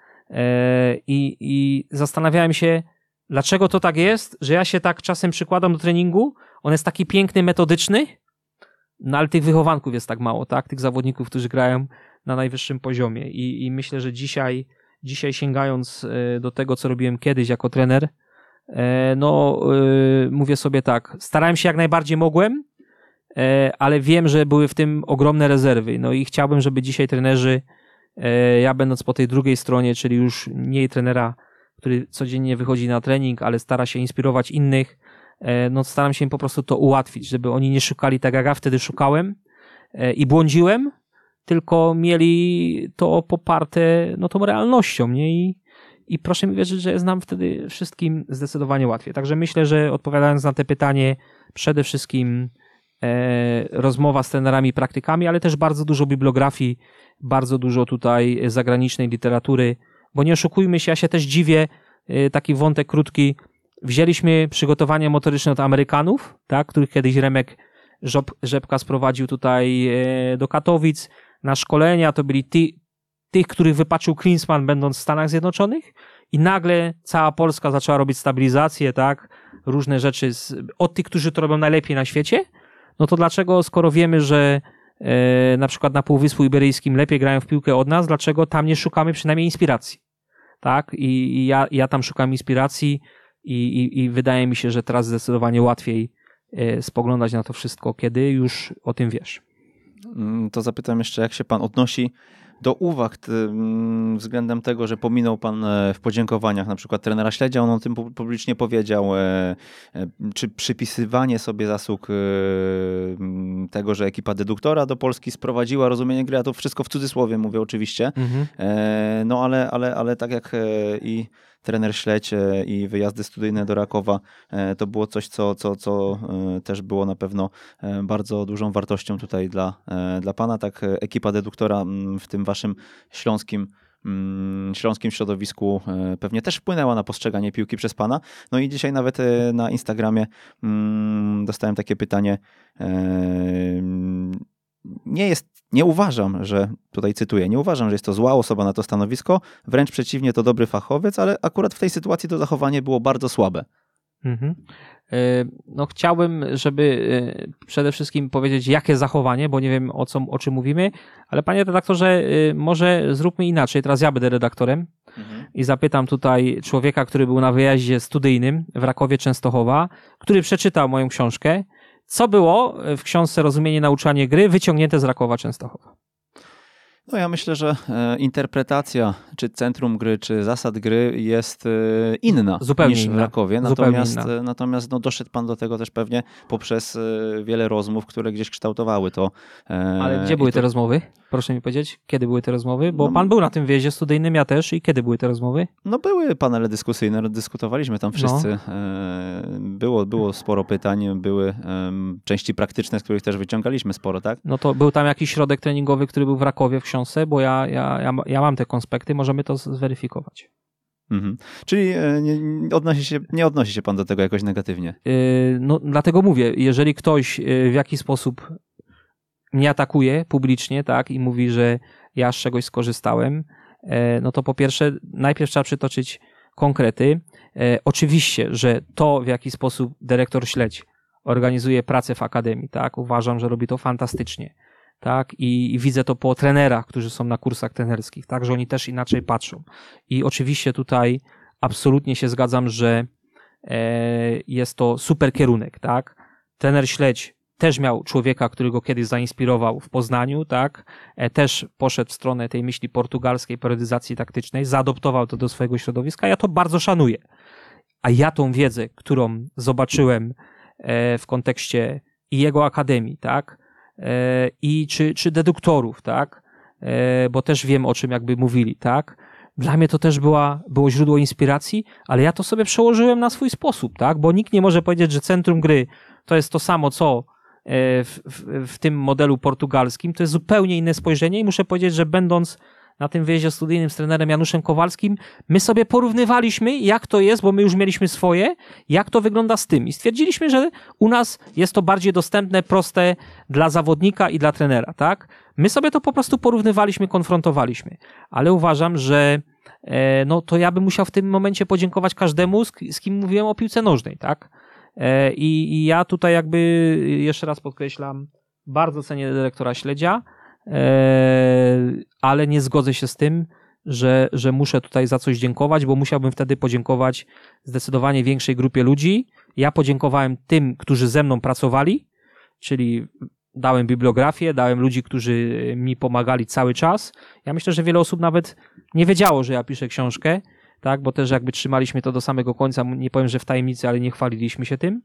I, I zastanawiałem się, dlaczego to tak jest, że ja się tak czasem przykładam do treningu. On jest taki piękny, metodyczny, no ale tych wychowanków jest tak mało, tak? Tych zawodników, którzy grają na najwyższym poziomie. I, i myślę, że dzisiaj dzisiaj sięgając e, do tego, co robiłem kiedyś jako trener, e, no e, mówię sobie tak, starałem się jak najbardziej mogłem, ale wiem, że były w tym ogromne rezerwy. No i chciałbym, żeby dzisiaj trenerzy, ja będąc po tej drugiej stronie, czyli już nie trenera, który codziennie wychodzi na trening, ale stara się inspirować innych, no staram się im po prostu to ułatwić, żeby oni nie szukali tak jak ja wtedy szukałem i błądziłem, tylko mieli to poparte no, tą realnością, nie? I, i proszę mi wierzyć, że jest nam wtedy wszystkim zdecydowanie łatwiej. Także myślę, że odpowiadając na te pytanie, przede wszystkim e, rozmowa z trenerami i praktykami, ale też bardzo dużo bibliografii, bardzo dużo tutaj zagranicznej literatury, bo nie oszukujmy się, ja się też dziwię, e, taki wątek krótki, wzięliśmy przygotowania motoryczne od Amerykanów, tak, których kiedyś Remek Rzepka sprowadził tutaj e, do Katowic, na szkolenia, to byli ty, tych, których wypaczył Klinsmann będąc w Stanach Zjednoczonych i nagle cała Polska zaczęła robić stabilizację, tak? różne rzeczy z, od tych, którzy to robią najlepiej na świecie, no to dlaczego, skoro wiemy, że e, na przykład na Półwyspu Iberyjskim lepiej grają w piłkę od nas, dlaczego tam nie szukamy przynajmniej inspiracji? Tak? I, i ja, ja tam szukam inspiracji i, i, i wydaje mi się, że teraz zdecydowanie łatwiej e, spoglądać na to wszystko, kiedy już o tym wiesz. Mm, to zapytam jeszcze, jak się pan odnosi do uwag mm, względem tego, że pominął pan e, w podziękowaniach na przykład trenera Śledzia, on o tym publicznie powiedział, e, e, czy przypisywanie sobie zasług mm, tego, że ekipa deduktora do Polski sprowadziła rozumienie gry, a to wszystko w cudzysłowie mówię oczywiście, mhm. no ale, ale, ale tak jak i trener Śledź i wyjazdy studyjne do Rakowa to było coś, co, co, co też było na pewno bardzo dużą wartością tutaj dla, dla Pana. Tak ekipa deduktora mm, w tym Waszym śląskim mm, śląskim środowisku pewnie też wpłynęła na postrzeganie piłki przez Pana. No i dzisiaj nawet na Instagramie mm, dostałem takie pytanie nie jest, nie uważam, że, tutaj cytuję, nie uważam, że jest to zła osoba na to stanowisko, wręcz przeciwnie, to dobry fachowiec, ale akurat w tej sytuacji to zachowanie było bardzo słabe. Mhm. E, no chciałbym, żeby e, przede wszystkim powiedzieć, jakie zachowanie, bo nie wiem o, co, o czym mówimy, ale panie redaktorze, e, może zróbmy inaczej. Teraz ja będę redaktorem mhm. i zapytam tutaj człowieka, który był na wyjaździe studyjnym w Rakowie Częstochowa, który przeczytał moją książkę co było w książce Rozumienie nauczanie gry wyciągnięte z Rakowa Częstochowa? No ja myślę, że e, interpretacja czy centrum gry, czy zasad gry jest e, inna Zupełnie niż inna. w Rakowie. Natomiast. E, natomiast no, doszedł pan do tego też pewnie poprzez wiele rozmów, które gdzieś kształtowały to. Ale gdzie były to... te rozmowy? Proszę mi powiedzieć, kiedy były te rozmowy? Bo no, pan był na tym wjeździe studyjnym, ja też. I kiedy były te rozmowy? No były panele dyskusyjne, dyskutowaliśmy tam wszyscy. No. Było, było sporo pytań, były części praktyczne, z których też wyciągaliśmy sporo, tak? No to był tam jakiś środek treningowy, który był w Rakowie w książce, bo ja, ja, ja, ja mam te konspekty, możemy to zweryfikować. Mhm. Czyli e, nie, odnosi się, nie odnosi się pan do tego jakoś negatywnie? Yy, no, dlatego mówię, jeżeli ktoś e, w jakiś sposób mnie atakuje publicznie, tak, i mówi, że ja z czegoś skorzystałem, no to po pierwsze, najpierw trzeba przytoczyć konkrety. Oczywiście, że to, w jaki sposób dyrektor śledź organizuje pracę w akademii, tak, uważam, że robi to fantastycznie tak? I, I, widzę to po trenerach, którzy są na kursach trenerskich, tak? Że oni też inaczej patrzą. I oczywiście tutaj absolutnie się zgadzam, że e, jest to super kierunek, tak? Trener Śledź też miał człowieka, który go kiedyś zainspirował w Poznaniu, tak? E, też poszedł w stronę tej myśli portugalskiej periodyzacji taktycznej, zaadoptował to do swojego środowiska. Ja to bardzo szanuję. A ja tą wiedzę, którą zobaczyłem e, w kontekście i jego akademii, tak? I czy, czy deduktorów, tak? E, bo też wiem, o czym jakby mówili, tak? Dla mnie to też była, było źródło inspiracji, ale ja to sobie przełożyłem na swój sposób, tak? Bo nikt nie może powiedzieć, że centrum gry to jest to samo, co e, w, w, w tym modelu portugalskim. To jest zupełnie inne spojrzenie i muszę powiedzieć, że będąc na tym wyjeździe studyjnym z trenerem Januszem Kowalskim, my sobie porównywaliśmy, jak to jest, bo my już mieliśmy swoje, jak to wygląda z tym. I stwierdziliśmy, że u nas jest to bardziej dostępne, proste dla zawodnika i dla trenera, tak? My sobie to po prostu porównywaliśmy, konfrontowaliśmy. Ale uważam, że e, no to ja bym musiał w tym momencie podziękować każdemu, z, z kim mówiłem o piłce nożnej, tak? E, i, I ja tutaj jakby jeszcze raz podkreślam, bardzo cenię dyrektora Śledzia, ale nie zgodzę się z tym, że, że muszę tutaj za coś dziękować, bo musiałbym wtedy podziękować zdecydowanie większej grupie ludzi. Ja podziękowałem tym, którzy ze mną pracowali, czyli dałem bibliografię, dałem ludzi, którzy mi pomagali cały czas. Ja myślę, że wiele osób nawet nie wiedziało, że ja piszę książkę, tak, bo też jakby trzymaliśmy to do samego końca, nie powiem, że w tajemnicy, ale nie chwaliliśmy się tym.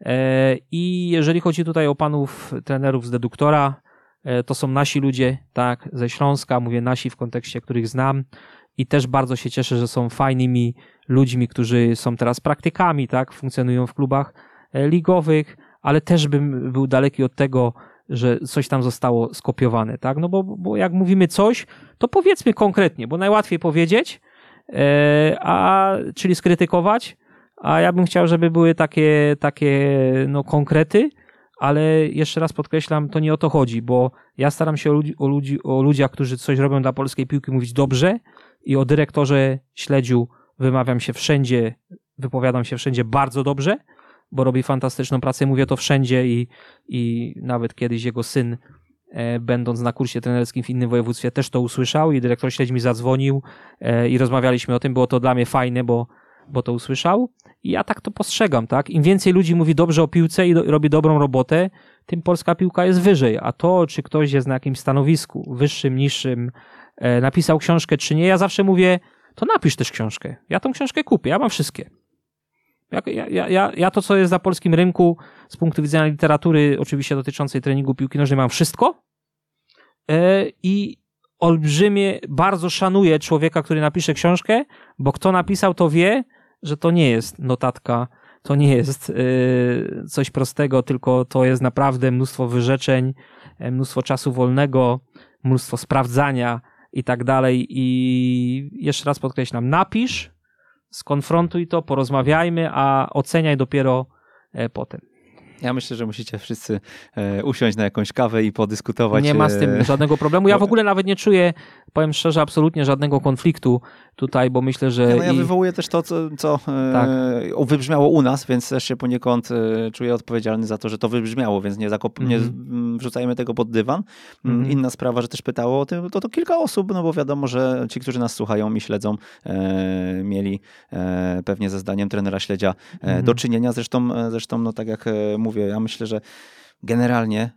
E, I jeżeli chodzi tutaj o panów trenerów z deduktora, E, to są nasi ludzie, tak, ze Śląska, mówię nasi w kontekście, których znam i też bardzo się cieszę, że są fajnymi ludźmi, którzy są teraz praktykami, tak, funkcjonują w klubach e, ligowych, ale też bym był daleki od tego, że coś tam zostało skopiowane, tak, no bo, bo jak mówimy coś, to powiedzmy konkretnie, bo najłatwiej powiedzieć, e, a, czyli skrytykować, a ja bym chciał, żeby były takie, takie, no, konkrety, ale jeszcze raz podkreślam, to nie o to chodzi, bo ja staram się o, ludzi, o, ludzi, o ludziach, którzy coś robią dla polskiej piłki, mówić dobrze i o dyrektorze śledziu wymawiam się wszędzie, wypowiadam się wszędzie bardzo dobrze, bo robi fantastyczną pracę. Mówię to wszędzie i, i nawet kiedyś jego syn, e, będąc na kursie trenerskim w innym województwie, też to usłyszał i dyrektor śledź mi zadzwonił e, i rozmawialiśmy o tym. Było to dla mnie fajne, bo, bo to usłyszał. Ja tak to postrzegam, tak? Im więcej ludzi mówi dobrze o piłce i do, robi dobrą robotę, tym polska piłka jest wyżej. A to, czy ktoś jest na jakimś stanowisku, wyższym, niższym, e, napisał książkę, czy nie, ja zawsze mówię, to napisz też książkę. Ja tą książkę kupię, ja mam wszystkie. Ja, ja, ja, ja to, co jest na polskim rynku z punktu widzenia literatury, oczywiście dotyczącej treningu piłki nożnej, mam wszystko. E, I olbrzymie, bardzo szanuję człowieka, który napisze książkę, bo kto napisał, to wie, że to nie jest notatka, to nie jest e, coś prostego, tylko to jest naprawdę mnóstwo wyrzeczeń, e, mnóstwo czasu wolnego, mnóstwo sprawdzania i tak dalej. I jeszcze raz podkreślam, napisz, skonfrontuj to, porozmawiajmy, a oceniaj dopiero e, potem. Ja myślę, że musicie wszyscy e, usiąść na jakąś kawę i podyskutować. Nie ma z tym e, żadnego problemu. Ja w ogóle nawet nie czuję, powiem szczerze, absolutnie żadnego konfliktu tutaj, bo myślę, że... no ja i... wywołuję też to, co, co e, tak. wybrzmiało u nas, więc też się poniekąd czuję odpowiedzialny za to, że to wybrzmiało, więc nie, zakop... mm nie mhm. wrzucajmy tego pod dywan. Mm -hmm. Inna sprawa, że też pytało o tym, to, to kilka osób, no bo wiadomo, że ci, którzy nas słuchają i śledzą, e, mieli e, pewnie ze zdaniem trenera śledzia e, mm do czynienia. Zresztą, zresztą no tak jak mówię, ja myślę, że generalnie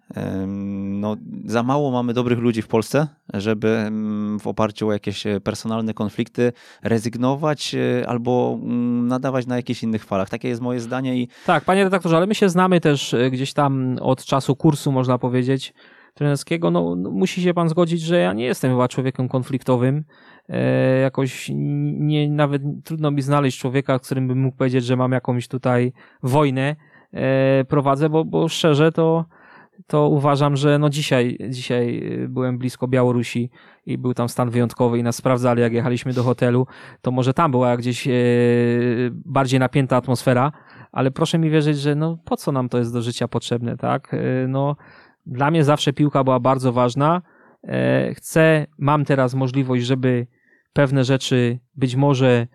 no, za mało mamy dobrych ludzi w Polsce, żeby w oparciu o jakieś personalne konflikty rezygnować e, albo mm, nadawać na jakichś innych falach. Takie jest moje zdanie. I... Tak, panie redaktorze, ale my się znamy też e, gdzieś tam od czasu kursu, można powiedzieć, trenerskiego. No, no musi się pan zgodzić, że ja nie jestem chyba człowiekiem konfliktowym. E, jakoś nie, nawet trudno mi znaleźć człowieka, z którym bym mógł powiedzieć, że mam jakąś tutaj wojnę E, prowadzę, bo, bo szczerze to, to uważam, że no dzisiaj, dzisiaj byłem blisko Białorusi i był tam stan wyjątkowy i nas sprawdzali, jak jechaliśmy do hotelu, to może tam była gdzieś e, bardziej napięta atmosfera, ale proszę mi wierzyć, że no po co nam to jest do życia potrzebne, tak? E, no, dla mnie zawsze piłka była bardzo ważna. Chcę, mam teraz możliwość, żeby pewne rzeczy być może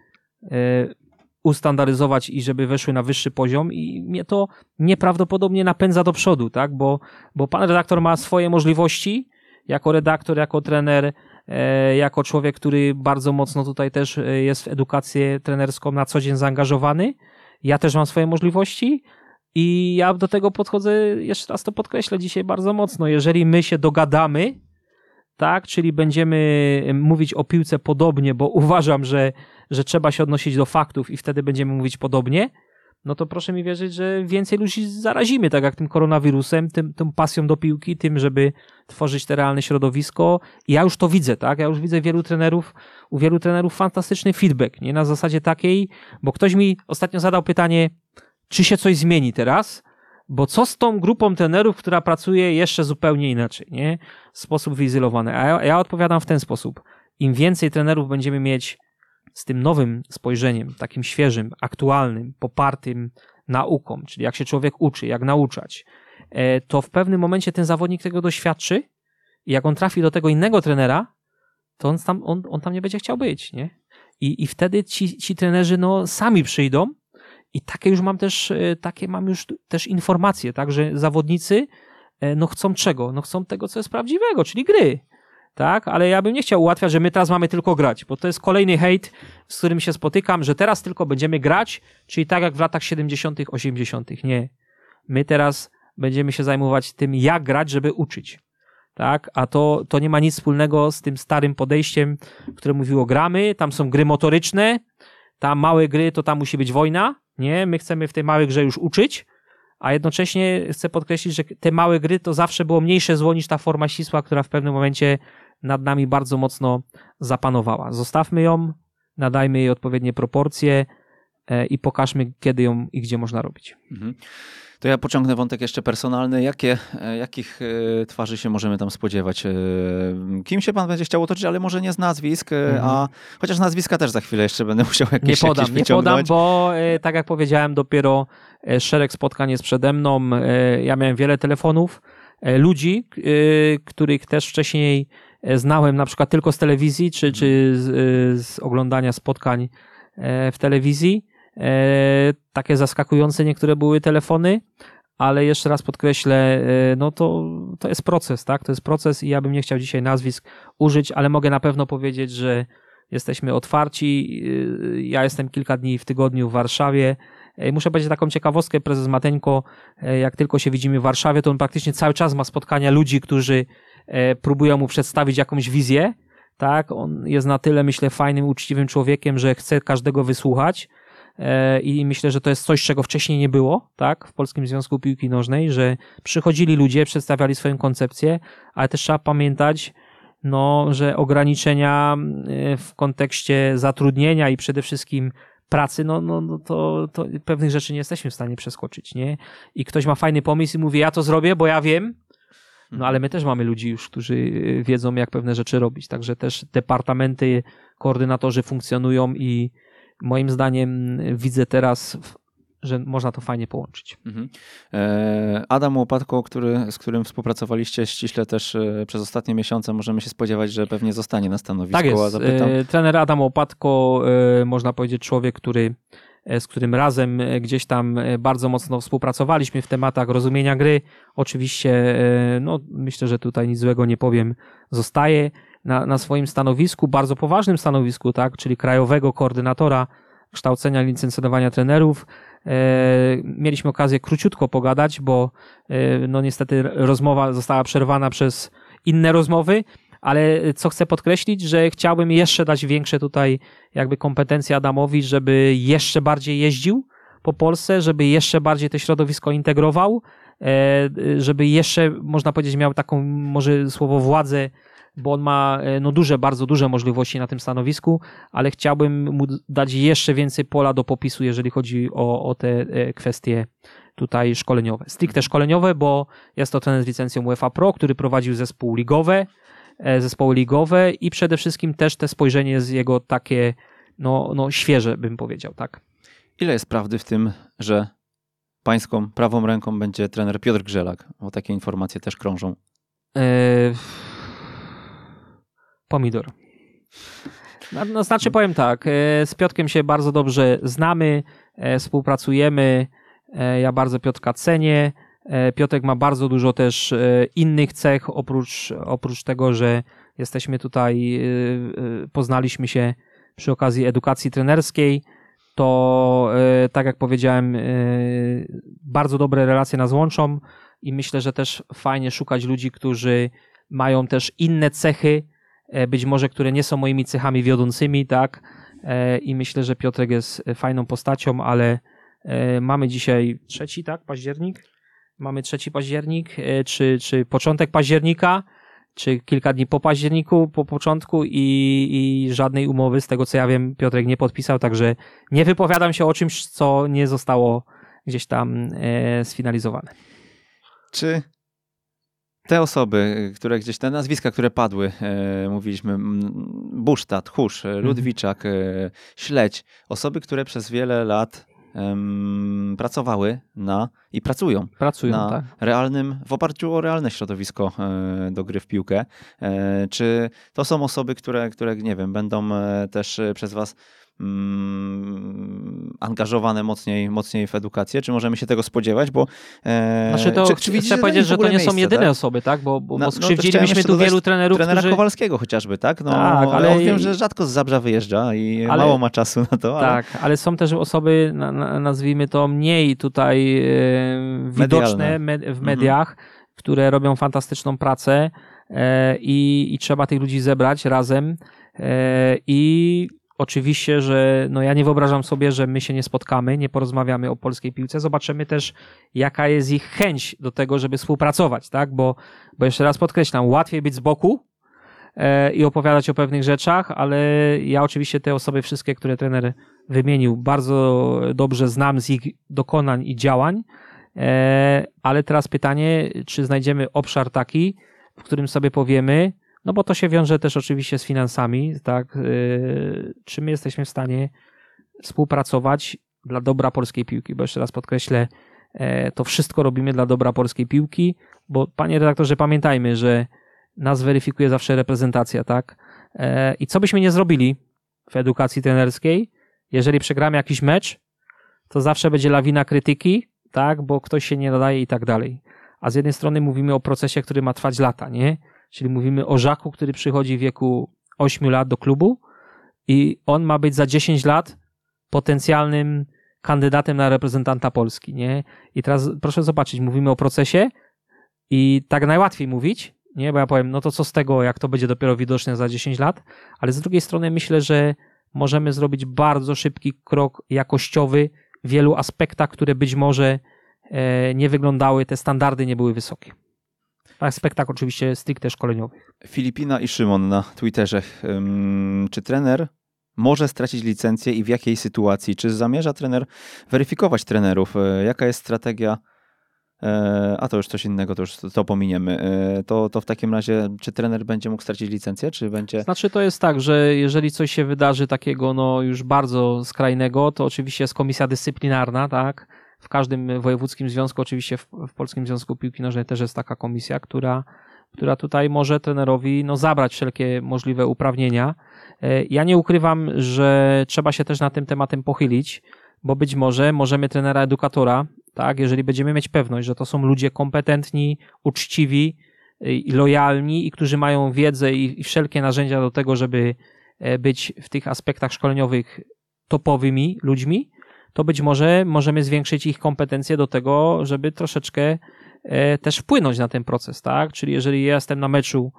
ustandaryzować i żeby weszły na wyższy poziom i mnie to nieprawdopodobnie napędza do przodu, tak? Bo, bo pan redaktor ma swoje możliwości jako redaktor, jako trener, e, jako człowiek, który bardzo mocno tutaj też e, jest w edukację trenerską na co dzień zaangażowany. Ja też mam swoje możliwości i ja do tego podchodzę, jeszcze raz to podkreślę dzisiaj bardzo mocno. Jeżeli my się dogadamy, tak, czyli będziemy mówić o piłce podobnie, bo uważam, że że trzeba się odnosić do faktów i wtedy będziemy mówić podobnie, no to proszę mi wierzyć, że więcej ludzi zarazimy, tak jak tym koronawirusem, tym, tą pasją do piłki, tym, żeby tworzyć te realne środowisko. I ja już to widzę, tak? Ja już widzę wielu trenerów, u wielu trenerów fantastyczny feedback, nie na zasadzie takiej, bo ktoś mi ostatnio zadał pytanie, czy się coś zmieni teraz? Bo co z tą grupą trenerów, która pracuje jeszcze zupełnie inaczej, nie? W sposób wyizolowany. A ja, ja odpowiadam w ten sposób. Im więcej trenerów będziemy mieć z tym nowym spojrzeniem, takim świeżym, aktualnym, popartym nauką, czyli jak się człowiek uczy, jak nauczać, e, to w pewnym momencie ten zawodnik tego doświadczy i jak on trafi do tego innego trenera, to on tam, on, on tam nie będzie chciał być, nie? I, i wtedy ci, ci trenerzy no, sami przyjdą i takie już mam też, e, takie mam już też informacje, tak, że zawodnicy e, no chcą czego? No chcą tego, co jest prawdziwego, czyli gry tak? Ale ja bym nie chciał ułatwiać, że my teraz mamy tylko grać, bo to jest kolejny hejt, z którym się spotykam, że teraz tylko będziemy grać, czyli tak jak w latach 70., 80. Nie. My teraz będziemy się zajmować tym, jak grać, żeby uczyć. Tak? A to, to nie ma nic wspólnego z tym starym podejściem, które mówiło gramy, tam są gry motoryczne, tam małe gry, to tam musi być wojna. Nie, my chcemy w tej małej grze już uczyć, a jednocześnie chcę podkreślić, że te małe gry to zawsze było mniejsze zło niż ta forma ścisła, która w pewnym momencie nad nami bardzo mocno zapanowała. Zostawmy ją, nadajmy jej odpowiednie proporcje i pokażmy, kiedy ją i gdzie można robić. Mhm. To ja pociągnę wątek jeszcze personalny. Jakie, e, jakich e, twarzy się możemy tam spodziewać? Kim się pan będzie chciał otoczyć, ale może nie z nazwisk, mhm. a chociaż nazwiska też za chwilę jeszcze będę musiał jakieś Nie podam, nie podam, bo tak jak powiedziałem, dopiero szereg spotkań jest przede mną. Ja miałem wiele telefonów ludzi, których też wcześniej E, znałem na przykład tylko z telewizji, czy, czy z, e, z oglądania spotkań e, w telewizji. Takie zaskakujące niektóre były telefony, ale jeszcze raz podkreślę, no to, to jest proces, tak? To jest proces i ja bym nie chciał dzisiaj nazwisk użyć, ale mogę na pewno powiedzieć, że jesteśmy otwarci. Ja jestem kilka dni w tygodniu w Warszawie. Muszę powiedzieć taką ciekawostkę, prezes Mateńko, jak tylko się widzimy w Warszawie, to on praktycznie cały czas ma spotkania ludzi, którzy próbują mu przedstawić jakąś wizję, tak? On jest na tyle, myślę, fajnym, uczciwym człowiekiem, że chce każdego wysłuchać e, i myślę, że to jest coś, czego wcześniej nie było, tak? W Polskim Związku Piłki Nożnej, że przychodzili ludzie, przedstawiali swoją koncepcję, ale też trzeba pamiętać, no, że ograniczenia e, w kontekście zatrudnienia i przede wszystkim pracy, no, no, no to, to pewnych rzeczy nie jesteśmy w stanie przeskoczyć, nie? I ktoś ma fajny pomysł i mówi, ja to zrobię, bo ja wiem, no ale my też mamy ludzi już, którzy y, wiedzą, jak pewne rzeczy robić. Także też departamenty, koordynatorzy funkcjonują i moim zdaniem widzę teraz, że można to fajnie połączyć. Mhm. E, Adam Łopatko, który, z którym współpracowaliście ściśle też e, przez ostatnie miesiące, możemy się spodziewać, że pewnie zostanie na stanowisku. Tak jest. Zapytam. E, trener Adam Łopatko, można powiedzieć człowiek, który z którym razem gdzieś tam bardzo mocno współpracowaliśmy w tematach rozumienia gry. Oczywiście, no, myślę, że tutaj nic złego nie powiem, zostaje na, na swoim stanowisku, bardzo poważnym stanowisku, tak, czyli krajowego koordynatora kształcenia i licencjonowania trenerów. Mieliśmy okazję króciutko pogadać, bo no niestety rozmowa została przerwana przez inne rozmowy, ale co chcę podkreślić, że chciałbym jeszcze dać większe tutaj jakby kompetencje Adamowi, żeby jeszcze bardziej jeździł po Polsce, żeby jeszcze bardziej to środowisko integrował, e, żeby jeszcze, można powiedzieć, miał taką może słowo władzę, bo on ma e, no duże, bardzo duże możliwości na tym stanowisku, ale chciałbym mu dać jeszcze więcej pola do popisu, jeżeli chodzi o, o te e, kwestie tutaj szkoleniowe. Stricte szkoleniowe, bo jest to trener z licencją UEFA Pro, który prowadził zespół ligowe, E, zespoły ligowe i przede wszystkim też te spojrzenie jest jego takie no, no świeże, bym powiedział, tak. Ile jest prawdy w tym, że pańską prawą ręką będzie trener Piotr Grzelak? Bo takie informacje też krążą. E... Pomidor. No, no, znaczy powiem tak, e, z Piotkiem się bardzo dobrze znamy, e, współpracujemy, ja bardzo Piotka cenię, E, Piotrek ma bardzo dużo też e, innych cech, oprócz, oprócz tego, że jesteśmy tutaj, e, poznaliśmy się przy okazji edukacji trenerskiej, to tak jak powiedziałem, bardzo dobre relacje nas łączą i myślę, że też fajnie szukać ludzi, którzy mają też inne cechy, być może, które nie są moimi cechami wiodącymi, tak? I myślę, że Piotrek jest fajną postacią, ale mamy dzisiaj trzeci, tak? Październik? mamy 3 październik, e, czy, czy początek października, czy kilka dni po październiku, po początku i, i żadnej umowy, z tego co ja wiem, Piotrek nie podpisał, także nie wypowiadam się o czymś, co nie zostało gdzieś tam e, sfinalizowane. Czy te osoby, które gdzieś, te nazwiska, które padły, e, mówiliśmy, Busztat, Husz, mhm. Ludwiczak, e, Śledź, osoby, które przez wiele lat pracowały na i pracują, pracują na tak. realnym, w oparciu o realne środowisko e, do gry w piłkę. E, czy to są osoby, które, które nie wiem, będą e, też przez Was mm, angażowane mocniej, mocniej w edukację? Czy możemy się tego spodziewać? Bo, e, znaczy to czy, czy chcę powiedzieć, że to nie miejsce, są jedyne tak? osoby, tak? Bo, bo, no, bo skrzywdziliśmy no tu wielu trenerów, Trenera którzy... Kowalskiego chociażby, tak? No, tak, ale... Ja wiem, że rzadko z Zabrza wyjeżdża i ale... mało ma czasu na to. Ale... Tak, ale są też osoby, nazwijmy to mniej tutaj e, widoczne med w mhm. mediach, mhm. które robią fantastyczną pracę e, i, i trzeba tych ludzi zebrać razem e, i Oczywiście, że no ja nie wyobrażam sobie, że my się nie spotkamy, nie porozmawiamy o polskiej piłce. Zobaczymy też, jaka jest ich chęć do tego, żeby współpracować, tak? Bo, bo jeszcze raz podkreślam, łatwiej być z boku e, i opowiadać o pewnych rzeczach, ale ja oczywiście te osoby wszystkie, które trener wymienił, bardzo dobrze znam z ich dokonań i działań, e, ale teraz pytanie, czy znajdziemy obszar taki, w którym sobie powiemy, no bo to się wiąże też oczywiście z finansami, tak? Y, czy my jesteśmy w stanie współpracować dla dobra polskiej piłki? Bo jeszcze raz podkreślę, e, to wszystko robimy dla dobra polskiej piłki, bo panie redaktorze, pamiętajmy, że nas weryfikuje zawsze reprezentacja, tak? E, I co byśmy nie zrobili w edukacji trenerskiej, jeżeli przegramy jakiś mecz, to zawsze będzie lawina krytyki, tak, bo ktoś się nie nadaje i tak dalej. A z jednej strony mówimy o procesie, który ma trwać lata, nie? Czyli mówimy o Żaku, który przychodzi w wieku 8 lat do klubu i on ma być za 10 lat potencjalnym kandydatem na reprezentanta Polski, nie? I teraz proszę zobaczyć, mówimy o procesie i tak najłatwiej mówić, nie? Bo ja powiem, no to co z tego, jak to będzie dopiero widoczne za 10 lat, ale z drugiej strony myślę, że możemy zrobić bardzo szybki krok jakościowy w wielu aspektach, które być może e, nie wyglądały, te standardy nie były wysokie. Aspektach oczywiście stricte szkoleniowych. Filipina i Szymon na Twitterze. Czy trener może stracić licencję i w jakiej sytuacji? Czy zamierza trener weryfikować trenerów? E, jaka jest strategia? E, a to już coś innego, to już to pominiemy. E, to, to w takim razie, czy trener będzie mógł stracić licencję, czy będzie... Znaczy to jest tak, że jeżeli coś się wydarzy takiego no już bardzo skrajnego, to oczywiście jest komisja dyscyplinarna, tak? W każdym wojewódzkim związku, oczywiście w, w Polskim Związku Piłki Nożnej też jest taka komisja, która, która tutaj może trenerowi no, zabrać wszelkie możliwe uprawnienia. E, ja nie ukrywam, że trzeba się też na tym tematem pochylić, bo być może możemy trenera edukatora, tak, jeżeli będziemy mieć pewność, że to są ludzie kompetentni, uczciwi i lojalni i którzy mają wiedzę i, i wszelkie narzędzia do tego, żeby e, być w tych aspektach szkoleniowych topowymi ludźmi, to być może możemy zwiększyć ich kompetencje do tego, żeby troszeczkę e, też wpłynąć na ten proces, tak? Czyli jeżeli ja jestem na meczu,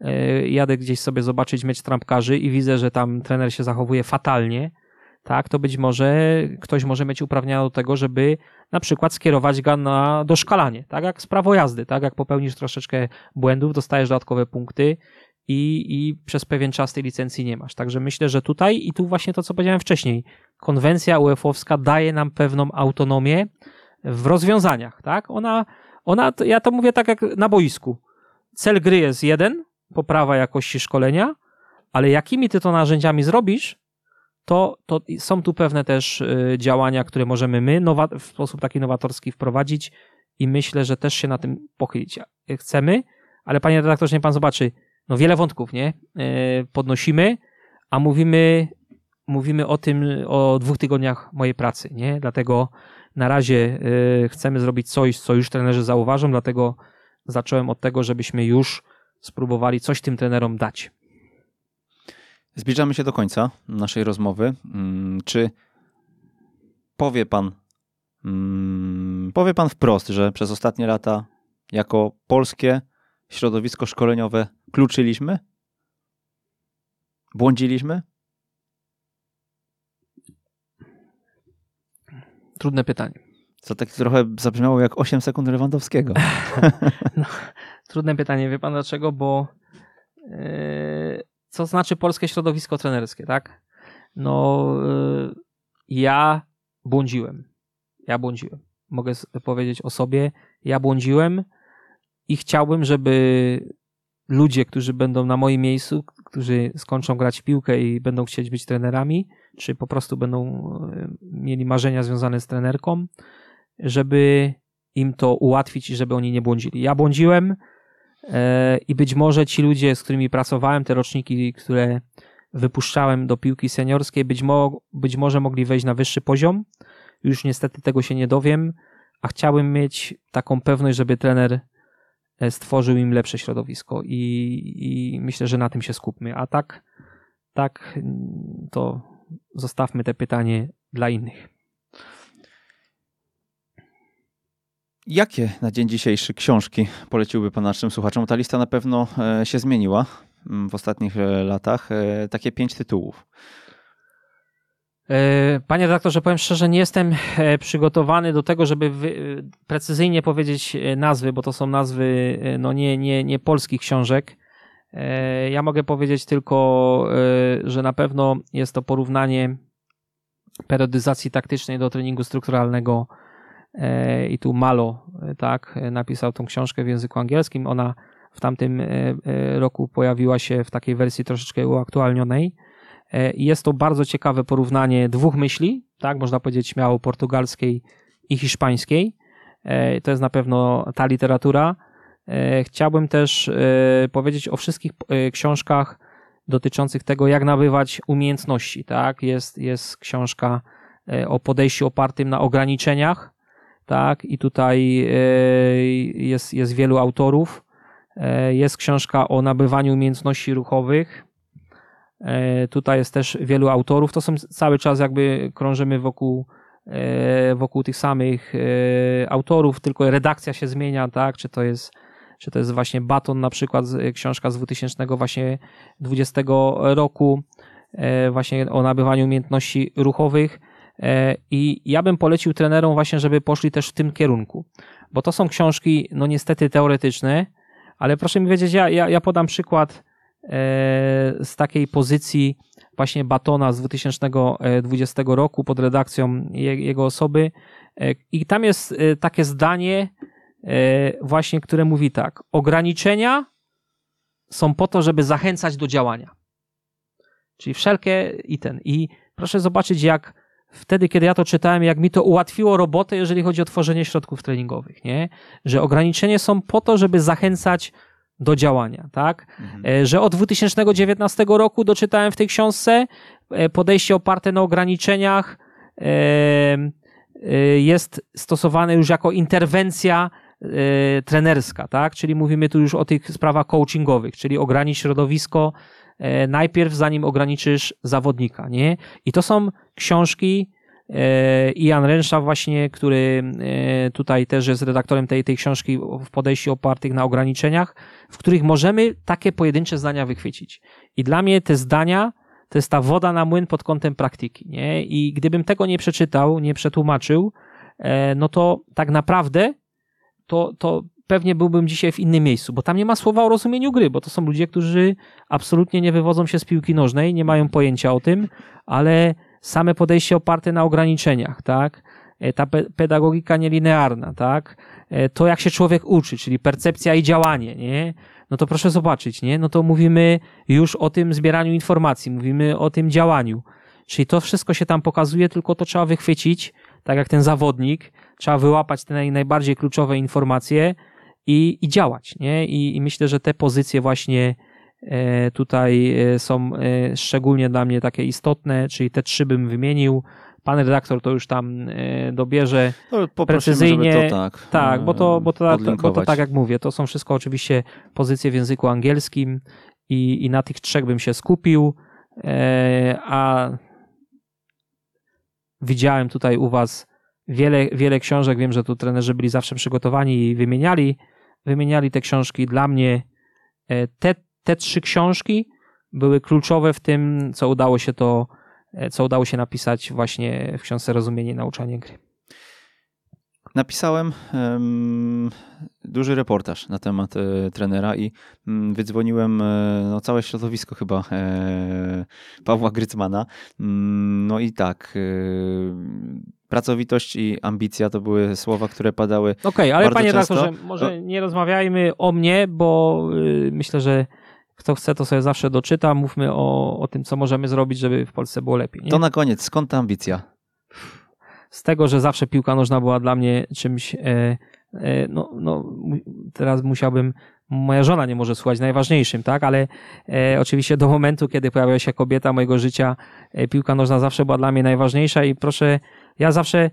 e, jadę gdzieś sobie zobaczyć mecz trampkarzy i widzę, że tam trener się zachowuje fatalnie, tak, to być może ktoś może mieć uprawnienia do tego, żeby na przykład skierować go na doszkalanie, tak jak z prawo jazdy, tak jak popełnisz troszeczkę błędów, dostajesz dodatkowe punkty i, i przez pewien czas tej licencji nie masz. Także myślę, że tutaj i tu właśnie to, co powiedziałem wcześniej, konwencja UEFA-owska daje nam pewną autonomię w rozwiązaniach, tak? Ona, ona, ja to mówię tak jak na boisku. Cel gry jest jeden, poprawa jakości szkolenia, ale jakimi ty to narzędziami zrobisz, to, to są tu pewne też y, działania, które możemy my nowa, w sposób taki nowatorski wprowadzić i myślę, że też się na tym pochylić chcemy, ale panie redaktorze, nie pan zobaczy, no wiele wątków, nie? Y, podnosimy, a mówimy, mówimy o tym, o dwóch tygodniach mojej pracy, nie? Dlatego na razie y, chcemy zrobić coś, co już trenerzy zauważą, dlatego zacząłem od tego, żebyśmy już spróbowali coś tym trenerom dać. Zbliżamy się do końca naszej rozmowy. Mm, czy powie pan, mm, powie pan wprost, że przez ostatnie lata jako polskie środowisko szkoleniowe kluczyliśmy? Błądziliśmy? Trudne pytanie. Co tak trochę zabrzmiało jak 8 sekund Lewandowskiego. no, trudne pytanie. Wie pan dlaczego? Bo yy, co znaczy polskie środowisko trenerskie, tak? No, yy, ja błądziłem. Ja błądziłem. Mogę powiedzieć o sobie. Ja błądziłem i chciałbym, żeby ludzie, którzy będą na moim miejscu, którzy skończą grać w piłkę i będą chcieć być trenerami, czy po prostu będą yy, mieli marzenia związane z trenerką, żeby im to ułatwić i żeby oni nie błądzili. Ja błądziłem, E, i być może ci ludzie, z którymi pracowałem, te roczniki, które wypuszczałem do piłki seniorskiej, być, mo być może mogli wejść na wyższy poziom. Już niestety tego się nie dowiem, a chciałbym mieć taką pewność, żeby trener e, stworzył im lepsze środowisko i, i myślę, że na tym się skupmy. A tak, tak, to zostawmy te pytanie dla innych. Jakie na dzień dzisiejszy książki poleciłby Pan naszym słuchaczom? Ta lista na pewno e, się zmieniła mm, w ostatnich e, latach. E, takie pięć tytułów. Panie redaktorze, powiem szczerze, nie jestem przygotowany do tego, żeby precyzyjnie powiedzieć nazwy, bo to są nazwy no nie, nie, nie polskich książek. Ja mogę powiedzieć tylko, że na pewno jest to porównanie periodyzacji taktycznej do treningu strukturalnego E, i tu Malo, e, tak, napisał tą książkę w języku angielskim. Ona w tamtym e, roku pojawiła się w takiej wersji troszeczkę uaktualnionej. Jest to bardzo ciekawe porównanie dwóch myśli, tak, można powiedzieć śmiało portugalskiej i hiszpańskiej. To jest na pewno ta literatura. Chciałbym też powiedzieć o wszystkich książkach dotyczących tego, jak nabywać umiejętności, tak. Jest, jest książka o podejściu opartym na ograniczeniach, tak, i tutaj jest, jest wielu autorów. Jest książka o nabywaniu umiejętności ruchowych. Tutaj jest też wielu autorów. To są cały czas jakby krążymy wokół E, wokół tych samych e, autorów, tylko redakcja się zmienia, tak? Czy to jest, czy to jest właśnie Baton na przykład, książka z 2000 właśnie 20 roku, e, właśnie o nabywaniu umiejętności ruchowych. I ja bym polecił trenerom właśnie, żeby poszli też w tym kierunku, bo to są książki, no niestety teoretyczne, ale proszę mi wiedzieć, ja, ja, ja podam przykład z takiej pozycji właśnie Batona z 2020 roku pod redakcją jego osoby. E, I tam jest e, takie zdanie, e, właśnie, które mówi tak: ograniczenia są po to, żeby zachęcać do działania. Czyli wszelkie i ten. I proszę zobaczyć, jak wtedy, kiedy ja to czytałem, jak mi to ułatwiło robotę, jeżeli chodzi o tworzenie środków treningowych, nie? Że ograniczenia są po to, żeby zachęcać do działania, tak? Mhm. E, że od 2019 roku doczytałem w tej książce e, podejście oparte na ograniczeniach e, jest stosowane już jako interwencja trenerska, tak? Czyli mówimy tu już o tych sprawach coachingowych, czyli ogranicz środowisko najpierw, zanim ograniczysz zawodnika, nie? I to są książki, E, Ian Renshaw właśnie, który tutaj też jest redaktorem tej, tej książki w podejściu opartych na ograniczeniach, w których możemy takie pojedyncze zdania wychwycić. I dla mnie te zdania to jest ta woda na młyn pod kątem praktyki. Nie? I gdybym tego nie przeczytał, nie przetłumaczył, no to tak naprawdę to, to pewnie byłbym dzisiaj w innym miejscu, bo tam nie ma słowa o rozumieniu gry, bo to są ludzie, którzy absolutnie nie wywodzą się z piłki nożnej, nie mają pojęcia o tym, ale same podejście oparte na ograniczeniach, tak? E, ta pedagogika nielinearna, tak? E, to, jak się człowiek uczy, czyli percepcja i działanie, nie? No to proszę zobaczyć, nie? No to mówimy już o tym zbieraniu informacji, mówimy o tym działaniu. Czyli to wszystko się tam pokazuje, tylko to trzeba wychwycić, tak jak ten zawodnik, trzeba wyłapać te naj, najbardziej kluczowe informacje i, i działać, nie? I, I myślę, że te pozycje właśnie E, tutaj e, są e, szczególnie dla mnie takie istotne, czyli te trzy bym wymienił. Pan redaktor to już tam dobierze no, precyzyjnie. To tak, tak bo, to, bo, to, bo to tak jak mówię, to są wszystko oczywiście pozycje w języku angielskim i, i na tych trzech bym się skupił. A widziałem tutaj u Was wiele, wiele książek. Wiem, że tu trenerzy byli zawsze przygotowani i wymieniali, wymieniali te książki. Dla mnie te te trzy książki były kluczowe w tym, co udało się to, e, co udało się napisać właśnie w książce Rozumienie i nauczanie gry. Napisałem um, duży reportaż na temat e, trenera i um, wydzwoniłem e, no, całe środowisko chyba e, Pawła Grycmana. Um, no i tak, e, pracowitość i ambicja to były słowa, które padały. Okej, okay, ale panie redaktorze, może nie rozmawiajmy o mnie, bo y, myślę, że kto chce, to sobie zawsze doczyta. Mówmy o, o tym, co możemy zrobić, żeby w Polsce było lepiej. Nie? To na koniec, skąd ta ambicja? Z tego, że zawsze piłka nożna była dla mnie czymś, e, e, no, no, teraz musiałbym, moja żona nie może słuchać najważniejszym, tak, ale e, oczywiście do momentu, kiedy pojawiła się kobieta mojego życia, piłka nożna zawsze była dla mnie najważniejsza i proszę, ja zawsze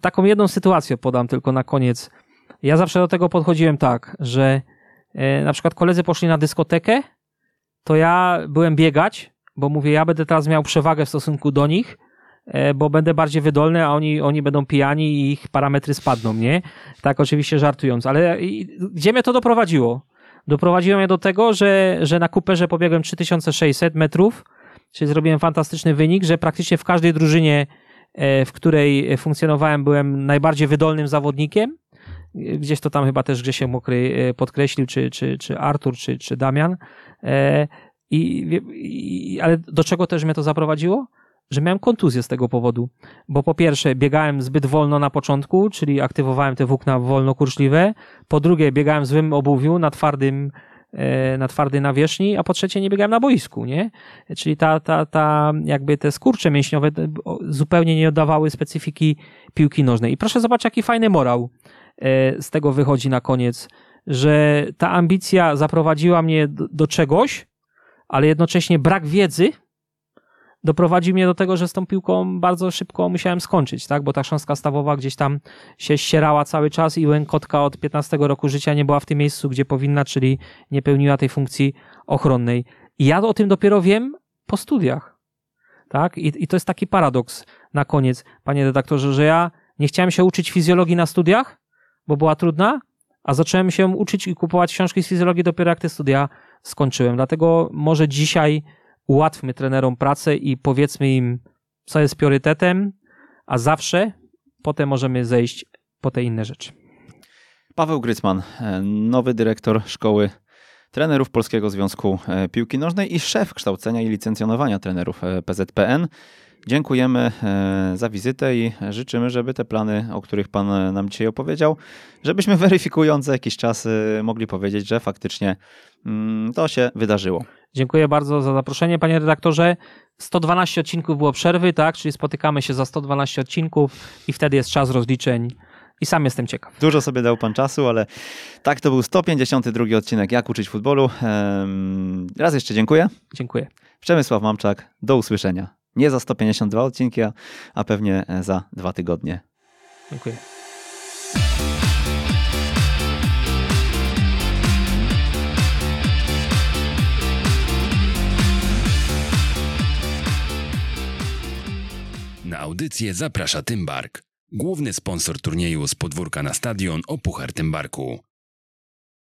taką jedną sytuację podam tylko na koniec. Ja zawsze do tego podchodziłem tak, że na przykład koledzy poszli na dyskotekę, to ja byłem biegać, bo mówię, ja będę teraz miał przewagę w stosunku do nich, bo będę bardziej wydolny, a oni, oni będą pijani i ich parametry spadną, nie? Tak oczywiście żartując, ale gdzie mnie to doprowadziło? Doprowadziło mnie do tego, że, że na Cooperze pobiegłem 3600 metrów, czyli zrobiłem fantastyczny wynik, że praktycznie w każdej drużynie, e, w której funkcjonowałem, byłem najbardziej wydolnym zawodnikiem. Gdzieś to tam chyba też Grzesiek Mokry e, podkreślił, czy, czy, czy Artur, czy, czy Damian. E, I, i, ale do czego też mnie to zaprowadziło? Że miałem kontuzję z tego powodu. Bo po pierwsze, biegałem zbyt wolno na początku, czyli aktywowałem te włókna wolno kurczliwe. Po drugie, biegałem w złym obuwiu, na twardym, e, na twardej nawierzchni, a po trzecie nie biegałem na boisku, nie? Czyli ta, ta, ta, jakby te skurcze mięśniowe zupełnie nie oddawały specyfiki piłki nożnej. I proszę zobaczyć, jaki fajny morał e, z tego wychodzi na koniec że ta ambicja zaprowadziła mnie do, do czegoś, ale jednocześnie brak wiedzy doprowadził mnie do tego, że z tą piłką bardzo szybko musiałem skończyć, tak? Bo ta chrząstka stawowa gdzieś tam się ścierała cały czas i łękotka od 15 roku życia nie była w tym miejscu, gdzie powinna, czyli nie pełniła tej funkcji ochronnej. I ja o tym dopiero wiem po studiach. Tak? I, I to jest taki paradoks na koniec, panie redaktorze, że ja nie chciałem się uczyć fizjologii na studiach, bo była trudna, a zacząłem się uczyć i kupować książki z fizjologii dopiero jak te studia skończyłem. Dlatego może dzisiaj ułatwmy trenerom pracę i powiedzmy im, co jest priorytetem, a zawsze potem możemy zejść po te inne rzeczy. Paweł Grycman, e, nowy dyrektor szkoły trenerów Polskiego Związku e, Piłki Nożnej i szef kształcenia i licencjonowania trenerów e, PZPN. Dziękujemy za wizytę i życzymy, żeby te plany, o których Pan nam dzisiaj opowiedział, żebyśmy weryfikując jakiś czas mogli powiedzieć, że faktycznie mm, to się wydarzyło. Dziękuję bardzo za zaproszenie, panie redaktorze. 112 odcinków było przerwy, tak? Czyli spotykamy się za 112 odcinków i wtedy jest czas rozliczeń. I sam jestem ciekaw. Dużo sobie dał pan czasu, ale tak, to był 152 odcinek Jak uczyć futbolu. Raz jeszcze dziękuję. Dziękuję. Przemysław Mamczak, do usłyszenia. Nie za 152 odcinki, a pewnie za dwa tygodnie. Dziękuję. Na audycję zaprasza Tymbark, główny sponsor turnieju z podwórka na stadion o Puchar Tymbarku.